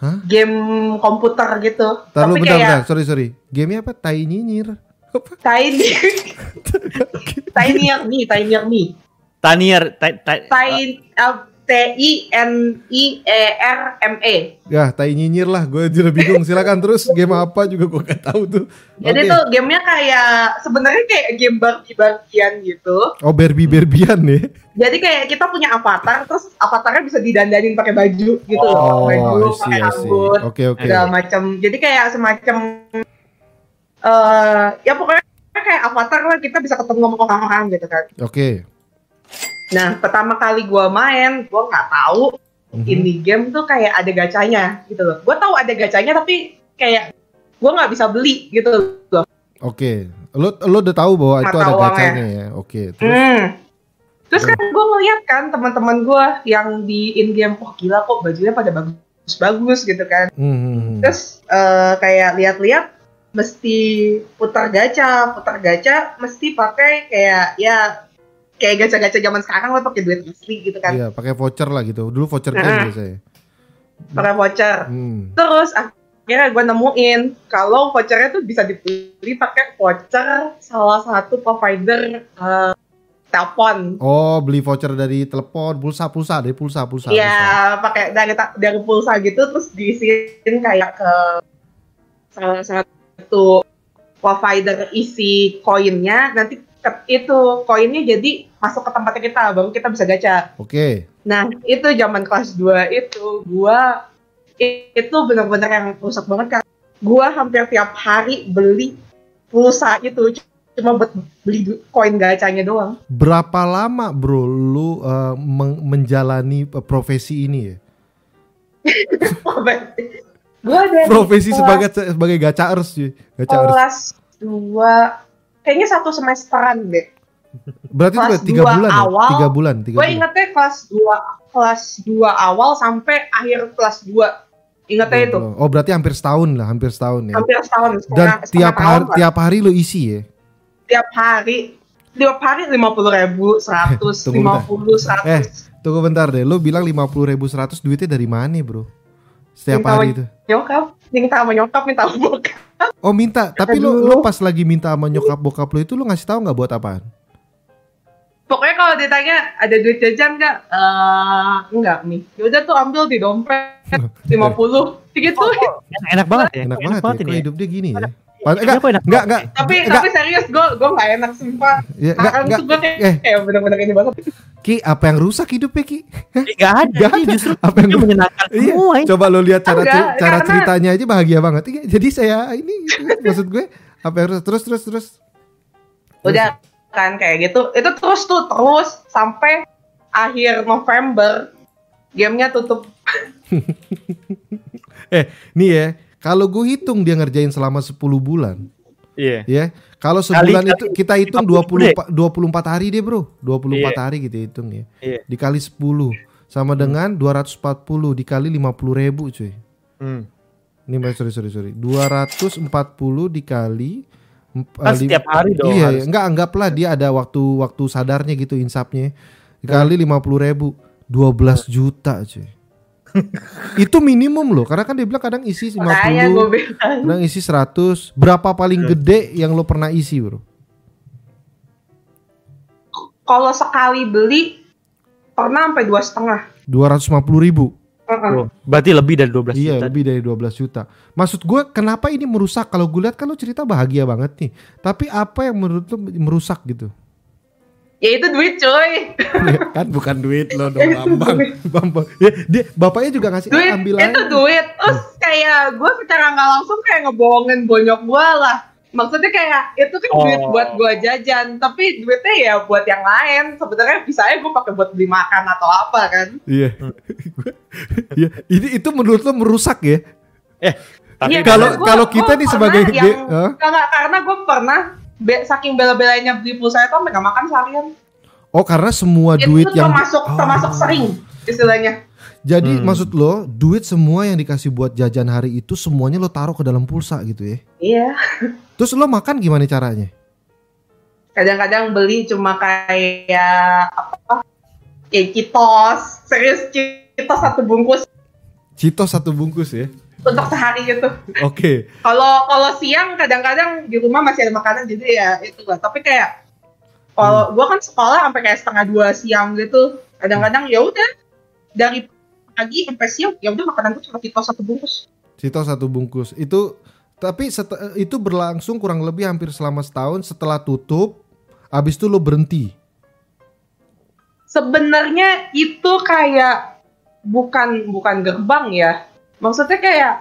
Hah? Game komputer gitu. Taruh Tapi bentar, kayak bentar. Sorry, sorry. Gamenya apa? Tai nyinyir. Tiny Tiny Me, Tiny Me. Tanier, ta- ta- Tiny T I N I E R M E. Ya, tai nyinyir lah. Gue juga bingung. Silakan terus game apa juga gue gak tahu tuh. Jadi Oke. tuh gamenya kayak sebenarnya kayak game Barbie-Barbian gitu. Oh, Barbie Barbian nih. Jadi kayak kita punya avatar, terus avatarnya bisa didandanin pakai baju gitu Oh, loh, baju, pakai rambut, Oke, oke. segala macam. Jadi kayak semacam eh ya pokoknya kayak avatar lah kita bisa ketemu sama orang-orang gitu kan. Oke. Nah pertama kali gua main, gua nggak tahu Mhm. ini game tuh kayak ada gacanya gitu loh. Gua tahu ada gacanya tapi kayak gua nggak bisa beli gitu loh. Oke. Lo lo udah tahu bahwa itu ada gacanya ya. Oke. Terus Hmm. Terus kan gue ngeliat kan teman-teman gue yang di in game, oh gila kok bajunya pada bagus-bagus gitu kan. Hmm, hmm, hmm. Terus eh, kayak lihat-lihat mesti putar gacha, putar gacha mesti pakai kayak ya kayak gacha-gacha zaman sekarang lah pakai duit asli gitu kan. Iya, pakai voucher lah gitu. Dulu voucher game Heeh. biasanya. Pakai voucher. Hmm. Terus akhirnya gue nemuin kalau vouchernya tuh bisa dibeli pakai voucher salah satu provider eh, telepon. Oh, beli voucher dari telepon, pulsa, pulsa, dari pulsa, pulsa. Iya, pakai dari dari pulsa gitu terus diisiin kayak ke salah satu provider isi koinnya nanti ke- itu koinnya jadi masuk ke tempatnya kita baru kita bisa gacha. Oke. Nah, itu zaman kelas 2 itu gua itu benar-benar yang rusak banget kan. Gua hampir tiap hari beli pulsa itu cuma buat beli koin gacanya doang. Berapa lama, Bro, lu men- menjalani eh, profesi ini ya? gua dari Profesi sebagai sebagai gacaers sih, gacaers. kelas 2 kayaknya satu semesteran deh. Berarti itu kelas tiga dua bulan ya? awal, Tiga bulan, tiga Gue bulan. ingetnya kelas 2 kelas 2 awal sampai akhir kelas 2. Ingetnya itu. Oh, berarti hampir setahun lah, hampir setahun ya. Hampir setahun. Dan setengah- setengah tiap hari lah. tiap hari lu isi ya. tiap hari tiap hari lima puluh ribu seratus lima puluh Eh, seratus tunggu bentar deh. Lu bilang lima puluh ribu seratus duitnya dari mana, bro? Setiap Minta hari itu. nyokap minta sama nyokap minta sama bokap Oh minta, tapi lu lu pas lagi minta sama nyokap bokap lu itu lu ngasih tahu nggak buat apaan? pokoknya kalau ditanya ada duit jajan nggak eh enggak nih yaudah tuh ambil di dompet lima puluh gitu enak, enak banget ya. Enak, banget, ya, ini kok ya. hidup dia gini ya. Enggak, enak enggak, enggak, tapi enggak, tapi serius gue gue nggak enak sumpah ya, enggak, enggak, tuh gue kayak, eh, kayak bener-bener ini banget Ki, apa yang rusak hidupnya Ki? Enggak ada, Enggak ada. justru apa yang menyenangkan Iya, semua ini. coba lo lihat cara Enggak, cara karena- ceritanya aja bahagia banget. Iya, Jadi saya ini maksud gue apa yang rusak? terus terus terus. udah kan kayak gitu itu terus tuh terus sampai akhir November gamenya tutup Eh, nih ya, kalau gue hitung dia ngerjain selama 10 bulan, Iya. ya. Kalau sebulan Kali- itu kita hitung 50 20 pa- 24 hari deh, Bro. 24 Iya. hari kita hitung ya. Iya. Dikali 10 sama dengan 240 dikali 50 ribu cuy. Hmm. Ini sorry sorry sorry. 240 dikali Kan setiap hari dong Iya, harus. enggak anggaplah dia ada waktu waktu sadarnya gitu insapnya. Dikali 50 ribu 12 juta cuy. itu minimum loh karena kan dia bilang kadang isi 50 Makanya gue bilang. kadang isi 100 berapa paling gede yang lo pernah isi bro Kalau sekali beli pernah sampai dua setengah. 250 ribu Heeh. Oh, berarti lebih dari 12 Iya juta. lebih dari 12 juta. Maksud gue kenapa ini merusak? Kalau gue lihat kan lo cerita bahagia banget nih. Tapi apa yang menurut lo merusak gitu? Ya itu duit coy. kan bukan duit lo dong Bambang. Bambang. Ya, dia bapaknya juga ngasih duit "Ah, ambil itu aja. duit. Terus kayak gue secara nggak langsung kayak ngebohongin bonyok gue lah. Maksudnya kayak itu kan Oh. duit buat gue jajan, tapi duitnya ya buat yang lain. Sebenarnya bisa aja gue pakai buat beli makan atau apa kan. Iya. Iya, ini itu menurut lo merusak ya? Eh, tapi Iya, kalau kalau kita nih sebagai yang? Enggak, karena gue pernah be- saking bela-belanya beli pulsa itu sampai nggak makan seharian. Oh karena semua itu duit yang termasuk Oh. termasuk sering istilahnya. jadi Hmm. maksud lo duit semua yang dikasih buat jajan hari itu semuanya lo taruh ke dalam pulsa gitu ya? Iya. Terus lo makan gimana caranya? Kadang-kadang beli cuma kayak apa? Ya kitos, serius kitos satu bungkus Citos satu bungkus ya? Untuk sehari gitu. Oke. Kalau kalau siang kadang-kadang di rumah masih ada makanan jadi ya itu lah. Tapi kayak kalau gua kan sekolah sampai kayak setengah dua siang gitu. Kadang-kadang ya udah dari pagi sampai siang ya udah makanan gua cuma kitos satu bungkus. Citos satu bungkus. Itu tapi itu berlangsung kurang lebih hampir selama setahun setelah tutup. Abis itu lo berhenti. sebenarnya itu kayak bukan bukan gerbang ya. Maksudnya kayak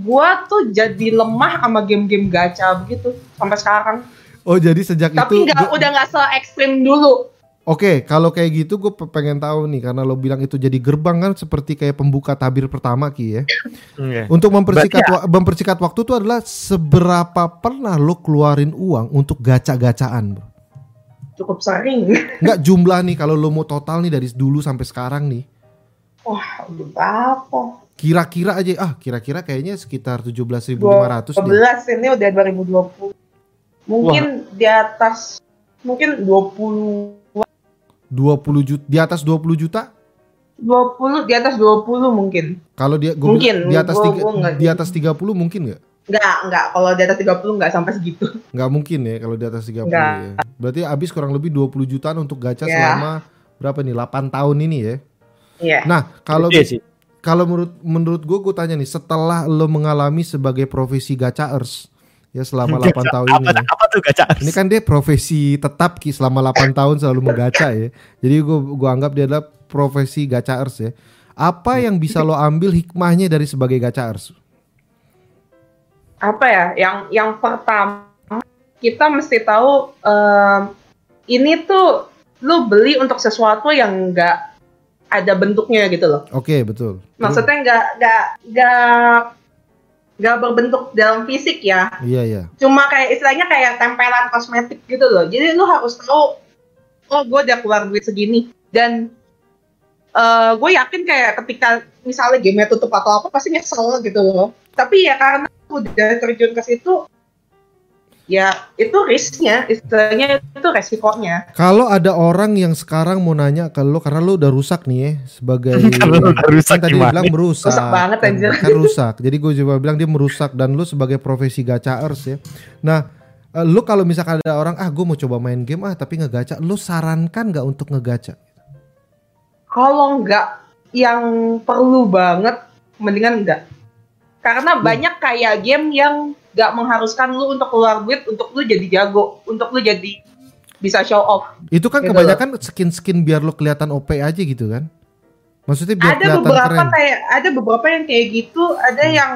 gua tuh jadi lemah sama game-game gacha begitu sampai sekarang. Oh jadi sejak Tapi itu nggak udah nggak se ekstrim dulu. Oke, kalau kayak gitu gue pengen tahu nih karena lo bilang itu jadi gerbang kan seperti kayak pembuka tabir pertama ki ya. Iya. Untuk mempersikat Berarti wa- mempersikat waktu itu adalah seberapa pernah lo keluarin uang untuk gacha-gacaan, bro? Cukup sering. Nggak jumlah nih kalau lo mau total nih dari dulu sampai sekarang nih. Wah, udah berapa? Kira-kira aja ah kira-kira kayaknya sekitar 17.500 12 deh. ini udah 2020. Mungkin di atas mungkin 20 20 juta di atas 20 juta? 20 di atas 20 mungkin. Kalau dia gua Mungkin, di atas gua- tiga, gua nggak- di atas 30 mungkin nggak? Enggak, enggak. Kalau di atas 30 enggak sampai segitu. Nggak mungkin ya kalau di atas 30 Nggak. ya. Berarti habis kurang lebih 20 jutaan untuk gacha Ya. selama berapa nih? 8 tahun ini ya. Iya. Nah, kalau Gede sih. Kalau menurut menurut gue gue tanya nih, setelah lo mengalami sebagai profesi gachaers ya selama 8 tahun ini. Apa, ya. apa tuh gacha? Ini kan dia profesi tetap ki selama 8 tahun selalu menggacha ya. Jadi gue gua anggap dia adalah profesi gachaers ya. Apa yang bisa lo ambil hikmahnya dari sebagai gachaers? apa ya yang yang pertama kita mesti tahu em, ini tuh lu beli untuk sesuatu yang enggak ada bentuknya gitu loh. Oke, betul. maksudnya nggak nggak nggak nggak berbentuk dalam fisik ya. Iya, iya. cuma kayak istilahnya kayak tempelan kosmetik gitu loh. Jadi lu harus tahu oh gue udah keluar duit segini. Dan eh gue yakin kayak ketika misalnya game tutup atau apa pasti nyesel gitu loh. Tapi ya karena udah terjun ke situ ya itu risknya istilahnya itu resikonya Kalau ada orang yang sekarang mau nanya ke lo karena lo udah rusak nih ya sebagai Kalau lo udah rusak kan tadi gimana? bilang merusak. Rusak banget, kan, anjir. kan rusak. Jadi gue coba bilang dia merusak dan lo sebagai profesi gachaers ya. Nah, eh, lo kalau misalkan ada orang ah gue mau coba main game ah tapi ngegacha, lo sarankan nggak untuk ngegacha? kalau nggak yang perlu banget mendingan enggak karena banyak kayak game yang nggak mengharuskan lu untuk keluar duit untuk lu jadi jago untuk lu jadi bisa show off Itu kan Gitu kebanyakan skin-skin biar lo kelihatan OP aja gitu kan? Maksudnya biar ada kelihatan beberapa keren. kayak ada beberapa yang kayak gitu ada yang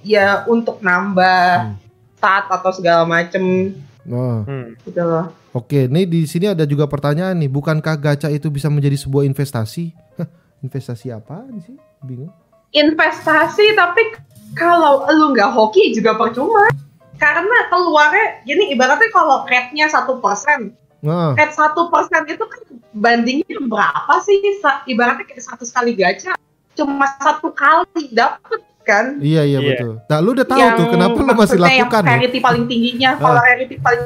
ya untuk nambah Hmm. stat atau segala macem Oh. Hmm. gitu loh Oke, nih di sini ada juga pertanyaan nih, bukankah gacha itu bisa menjadi sebuah investasi? Hah, investasi apa sih? Bingung. investasi tapi kalau lu nggak hoki juga percuma karena keluarnya gini ibaratnya kalau rate-nya satu persen Nah, rate satu persen itu kan bandingnya berapa sih ibaratnya kayak satu kali gacha cuma satu kali dapet kan Iya iya Iya. betul. Nah lu udah tahu Yang tuh kenapa lu masih lakukan yang ya? rarity paling tingginya Ah. kalau rarity paling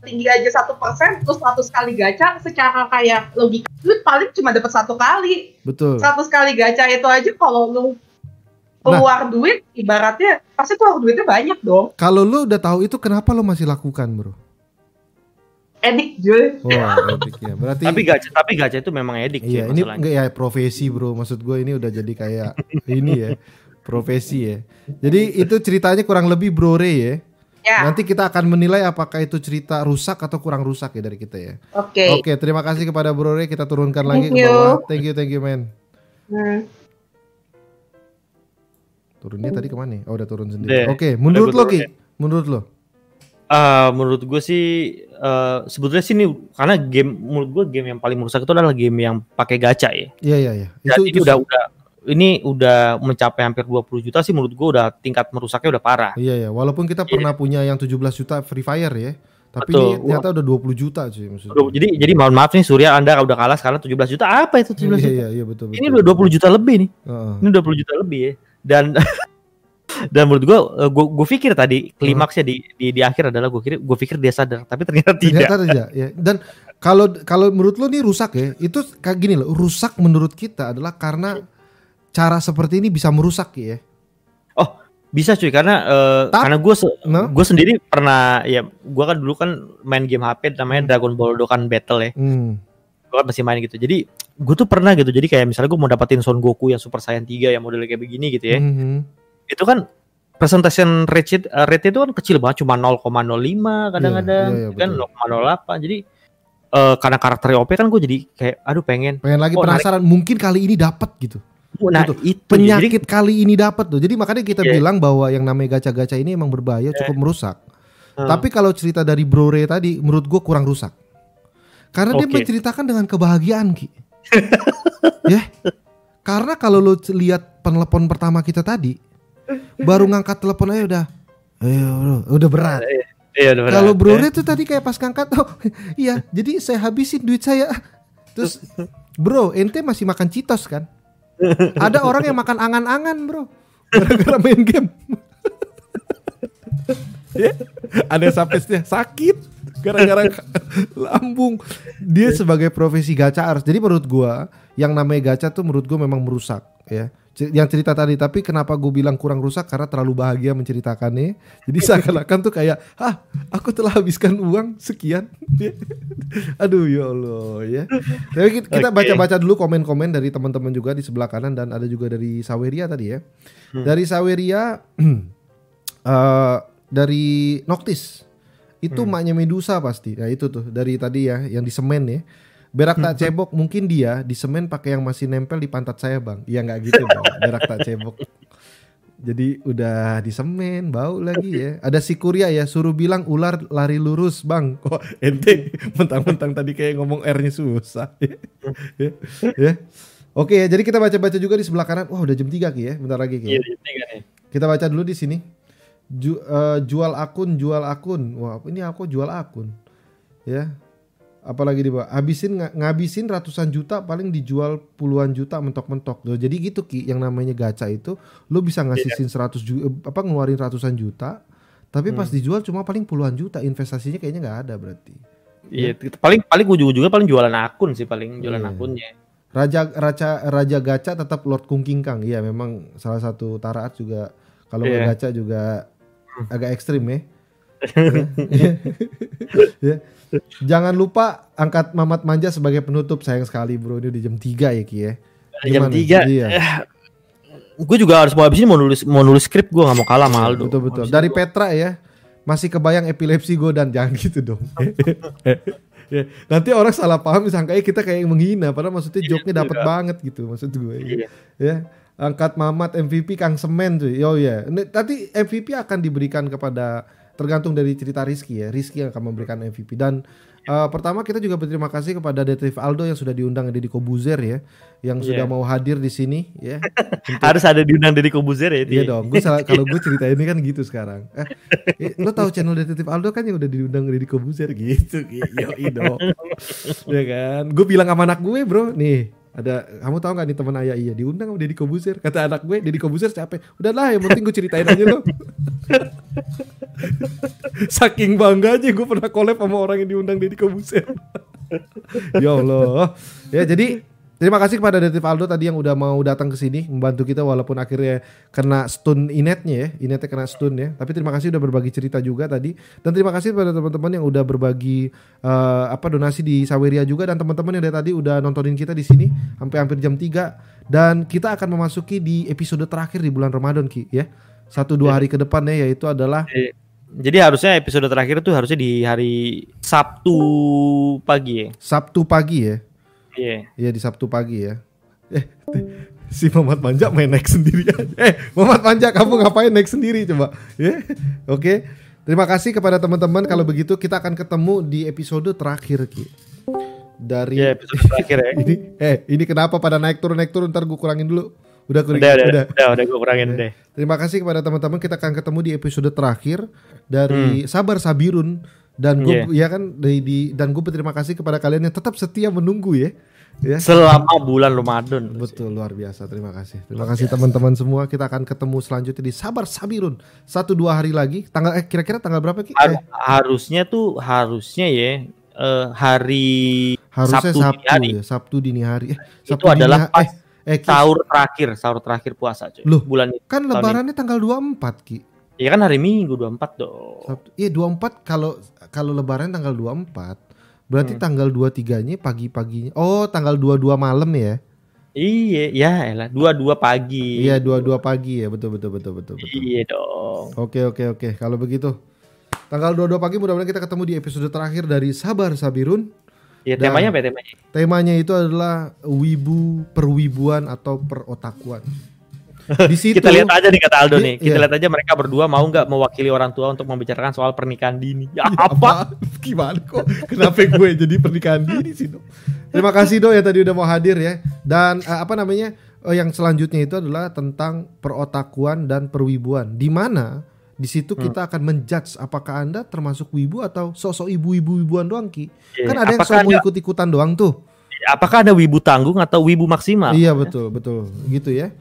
tinggi aja satu persen terus 100 kali gacha secara kayak logika lu paling cuma dapat satu kali Betul. 100 kali gacha itu aja kalau lu Nah. keluar duit ibaratnya pasti keluar duitnya banyak dong Kalau lu udah tahu itu kenapa lu masih lakukan, Bro? edik Jul Wah, edik ya. Berarti Tapi gacha tapi gacha itu memang edik sih Iya, ini enggak ya profesi, Bro. Maksud gue ini udah jadi kayak ini ya, profesi ya. Jadi itu ceritanya kurang lebih Bro Ray ya. ya Nanti kita akan menilai apakah itu cerita rusak atau kurang rusak ya dari kita ya. oke Oke, terima kasih kepada Bro Ray. Kita turunkan lagi Thank ke you. bawah. Thank you, thank you, man. Hmm. Turunnya tadi ke mana? ya? Oh, udah turun sendiri. Oke, menurut Udah lo gua Ki? turunin. Menurut lo? Eh, menurut gue sih eh, sebetulnya sih ini karena game menurut gue game yang paling merusak itu adalah game yang pakai gacha ya. Iya, iya, iya. Dan Itu itu udah udah ini udah mencapai hampir 20 juta sih menurut gue udah tingkat merusaknya udah parah. Iya, iya. Walaupun kita pernah punya yang 17 juta Free Fire ya. Tapi Betul. ini ternyata udah 20 juta cuy maksudnya. Jadi jadi mohon maaf nih Surya Anda udah kalah sekarang 17 juta. Apa itu 17 Iya, juta? iya, iya, betul, betul. Ini udah 20 juta lebih nih. Heeh. Ini 20 juta lebih ya. Dan dan menurut gue gue gue pikir tadi klimaksnya di, di di akhir adalah gue kira gue pikir dia sadar tapi ternyata tidak. Ternyata tidak ya. Dan kalau kalau menurut lo nih rusak ya, itu kayak gini loh. Rusak menurut kita adalah karena cara seperti ini bisa merusak ya. Oh, bisa cuy karena eh, Tap- karena gue No? gue sendiri pernah ya gue kan dulu kan main game HP namanya Dragon Ball Dokkan Battle ya. Hmm. Gue kan masih main gitu. Jadi gue tuh pernah gitu. Jadi kayak misalnya gue mau dapetin Son Goku yang Super Saiyan 3 yang modelnya kayak begini gitu ya. Mhm. Itu kan presentation rate eh, rate itu kan kecil banget cuma 0,05 kadang-kadang Iya, iya, kan betul. 0,08. Jadi eh, karena karakter OP kan gue jadi kayak aduh pengen Pengen lagi Oh, penasaran mungkin kali ini dapat gitu. nah Betul. itu Penyakit kali ini dapat tuh. Jadi makanya kita Iya. bilang bahwa yang namanya gacha-gacha ini emang berbahaya, cukup merusak. Hmm. Tapi kalau cerita dari Bro Ray tadi menurut gua kurang rusak. Karena dia Oke. menceritakan dengan kebahagiaan Ki. ya. Karena kalau lo c- lihat penelepon pertama kita tadi baru ngangkat telepon aja udah Ayo bro, udah berat. Iya, udah berat. Kalau Bro Ya. Tuh tadi kayak pas ngangkat oh iya, jadi saya habisin duit saya. Terus Bro, ente masih makan Citos kan? Ada orang yang makan angan-angan, Bro. Gara-gara main game. Ya, Ada yang sampai dia sakit gara-gara lambung. Dia sebagai profesi gacha harus. Jadi menurut gua yang namanya gacha tuh menurut gua memang merusak ya. Yang cerita tadi tapi kenapa gue bilang kurang rusak karena terlalu bahagia menceritakannya. Jadi seakan-akan tuh kayak, "Ah, aku telah habiskan uang sekian." Aduh ya Allah ya. Tapi kita, baca-baca dulu komen-komen dari teman-teman juga di sebelah kanan dan ada juga dari Saweria tadi ya. Dari Saweria eh dari Noctis itu maknya Medusa pasti. Ya itu tuh dari tadi ya yang di semen ya. Berak tak cebok mungkin dia di semen pakai yang masih nempel di pantat saya bang. Iya nggak gitu bang. Berak tak cebok. Jadi udah di semen bau lagi ya. Ada si Kuria ya suruh bilang ular lari lurus bang. Kok ente mentang-mentang tadi kayak ngomong R-nya susah. ya, ya. Oke ya, jadi kita baca-baca juga di sebelah kanan. Wah udah jam 3 Ki ya, bentar lagi Ki. Iya, ya. tiga nih. Kita baca dulu di sini. Ju- eh, jual akun, jual akun. Wah, ini aku jual akun. Ya. Apalagi di bawah. Habisin nga- ngabisin ratusan juta paling dijual puluhan juta mentok-mentok. Jadi gitu Ki, yang namanya gacha itu lu bisa ngasihin 100 juta apa ngeluarin ratusan juta, tapi pas dijual cuma paling puluhan juta. Investasinya kayaknya nggak ada berarti. Iya, itu paling paling ujung-ujungnya paling jualan akun sih paling jualan Iya. akunnya. Raja raja raja gacha tetap Lord Kung King Kang. Iya, memang salah satu taraat juga kalau Iya. nggak gacha juga agak ekstrim ya. Ya. Jangan lupa angkat Mamat Manja sebagai penutup. Sayang sekali bro, ini di jam 3 ya Ki ya. Jam Gimana? 3. Iya. Gue juga harus mau habis ini mau nulis mau nulis skrip gue nggak mau kalah Aldo. Betul betul. Dari Petra ya. Masih kebayang epilepsi gue dan jangan gitu dong. Ya, Nanti orang salah paham disangkanya kita kayak menghina padahal maksudnya joke-nya dapat juga. banget gitu maksud gue. Iya. Ya. Angkat Mamat MVP Kang Semen tuh. Yo ya. Ini- Nanti MVP akan diberikan kepada tergantung dari cerita Rizky ya. Rizky yang akan memberikan MVP dan eh, pertama kita juga berterima kasih kepada Detektif Aldo yang sudah diundang di Kobuzer ya, yang sudah Iya. mau hadir di sini ya. Harus ada diundang dari Kobuzer ya. Iya dong, gue salah kalau gue cerita ini kan gitu sekarang. Eh, eh, lo tahu channel detektif Aldo kan yang udah diundang dari Kobuzer gitu, yo dong. ya kan, gue bilang sama anak gue bro, nih ada kamu tahu nggak nih teman ayah iya? Diundang sama Deddy Kobuser kata anak gue Deddy Kobuser capek. Udahlah yang penting gue ceritain aja lo. Saking bangga aja gue pernah collab sama orang yang diundang Deddy Kobuser ya Allah. Ya jadi Terima kasih kepada Detektif Aldo tadi yang udah mau datang ke sini membantu kita walaupun akhirnya kena stun inetnya ya, inetnya kena stun ya. Tapi terima kasih udah berbagi cerita juga tadi dan terima kasih kepada teman-teman yang udah berbagi eh, apa donasi di Saweria juga dan teman-teman yang dari tadi udah nontonin kita di sini sampai hampir jam 3 dan kita akan memasuki di episode terakhir di bulan Ramadan Ki ya. Satu dua hari ke depannya yaitu adalah Jadi harusnya episode terakhir itu harusnya di hari Sabtu pagi ya. Sabtu pagi ya. Iya. Iya di Sabtu pagi ya. Eh, si Muhammad Manja main naik sendiri aja. Eh, Muhammad Manja kamu ngapain naik sendiri coba? Ya. Oke. Terima kasih kepada teman-teman. Kalau begitu kita akan ketemu di episode terakhir Ki. Dari Iya, episode terakhir ya. ini eh ini kenapa pada naik turun naik turun ntar gue kurangin dulu. Udah kurangin. Udah, udah, udah, udah, gue kurangin deh. Terima kasih kepada teman-teman. Kita akan ketemu di episode terakhir dari Sabar Sabirun dan gue Hmm. ya Iya. kan di, di- dan gue berterima kasih kepada kalian yang tetap setia menunggu ya. Ya. Selama bulan Ramadan. Betul luar biasa. Terima kasih. Terima kasih teman-teman semua. Kita akan ketemu selanjutnya di Sabar Sabirun. Satu dua hari lagi. Tanggal eh kira-kira tanggal berapa Ki? Har- Eh, harusnya tuh harusnya ya eh, hari harusnya Sabtu, Sabtu, dini hari. ya. Sabtu dini hari. Eh, Itu Sabtu dini adalah ha- eh, eh, Ki, sahur terakhir, sahur terakhir puasa cuy. Loh, bulan ini. kan lebarannya tanggal 24 Ki. Ya kan hari Minggu 24 dong. Sabtu. Iya 24 kalau kalau lebaran tanggal 24 berarti Hmm. tanggal 23-nya pagi-paginya. Oh, tanggal 22 malam ya. Iya, ya elah, dua-dua pagi. Iya, 22 pagi ya. Betul betul betul betul betul. Iya dong. Oke oke oke. Kalau begitu tanggal 22 pagi mudah-mudahan kita ketemu di episode terakhir dari Sabar Sabirun. Ya Dan- temanya apa ya temanya? Temanya itu adalah wibu perwibuan atau perotakuan. Di situ Kita lihat aja nih kata Aldo nih. Kita iya. lihat aja mereka berdua mau nggak mewakili orang tua untuk membicarakan soal pernikahan dini. Ya apa? Gimana kok? Kenapa gue jadi pernikahan dini sih dok? Terima kasih dok ya tadi udah mau hadir ya. Dan eh, apa namanya? eh, yang selanjutnya itu adalah tentang perotakuan dan perwibuan. Di mana di situ Hmm. kita akan menjudge apakah anda termasuk wibu atau sosok ibu-ibu wibuan doang ki. Iya. Kan ada yang Apakah sok mau ikut-ikutan doang tuh. Apakah ada wibu tanggung atau wibu maksimal? Iya betul betul gitu ya.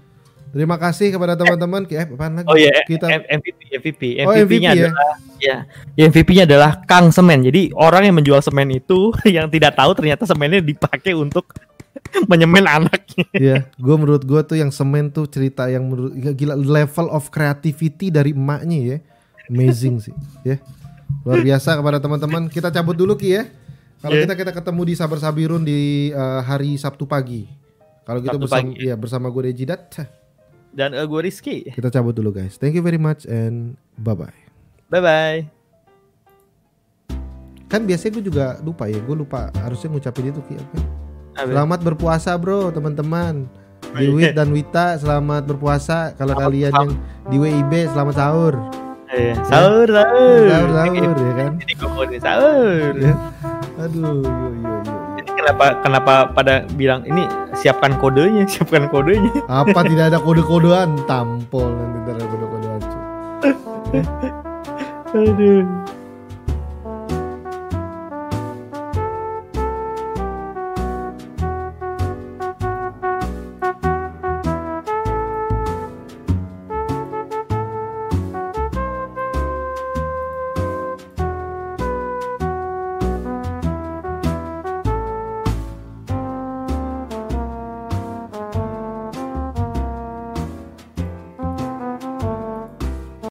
Terima kasih kepada teman-teman. Eh, apaan lagi? Oh iya, kita M- MVP, MVP, Oh, MVP-nya MVP ya? adalah ya, ya, MVP-nya adalah Kang Semen. Jadi orang yang menjual semen itu yang tidak tahu ternyata semennya dipakai untuk menyemen anaknya. Iya, gue menurut gue tuh yang semen tuh cerita yang menurut ya gila level of creativity dari emaknya ya, amazing sih, ya luar biasa kepada teman-teman. Kita cabut dulu ki ya. Kalau Iya. kita kita ketemu di Sabar Sabirun di eh, hari Sabtu pagi. Kalau gitu Sabtu bersama pagi. ya bersama gue Rejidat. Dan uh, gue Rizky. Kita cabut dulu guys. Thank you very much and bye bye. Bye bye. Kan biasanya gue juga lupa ya, gue lupa harusnya ngucapin itu ki apa? Apa? Selamat berpuasa bro teman-teman. Diwit dan Wita selamat berpuasa. Kalau kalian yang di WIB selamat sahur. Iya, sahur, sahur. Sahur sahur ya kan. Gue sahur. Ya. Aduh, yo yo yo. Kenapa kenapa pada bilang ini siapkan kodenya, siapkan kodenya. Apa tidak ada kode-kodean? Tampol nanti ada kode-kodean. Aduh.